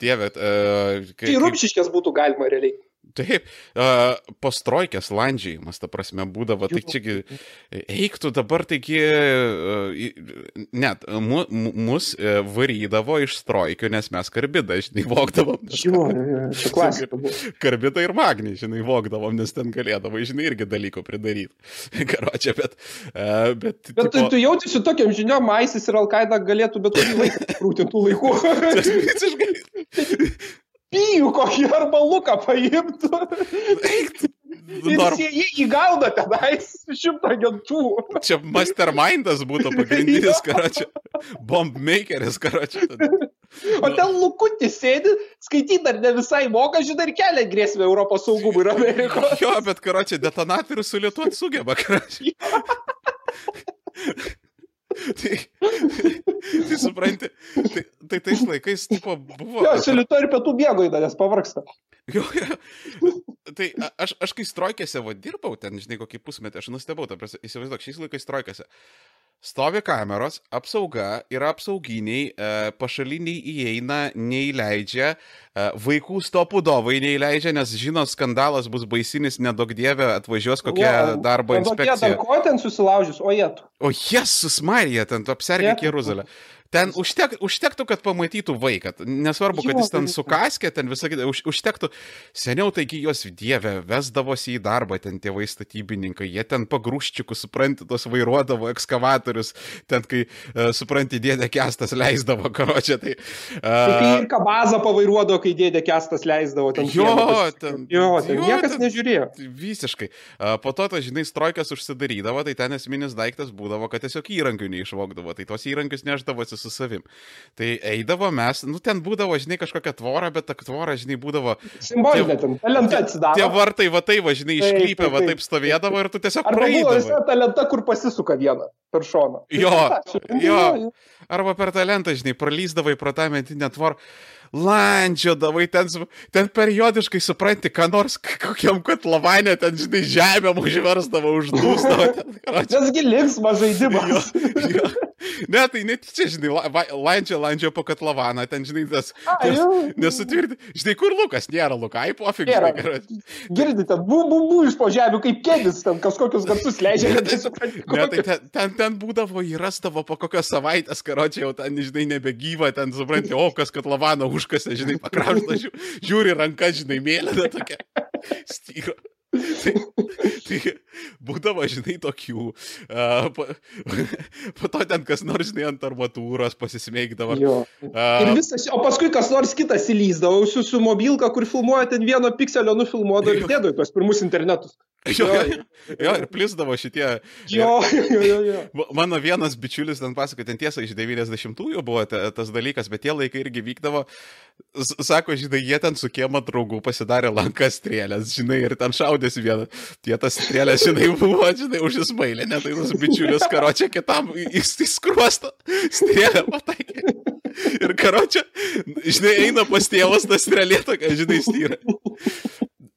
dieve. Uh, kai, tai rūpšiškės būtų galima realiai. Taip, uh, postrojkės landžiajimas, ta prasme, būdavo, tai čiagi, eiktų dabar, taigi, uh, net, mu, mus uh, varydavo iš strojkių, nes mes karbidą, žinai, vokdavom. Klasika. Karbidą ir magnį, žinai, vokdavom, nes ten galėdavo, žinai, irgi dalykų pridaryti. Karočią, bet... Uh, bet, bet tipo... tu, tu jautiesi tokiam žiniom, Aisis ir Alkaida galėtų bet kurį laiką krūtintų laikų. pijų kokį arba luką paimtų. Ir jie jį įgauna tenais šimtą agentų. Čia mastermindas būtų pagrindinis, karočią. Bombmakeris, karočią. O ten lukutis sėdi, skaityti dar ne visai moka, žinai, ir kelia grėsmę Europos saugumui ir Amerikos. Jo, bet karočią detonatorių sulietuoti sugeba, karočią tai, tai supranti, tai, tai tais laikais tipo, buvo. Jo, aš rytoj ir pietų bėgo į dalės pavarksta. Jo, jo. Tai aš, aš kai strojkėse va, dirbau ten, žinai, kokį pusmetį, aš nustebau, įsivaizduok, šiais laikais strojkėse. Stovi kameros, apsauga yra apsauginiai, e, pašaliniai įeina, neįleidžia, e, vaikų stopudovai neįleidžia, nes žino, skandalas bus baisinis, nedaug dievė atvažiuos kokia ja, darbo inspekcija. Dar ko ten susilaužys, o jie. O jes susmarija, ten tu apsergėk Jeruzalę. Ten užtek, užtektų, kad pamatytų vaiką. Nesvarbu, kad jis ten tai- su kaskė, ten visą kitą. Už, užtektų. Seniau taigi jos dievė, vesdavosi į darbą, ten tėvai statybininkai. Jie ten pagrūščiukų, supranti, tos vairuodavo ekskavatorius. Ten, kai, uh, supranti, dėdė kestas leisdavo, karočią. Tai, Tai uh, ir kabazą pavairuodavo, kai dėdė kestas leisdavo ten. Jo, pas- ten- Jo, ten jo, niekas ten- nežiūrėjo. Visiškai. A, Po to, ta, žinai, strojkas užsidarydavo, tai ten esminis daiktas būdavo, kad tiesiog įrankių neišvokdavo, tai tos įrankius neždavosi su savim. Tai eidavo mes, nu ten būdavo, žinai, kažkokia tvora, bet ta tvora, žinai, būdavo... Simbolinė ten, lenta atsidaro. Tie vartai, va tai, va, žinai, Taip, išklypę, taip, va taip. stovėdavo ir tu tiesiog Arba buvo visa ta lenta, kur pasisuka vieną per šoną. Jo, Jo. Arba per talentą, žinai, pralyzdavai pro tą mentinę tvorą. Landžiodavai ten, ten periodiškai supranti, ką nors kokiam kotlavanė ten, žinai, žemę užversdavo, uždūstavo. Nesgi linksmas žaidimas. Jo. Ne, tai netyčia, žinai, landžia, landžia po katlavaną, ten, žinai, tas... Jo. Nesutvirti. Žinai, kur Lukas, nėra Lukai, pofig. Girdite, bu, bu, bu iš po žemių kaip kėdis, ten kažkokius garsus leidžia. Kad nesupranti, Ne, tai ten, ten, ten būdavo, įrastavo po kokios savaitės, karočiai, jau ten, žinai, nebegyva, ten, supranti, o kas kad lavaną užkasė, žinai, pakraušta, žiū, žiūri ranka, žinai, mėlyna tokia. Styro. Tai, tai būdavo, žinai, tokių. Uh, po, po to ten kas nors, žinai, ant armatūros pasismeigdavo. Jo. Ir Uh, visas, o paskui kas nors kitas įlyzdavo su, su mobilka, kur filmuoja ten vieno pikselio nufilmuodavo ir dėdavo tuos pirmus internetus. Jo, jo, jo, ir plisdavo šitie. Jo, jo, jo, jo. Ma- Mano vienas bičiulis ten pasakoja, ten tiesa iš 90-ųjų buvo ta, tas dalykas, bet tie laikai irgi vykdavo. Sako, žinai, jie ten su kiemo draugų pasidarė lankas strėlės, žinai, ir ten šaudėsi vieną. Tie tas strėlės, žinai, buvo, žinai, užismailė, ne tai tas bičiulis karočią kitam jis įskruosto strėlę pataikė. Ir karočią, žinai, eina pas tėvas tas strėlė tokia, žinai, styra.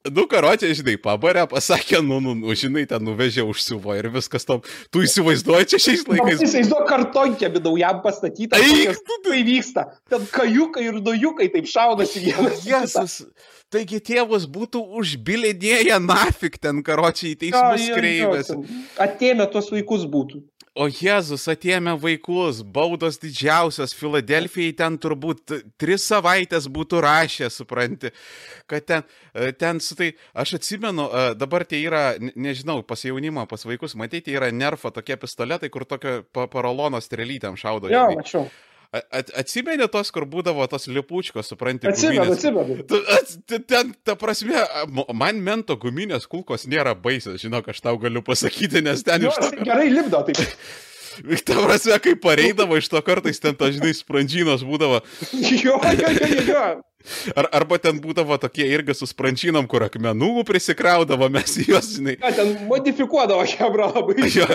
Nu, karočią, žinai, pabarė, pasakė, nu, nu, nu, žinai, ten nuvežė užsiuvo ir viskas tam. Tu įsivaizduoji čia šiais laikais. Jis įsivaizduoja kartonkėmi naujam pastatytą. Eik, kokias- Tai vyksta. Ten kajukai ir dujukai taip šaudasi vienas. Jėzus. Taigi tėvus būtų užbilinėję nafik ten, karočiai, į teismus ten Atėmė tuos vaikus būtų. O Jėzus atėmė vaikus, baudos didžiausios, Filadelfijai ten turbūt tris savaitės būtų rašę, supranti, kad ten, e, ten su tai, aš atsimenu, e, dabar tai yra, ne- nežinau, pas jaunimą, pas vaikus, matyti, yra nerfo tokie pistoletai, kur tokio pa- parolono strelytėm šaudo. Jo, mačiau. A- at- Atsimeni tos, kur būdavo tos lipučkos, supranti, Atsimenu, atsimenu. Tu- ats- t- Ten, ta prasme, man mento guminės kulkos nėra baisios, žinok, aš tau galiu pasakyti, nes ten Jo, iš to... jisai gerai lipdo taip. Ta prasme, kai pareidavo iš to kartais ten, ta, žinai, sprandžinos būdavo, jo, jo, jo, jo. Ar, arba ten būdavo tokie irgi su sprandžinom, kur akmenų prisikraudavo, mes juos, žinai. Ja, ten modifikuodavo Hebra labai. Jo.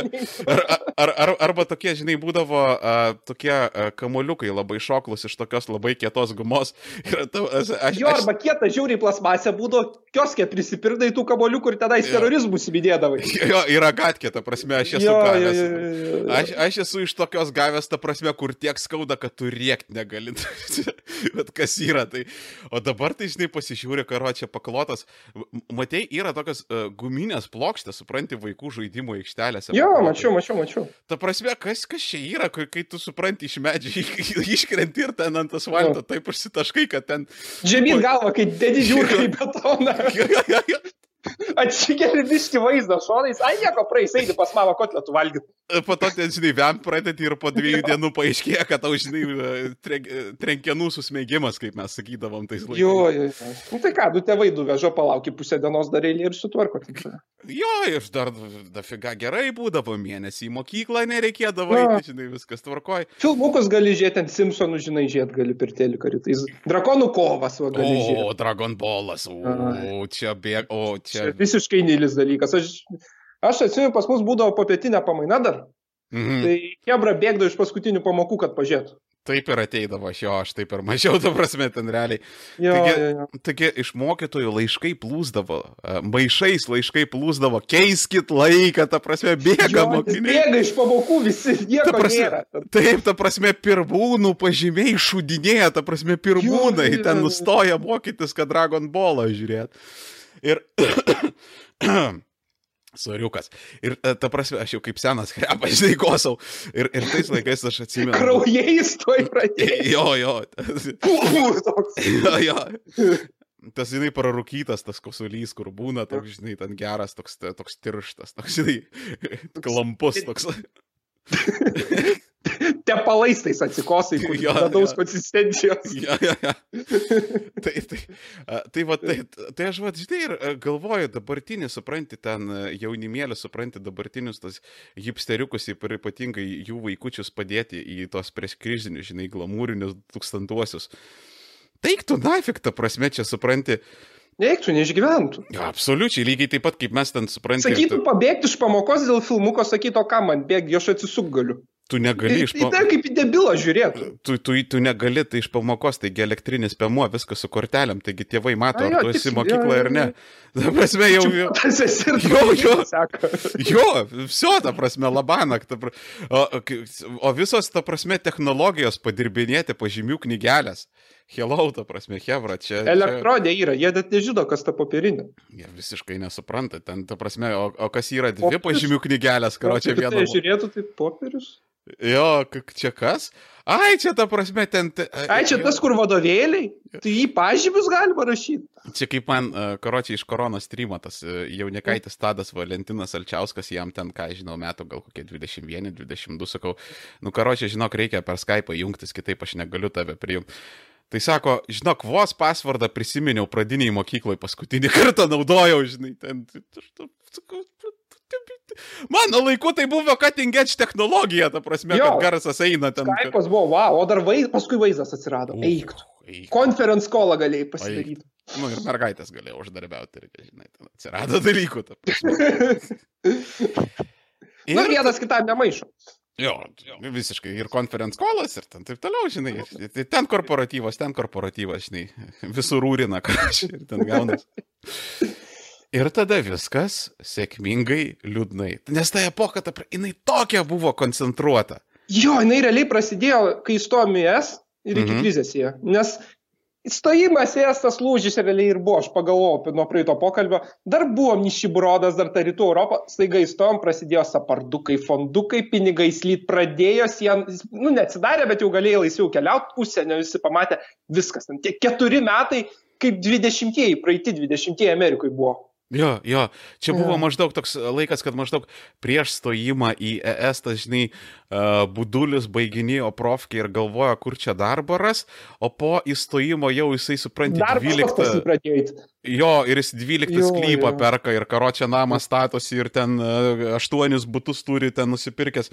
Ar, ar, ar, arba tokie, žinai, būdavo a, tokie a, kamoliukai labai šoklus iš tokios labai kietos gumos. Ir, ta, aš, aš, Jo, arba kieta žiauriai plasmasė būdavo, kioskė prisipirkdai tų kaboliukų ir tenais Jo. terorizmus įdėdavai. Jo, yra gatkė, ta prasme, aš esu Jo, jo, gavęs. jo, jo, jo. Aš, aš esu iš tokios gavęs, ta prasme, kur tiek skauda, kad tu riekt negali. Bet kas yra tai. O dabar tai, žinai, pasižiūrė, karo čia paklotas. Matei, yra tokios uh, guminės plokštės, supranti, vaikų žaidimų aikštelėse. Jo, paklotos. mačiau, mačiau, mačiau. Ta prasme, kas, kas čia yra, kai, kai tu supranti iš medžio, iškrenti ir ten ant asfalto taip užsitaškai, kad ten... Žemyn galva, kai dedi žiūri į betoną. Atsikeli biški vaizdą šonais, ai nieko praeis, eini pas mamą kotletų valgyti. Po to, ten, žinai, vem pradėti ir po dviejų dienų paaiškėja, kad tau, žinai, tren- trenkianų susmėgimas, kaip mes sakydavom tais laikais. Jo, jo, jo. Nu tai ką, du tėvai duvežo, palauki pusę dienos dar eilė ir sutvarko. Jo, ir dar dafiga gerai būdavo, mėnesį į mokyklą nereikėdavo, Jo. eiti, žinai, viskas tvarkoj. Filmukus gali žiūrėti, ant Simpsonų, žinai, žiūrėti gali per telikarių. Tai drakonų kovas, va, gali O, žiūrėti. Dragon Ballas, o, čia bėg, o, Čia čia. visiškai neįlis dalykas. Aš, aš atsimenu, pas mus būdavo popietinė pamaina dar. Mhm. Tai Hebra bėgdavo iš paskutinių pamokų, kad pažiūrėtų. Taip ir ateidavo, aš jo, aš taip ir mažiau, ta prasme, ten realiai. Jo, Taigi- jo, jo. Taigi iš mokytojų laiškai plūsdavo, e, maišais laiškai plūsdavo, keiskit laiką, ta prasme, bėga Jo, mokiniai. Bėga iš pamokų, visi Ta nieko prasme, nėra. Taip, ta prasme, pirmūnų pažymiai šudinėja, ta prasme, pirmūnai Jo, jo, ten nustoja mokytis, kad Dragon Ballą žiūrėt. Ir Soriukas. Ir e, ta prasme, aš jau kaip senas krepas, žinai, kosau. Ir, ir tais laikais aš atsimenu. Kraujais toj pradėjai. Jo, jo. Jo, jo. Tas, žinai, prarūkytas tas kosulys, kur būna, toks, žinai, ten geras, toks, toks tirštas, toks, žinai, klampus, toks. Tepalais tais atsikosai, kur Jo, medaus jo. konsistencijos. Ja, ja, ja. Tai, tai, tai, va, tai, tai aš, va, žinai, ir galvoju, dabartinį, supranti, ten jaunimėlį, supranti, dabartinius tas hipsteriukus, ypa- ypatingai jų vaikučius padėti į tos prieškryžinius, žinai, glamūrinius tūkstantuosius. Teiktų nafik, ta prasme, čia supranti, Neiktų, neišgyventų. ja, absoliučiai, lygiai taip pat, kaip mes ten supranti. Sakytų, pabėgti iš pamokos dėl filmuko, sakytų, ką man bėgti, aš atsisuk galiu. Tu negali iš po... tai kaip į debilą žiūrėtų. Tu, tu, tu negali tai iš pamokos, taigi elektrinis pėmuo, viskas su kortelėm, taigi tėvai mato, A, ar jo, tu esi jo, ar ne. Ta prasme, jau, jau, Tas esi ir Jo, jo. Jo, viso, ta prasme, labanak. Ta pra... o, o visos, ta prasme, technologijos padirbinėti pažymių knygelės. Hello, ta prasme, Hebra, čia. Elektronė yra, jie net nežino, kas ta popierinė. Čia... Jie visiškai nesupranta, ten, ta prasme, o, o kas yra dvi Popierius. pažymių knygelės, karo čia Tai viena. žiūrėtų, tai popierius. Jo, čia kas? Ai, čia ta prasme, ten. te- Ai, čia tas, kur vadovėliai. Tai jį pažymius galima rašyti. Čia kaip man, karočiai, iš koronos streamo, tas e, jaunikaitis Tadas Valentinas Alčiauskas, jam ten, ką žinau, metų gal kokie 21, 22, sakau, nu karočiai, žinok, reikia per Skype jungtis, kitaip aš negaliu tave prijungti. Tai sako, žinok, vos pasvardą prisiminiau pradiniai mokykloje, paskutinį kartą naudojau, žinai, ten. sakau, Mano laiku tai buvo cutting edge technologija, ta prasme, Jo. kad garsas eina ten. Skype'as buvo, wow, o dar vaiz, paskui vaizdas atsirado. Uf, Eik. tu. eik. Conference call galėjai pasidaryti. Nu ir mergaitės galėjo uždarbiauti irgi, žinai, atsirado dalykų. ta prasme. Nu, Ir- vienas kitam nemaišo. Jo, jo, visiškai. Ir konferenc kolas, ir ten taip toliau, žinai. ir- ir Ten korporatyvas, ten korporatyvas, žinai. Visur rūrina, ką aš ir ten gaunas. Ir tada viskas sėkmingai, liūdnai. Nes ta epocha, ta, jinai tokia buvo koncentruota. Jo, jinai realiai prasidėjo, kai įstojom į S ir iki Mhm. krizės jie. Nes įstojimas į S tas lūžis realiai ir buvo, aš pagalvojau nuo praeito pokalbio. Dar buvom nišibrodas, dar ta rytų Europą, staiga įstojom, prasidėjo sapardukai, fondukai, pinigai slyt, pradėjo sieną, nu neatsidarė, bet jau galėjai laisviau keliauti, užsienio visi pamatė, viskas. Ten tie keturi metai, kaip dvidešimtieji, praeiti dvidešimtieji Amerikai buvo. Jo, jo, čia buvo Jo. maždaug toks laikas, kad maždaug prieš stojimą į ES, tas, žinai, uh, budulis baiginėjo profkį ir galvojo, kur čia darbą ras, o po įstojimo jau jisai supranti Dar 12. pradėjo eiti. Jo, ir jis 12 Jo, sklypą perka ir karočią namą statosi ir ten uh, 8 būtus turi ten nusipirkęs.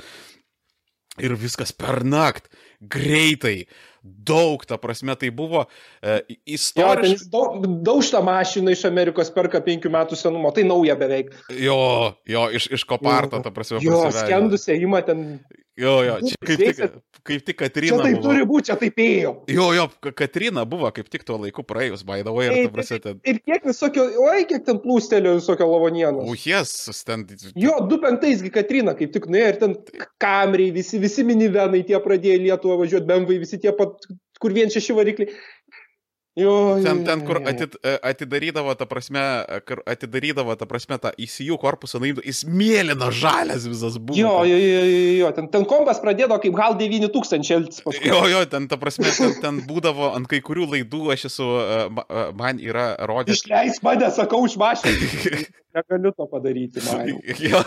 Ir viskas per naktį, greitai, daug, ta prasme, tai buvo ten istoriškai. jis daug, daužtą mašiną iš Amerikos perka penkių metų senumo, tai nauja beveik. Jo, jo, iš, iš koparto, ta prasme, Jo, skendusią įima ten. Jo, jo, čia kaip tik, kaip tik Čia Katrina. taip buvo. turi būti, čia taip ėjo. Jo, jo, Ka- Katrina buvo kaip tik tuo laiku praėjus, by the way, ir prasme, ten... Ir kiek visokio, oi, kiek ten plūstelio visokio lavonienos. Ujes, ten... Jo, 2.5 Katrina kaip tik nuėjo ir ten kameriai, visi, visi minivenai tie pradėjo Lietuvą važiuoti, bemvai, visi tie pat, kur vien šeši varikliai. Jo, Ten, ten, kur atid, atidarydavo, ta prasme, kur atidarydavo, ta prasme, tą įsijų korpusą, naimdavo, jis mėlyna žalias visas buvo. Jo, jo, jo, jo, jo, ten, ten kompas pradėjo kaip gal 9000 elgtis paskui. Jo, jo, ten, ta prasme, ten, ten būdavo ant kai kurių laidų, aš esu, ma- man yra rodęs. Išleis mane, sakau, iš mašinos. Negaliu to padaryti, man. Jo,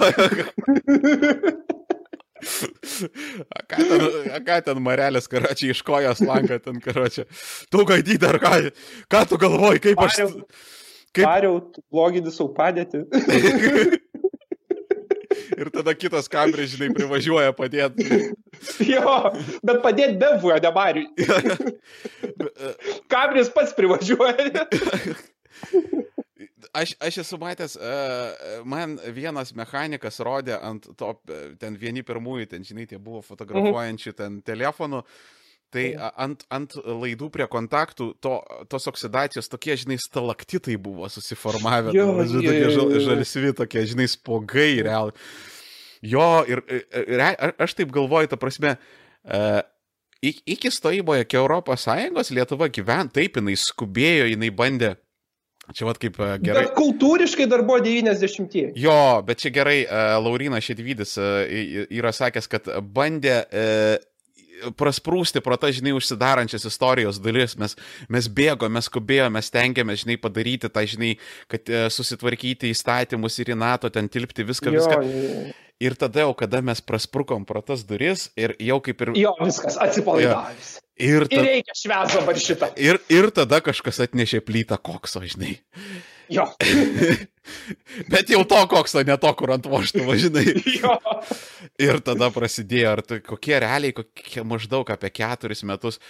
A ką ten, a ką ten Marelis, karočiui, iš kojos lanka ten, karočiui. Tu gaidyti ar ką? Ką tu galvoji, kaip aš... Kaip- Pariau, blogini savo padėtį. Ir tada kitas kameris, žinai, privažiuoja padėti. jo, bet padėti bevuoja, ne Mariui. Kameris pats privažiuoja. Aš, aš esu matęs, uh, man vienas mechanikas rodė ant to, e, ten vieni pirmųjų, ten, žinai, tie buvo fotografuojančių ten telefonų. Tai a, ant, ant laidų prie kontaktų to, tos oksidacijos tokie, žinai, stalaktitai buvo susiformavę. Jo, ten, žinai, tokie žal, žalsvi, tokie, žinai, spogai real. Jo, ir, ir, aš taip galvoju, ta prasme, uh, iki stojimo iki Europos Sąjungos Lietuva gyvent, taip jinai skubėjo, jinai bandė Čia vad kaip e, gerai. Bet kultūriškai dar buvo 90. Jo, bet čia gerai, uh, Laurinas Šedvidis uh, yra sakęs, kad bandė prasprūsti pro tą, žinai, užsidarančias istorijos dalis, mes, mes bėgome, mes skubėjome, mes tengiamės, žinai, padaryti tą, žinai, kad e, susitvarkyti įstatymus ir į NATO ten tilpti viską, Jo, viską. jo, jo. Ir tada jau, kada mes prasprukom pro tas duris ir jau kaip ir... Jo, viskas, atsipalaidavęs. Ir, Ir ta, reikia švęs dabar šitą. ir, ir tada kažkas atnešė plytą kokso, žinai. Jo. Bet jau to kokso, ne to, kur ant vožtuvo, žinai. jo. Ir tada prasidėjo, ar tai kokie realiai, kokie maždaug apie keturis metus.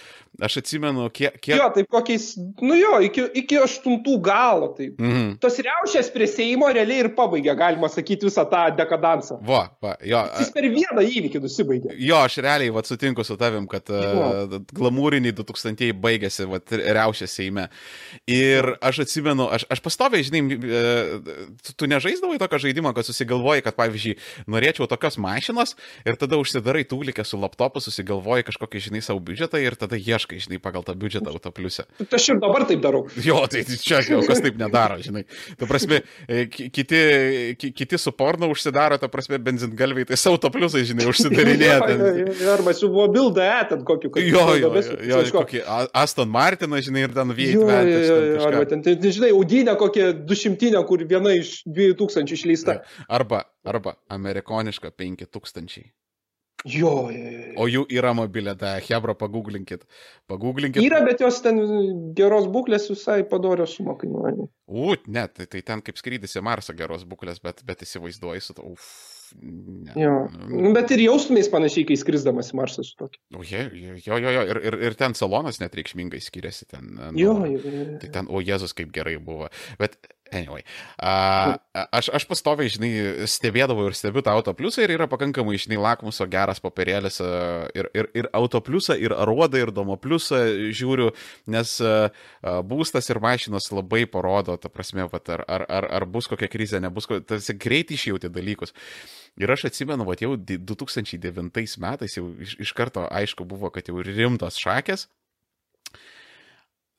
Aš atsimenu, kiek... kiek... Jo, taip kokiais, nu jo, iki, iki aštuntų galo. Tai. Mhm. Tos riaušės prie Seimo realiai ir pabaigė, galima sakyti, visą tą dekadansą. Va, va, jo. Jis per vieną įvykį nusibaigė. Jo, aš realiai vat, sutinku su tavim, kad uh, glamūriniai 2000 baigėsi vat, riaušė Seime. Ir aš atsimenu, aš, aš pastoviai, žinai, uh, tu, tu nežaisdavai tokio žaidimo, kad susigalvoji, kad, pavyzdžiui, norėčiau tokios mašinos ir tada užsidarai tūlikę su laptopu, susigalvoji kažkokį, žinai, savo biudžetą ir tada ieškai, žinai, pagal tą biudžetą autopliusę. Aš ir dabar taip darau. Jo, tai čia jau kas taip nedaro, žinai. Tu prasme, e, ki- kiti, ki- kiti su porno užsidaro, ta prasme, benzingalviai, tai savo autopliusai, žinai, užsidarinėja. Jo, ten. jo, jo, Arba su buvo bilda, e, ten kokiu. kad- Jo, jo, jo, jo kažko- kokį Aston Martiną, žinai, ir ten Jo, jo, jo, jo, arba ten, tai, tai, žinai, audinė kokia 200, kur viena iš 2000 išleista. Arba, arba amerikoniška 5000. Jo. O jų yra mobilė, da, Hebra, paguglinkit. Paguglinkit. Yra, bet jos ten geros būklės visai padorios sumą kainuoja. U, ne, tai, tai ten kaip skrydis į Marsą geros būklės, bet, bet įsivaizduoji su to. Uf, ne. Jo. Nu, Bet ir jaustumės panašiai, kai skrisdamas į Marsą su tokiu. O, je, jo, jo, jo, ir, ir, ir ten salonas net reikšmingai skiriasi. Ten, nu, Jo, jo, jo. jo. Tai ten, o Jėzus kaip gerai buvo. Bet, anyway, a, aš, aš pastoviai, žinai, stebėdavau ir stebiu tą autopliusą ir yra pakankamai, žinai, lakmuso geras papirėlis ir, ir, ir autopliusą, ir aruodą, ir domopliusą žiūriu, nes būstas ir mašinos labai parodo, ta prasme, vat, ar, ar, ar, ar bus kokia krizė, nebus, tarsi greit išjauti dalykus. Ir aš atsimenu, va, jau di- 2009 metais jau iš, iš karto aišku buvo, kad jau rimtos šakės.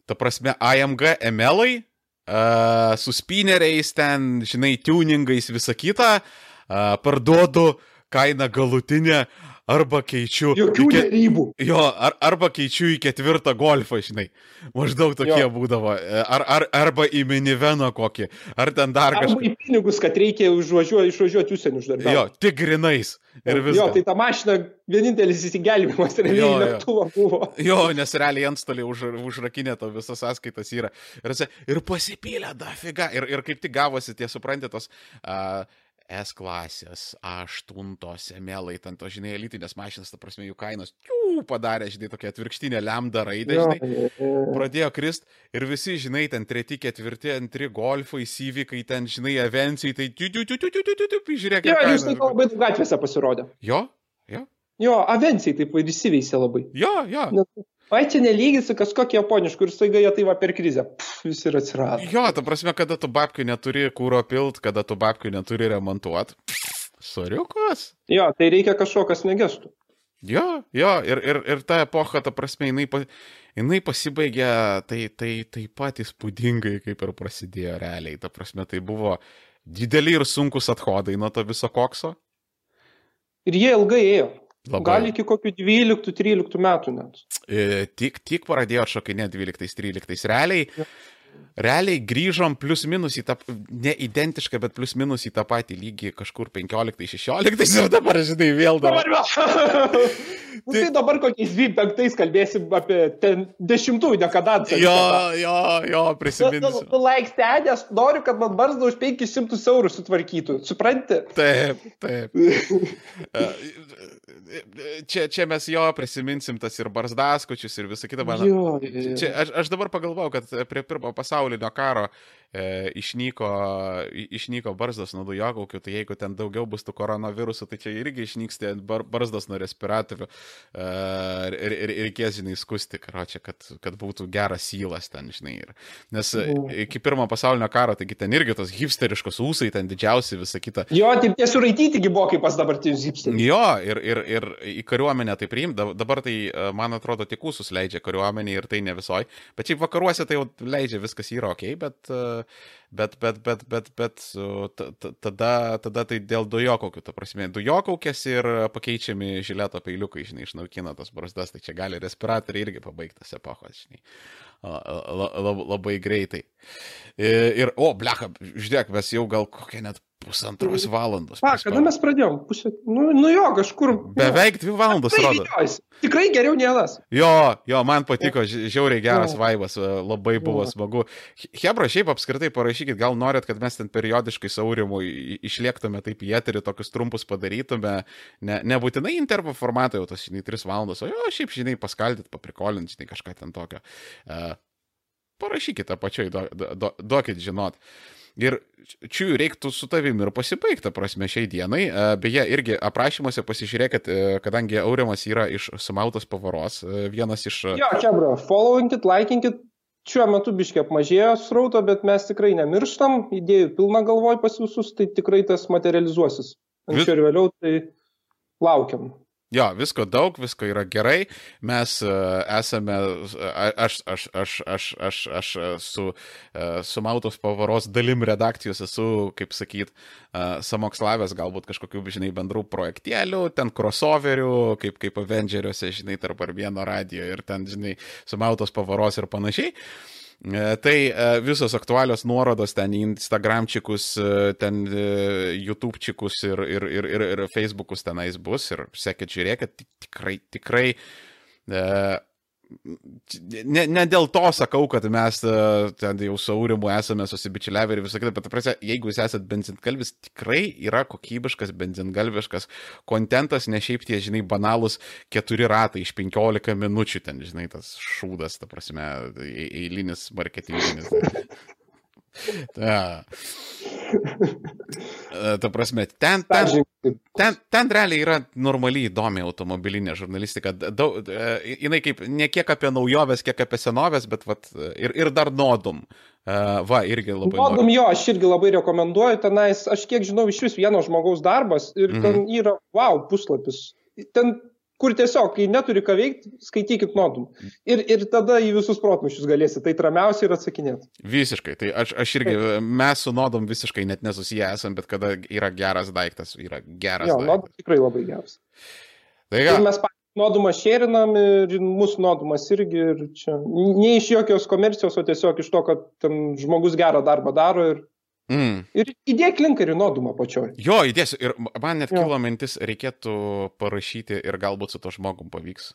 Ta prasme, AMG ML-ai, uh, su spineriais ten, žinai, tuningais visą kitą, uh, parduodu kainą galutinę arba keičiu. Jokių į ke- dėrybų. Jo, ar, arba keičiu į ketvirtą golfą, žinai. Maždaug tokie Jo. būdavo. Ar, ar, arba į miniveną kokį. Ar ten dar Arba kažką. į pinigus, kad reikia užvažiuoti, išvažiuoti užsienį uždarbį. Jo, tik grinais. Ir Jo, viskas. tai ta mašina vienintelis įsigelbimas Jo, realiai jo. lėktuvo buvo. Jo, nes realiai antstoliai už, užrakinė to visas sąskaitas yra. Ir, ir pasipylė dafiga. Ir, ir kaip tik gavosi tie, suprantate, tos uh, S klasės, A8, melai, ten to, žinai, elitinės mašinas, ta prasme, jų kainos, jų padarė, žinai, tokia atvirkštinė lemda raidė, žinai. jo, jo. Pradėjo krist ir visi, žinai, ten treti, ketvirti, antri golfai, įvykai, ten, žinai, avencijai, tai tu, tu, tu, tu, tu, tu, tu, tu, žiūrėk, Jo, kiek jūs tai kaina. labai daug gatvėse pasirodė. Jo, jo, Jo, avencijai taip ir įsiveisė labai. jo, jo. Nes, ai, čia nelyginsi kažkokį japoniškų ir staiga jie tai va per krizę. Pff, visi ir atsirado. Jo, ta prasme, kada tu babkių neturi kūro pilt, kada tu babkių neturi remontuoti. Soriukas. Jo, tai reikia kažko, kas negestų. Jo, jo, ir, ir, ir ta epocha, ta prasme, jinai, pa, jinai pasibaigė tai, tai taip pat įspūdingai, kaip ir prasidėjo realiai. Ta prasme, tai buvo dideli ir sunkus athodai nuo to viso kokso. Ir jie ilgai ėjo. Labai. Gal iki kokių 12-13 metų net. E, tik, tik pradėjo šokinėti 12-13. Realiai, realiai grįžom plus minus į tą, ne identišką, bet plus minus į tą patį lygį kažkur 15-16 ir dabar, žinai, vėl dabar. Dabar vėl. Nu, tai dabar kokiais 25 kalbėsim apie ten dešimtųjų dekadansą. Jo, jo, jo, prisiminsiu. tu laik stedė, aš noriu, kad man barzdą už 500 eurų sutvarkytų. Supranti? Taip, taip. E, Čia, čia mes jo prisiminsim tas ir barzdaskučius ir visą kitą. Man, Jo, jo, jo. Čia, aš, aš dabar pagalvojau, kad prie pirmo pasaulinio karo e, išnyko, išnyko barzdas nuo dujokaukių, tai jeigu ten daugiau bus tų koronavirusų, tai čia irgi išnyks tie bar, barzdas nuo respiratorių. E, ir, ir reikės, žinai, skusti, karočią, kad, kad būtų geras sylas ten, žinai. Ir, nes Jo. iki pirmo pasaulinio karo, taigi ten irgi tos hipsteriškos ūsai, ten didžiausi, visa kita. Jo, taip tiesiog raityti buvo kaip pas dabartinius hipsterius. Jo, ir, ir, ir į kariuomenę tai priimta. Dabar tai, e, man atrodo, tik ūsus leidžia kariuomenė ir tai ne visoj. Bet šiaip vakaruose tai jau leidžia, viskas yra ok, bet, e, bet, bet, bet, bet, bet tada, tada tai dėl dujokaukių, ta prasme, dujokaukės ir pakeičiami žileto peiliukai, žinai, išnaukina tas brasdas, tai čia gali respiratoriai irgi pabaigtas epochos, žinai, labai greitai. Ir, o, blecha, žiūrėk, mes jau gal kokią net pusantros valandos. Pa, kada mes pradėjom? Pusė... Nu, nu jo, kažkur. Beveik dvi valandos rodo. Tikrai geriau nielas. Jo, jo, man patiko, žiauriai geras jo. vaibas, labai buvo jo. smagu. Hebra, šiaip apskritai parašykit, gal norit, kad mes ten periodiškai saurimui išliektume taip į eterį, tokius trumpus padarytume, ne, nebūtinai intervo formatą jau tas, žinai, 3 valandos, o jo, šiaip, žinai, paskaldyt, paprikolint, žinai, kažką ten tokio. Uh, parašykite apačioj, duokit do, do, do, žinot. Uh, Ir čia reiktų su tavimi ir pasibaigti, prasme, šiai dienai. E, beje, irgi aprašymuose pasižiūrėkit, e, kadangi Aurimas yra iš Sumautos pavaros, e, vienas iš... Jo, čia, bro, followinkit, likinkit, šiuo metu biškiai apmažėjo srauto, bet mes tikrai nemirštam, idėjų pilna galvoj pas visus, tai tikrai tas materializuosis. Anksčiau ir vėliau, tai laukiam. Jo, visko daug, visko yra gerai. Mes uh, esame, aš, aš, aš, aš, aš, aš su, uh, su Mautos pavaros dalim redakcijos esu, kaip sakyt, samokslavęs galbūt kažkokių, žinai, bendrų projektėlių, ten crossoverių, kaip, kaip Avengeriuose, žinai, tarp ar vieno radio ir ten, žinai, su Mautos pavaros ir panašiai. Uh, E, tai e, visos aktualios nuorodos ten į Instagramčikus, e, ten YouTubečikus ir, ir, ir, ir, ir Facebookus tenais bus ir sekit žiūrėkit, tikrai, tikrai ne, ne dėl to sakau, kad mes e, ten jau saurimu esame susibičiuliavę ir visą kitą, bet, prasė, jeigu jūs esate benzingalvis, tikrai yra kokybiškas benzingalviškas kontentas, ne šiaip tie, žinai, banalus keturi ratai iš penkiolika minučių, ten, žinai, tas šūdas, ta prasme, eilinis marketinginis. Ta. E, ta prasme, ten, ten, ten, ten realiai yra normaliai įdomi automobilinė žurnalistika. Daug, e, jinai kaip ne kiek apie naujoves, kiek apie senovės, bet vat, ir, ir dar nodum. E, va, irgi labai. Nodum jo, aš irgi labai rekomenduoju tenais, aš kiek žinau, iš vis vieno žmogaus darbas ir mhm. ten yra, wow, puslapis. Ten kur tiesiog, kai neturi ką veikti, skaitykit nodum. Ir, ir tada į visus protmušius galėsit, tai ramiausiai ir atsakinėti. Visiškai, tai aš, aš irgi, mes su nodum visiškai net nesusiję esam, bet kada yra geras daiktas, yra geras. Jo, nodum tikrai labai geras. Tai ką? Ir mes nodumą šėrinam ir mūsų nodumas irgi, ir čia ne iš jokios komercijos, o tiesiog iš to, kad žmogus gerą darbą daro ir Mm. Ir įdėk link ir nuodumą pačioj. Jo, įdėsiu. Ir man net jo. kilo mintis, reikėtų parašyti ir galbūt su to žmogum pavyks.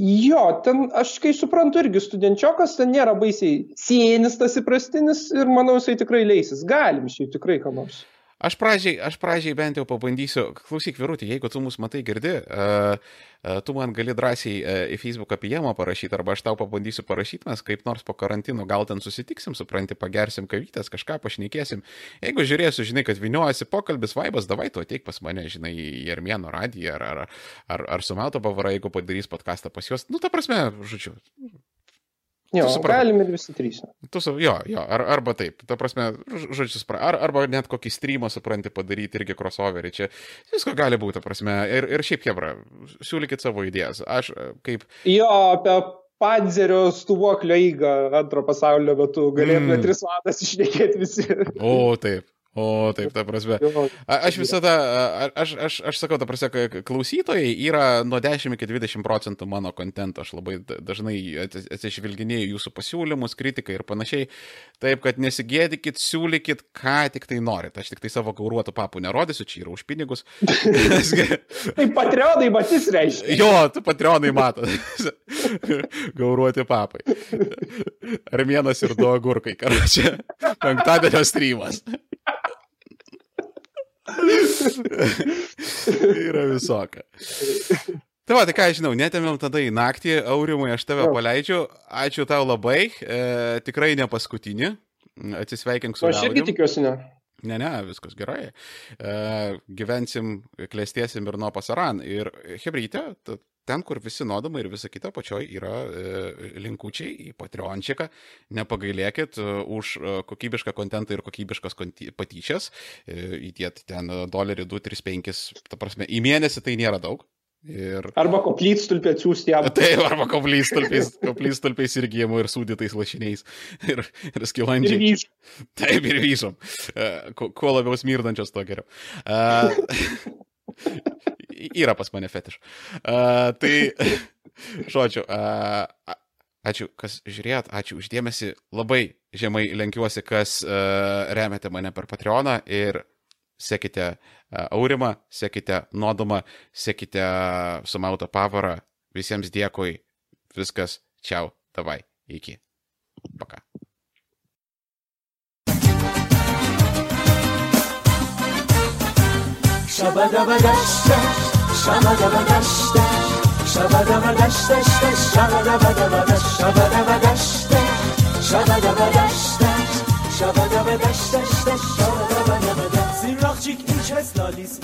Jo, ten aš kai suprantu irgi studenčiokas, ten nėra baisiai sienis tas įprastinis ir manau jisai tikrai leisis. Galim šiaip tikrai ką nors. Aš pradžiai, aš pradžiai bent jau pabandysiu, klausyk, Virutė, jeigu tu mus matai girdi, uh, uh, tu man gali drąsiai uh, į Facebook apie jėmą parašyti, arba aš tau pabandysiu parašyti, mes kaip nors po karantino gal ten susitiksim, supranti, pagersim kavytės, kažką pašnekėsim. Jeigu žiūrėsiu, žinai, kad viniuojasi pokalbis, vaibas, davai tu ateik pas mane, žinai, į Armėno radiją ar, ar, ar, ar su Melto pavara, jeigu padarys podcastą pas juos. Nu, ta prasme, žodžiu, Jo, galim ir visi trys. Tu, jo, jo, ar, arba taip, ta prasme, žodžiu, ar, arba net kokį streamą supranti padaryti irgi crossoverį, čia visko gali būti, ta prasme, ir, ir šiaip, Hebra, siūlykit savo idėjas. Aš kaip... Jo, apie Panzerio stuvoklio įgą antro pasaulio metu galėtume mm. tris valandas išnekėti visi. O, taip. O, taip, ta prasme. Aš visada, aš, aš, aš sakau, ta prasme, klausytojai yra nuo 10 iki 20 procentų mano kontento. Aš labai dažnai atsižvelginėjau jūsų pasiūlymus, kritiką ir panašiai. Taip, kad nesigėdikit, siūlykit, ką tik tai norit. Aš tik tai savo gauruotų papų nerodysiu, čia yra už pinigus. tai patreonai matys reiškia. Jo, tu patreonai mato. Gauruoti papai. Armėnas ir du agurkai, karočią. Penktadienio streamas. yra visoka. Tai va, tai ką žinau, netėmėm tada į naktį, Aurimui, aš tave paleidžiu, ačiū tau labai, e, tikrai ne paskutinį, atsisveikink su manimi. Aš irgi tikiuosi, ne. Ne, ne, viskas gerai. E, gyvensim, klėstėsim ir nuo pasaran. Ir hebrytė, ten, kur visi nuodamai ir visa kita pačioj yra e, linkučiai į Patreončiką. Nepagailėkit e, už e, kokybišką kontentą ir kokybiškas patyčias. Įdėt ten dolerį 2, 3, 5, ta prasme, į mėnesį tai nėra daug. Ir... Arba koplytstulpį atsiųsti jam. Taip, arba koplytstulpiais, koplytstulpiais ir gėjimu ir sūdytais lašiniais. Ir, ir skilandžiai. Ir vyš. Taip, ir vyšom. Kuo labiau smirdančios, to geriau. Uh, yra pas mane fetiš. Uh, tai, žodžiu, uh, ačiū, kas žiūrėjot, ačiū uždėmesi. Labai žemai lenkiuosi, kas uh, remiate mane per Patreoną ir sekite uh, Aurimą, sekite Nodumą, sekite Sumautą pavarą. Visiems dėkui. Viskas. Čiau. Davai. Iki. شبد و دشت شبد و دشت دشت شبد و دشت شبد و دشت شبد و دشت شبد و دشت دشت شبد و دشت زیراخچیک این چست لالیس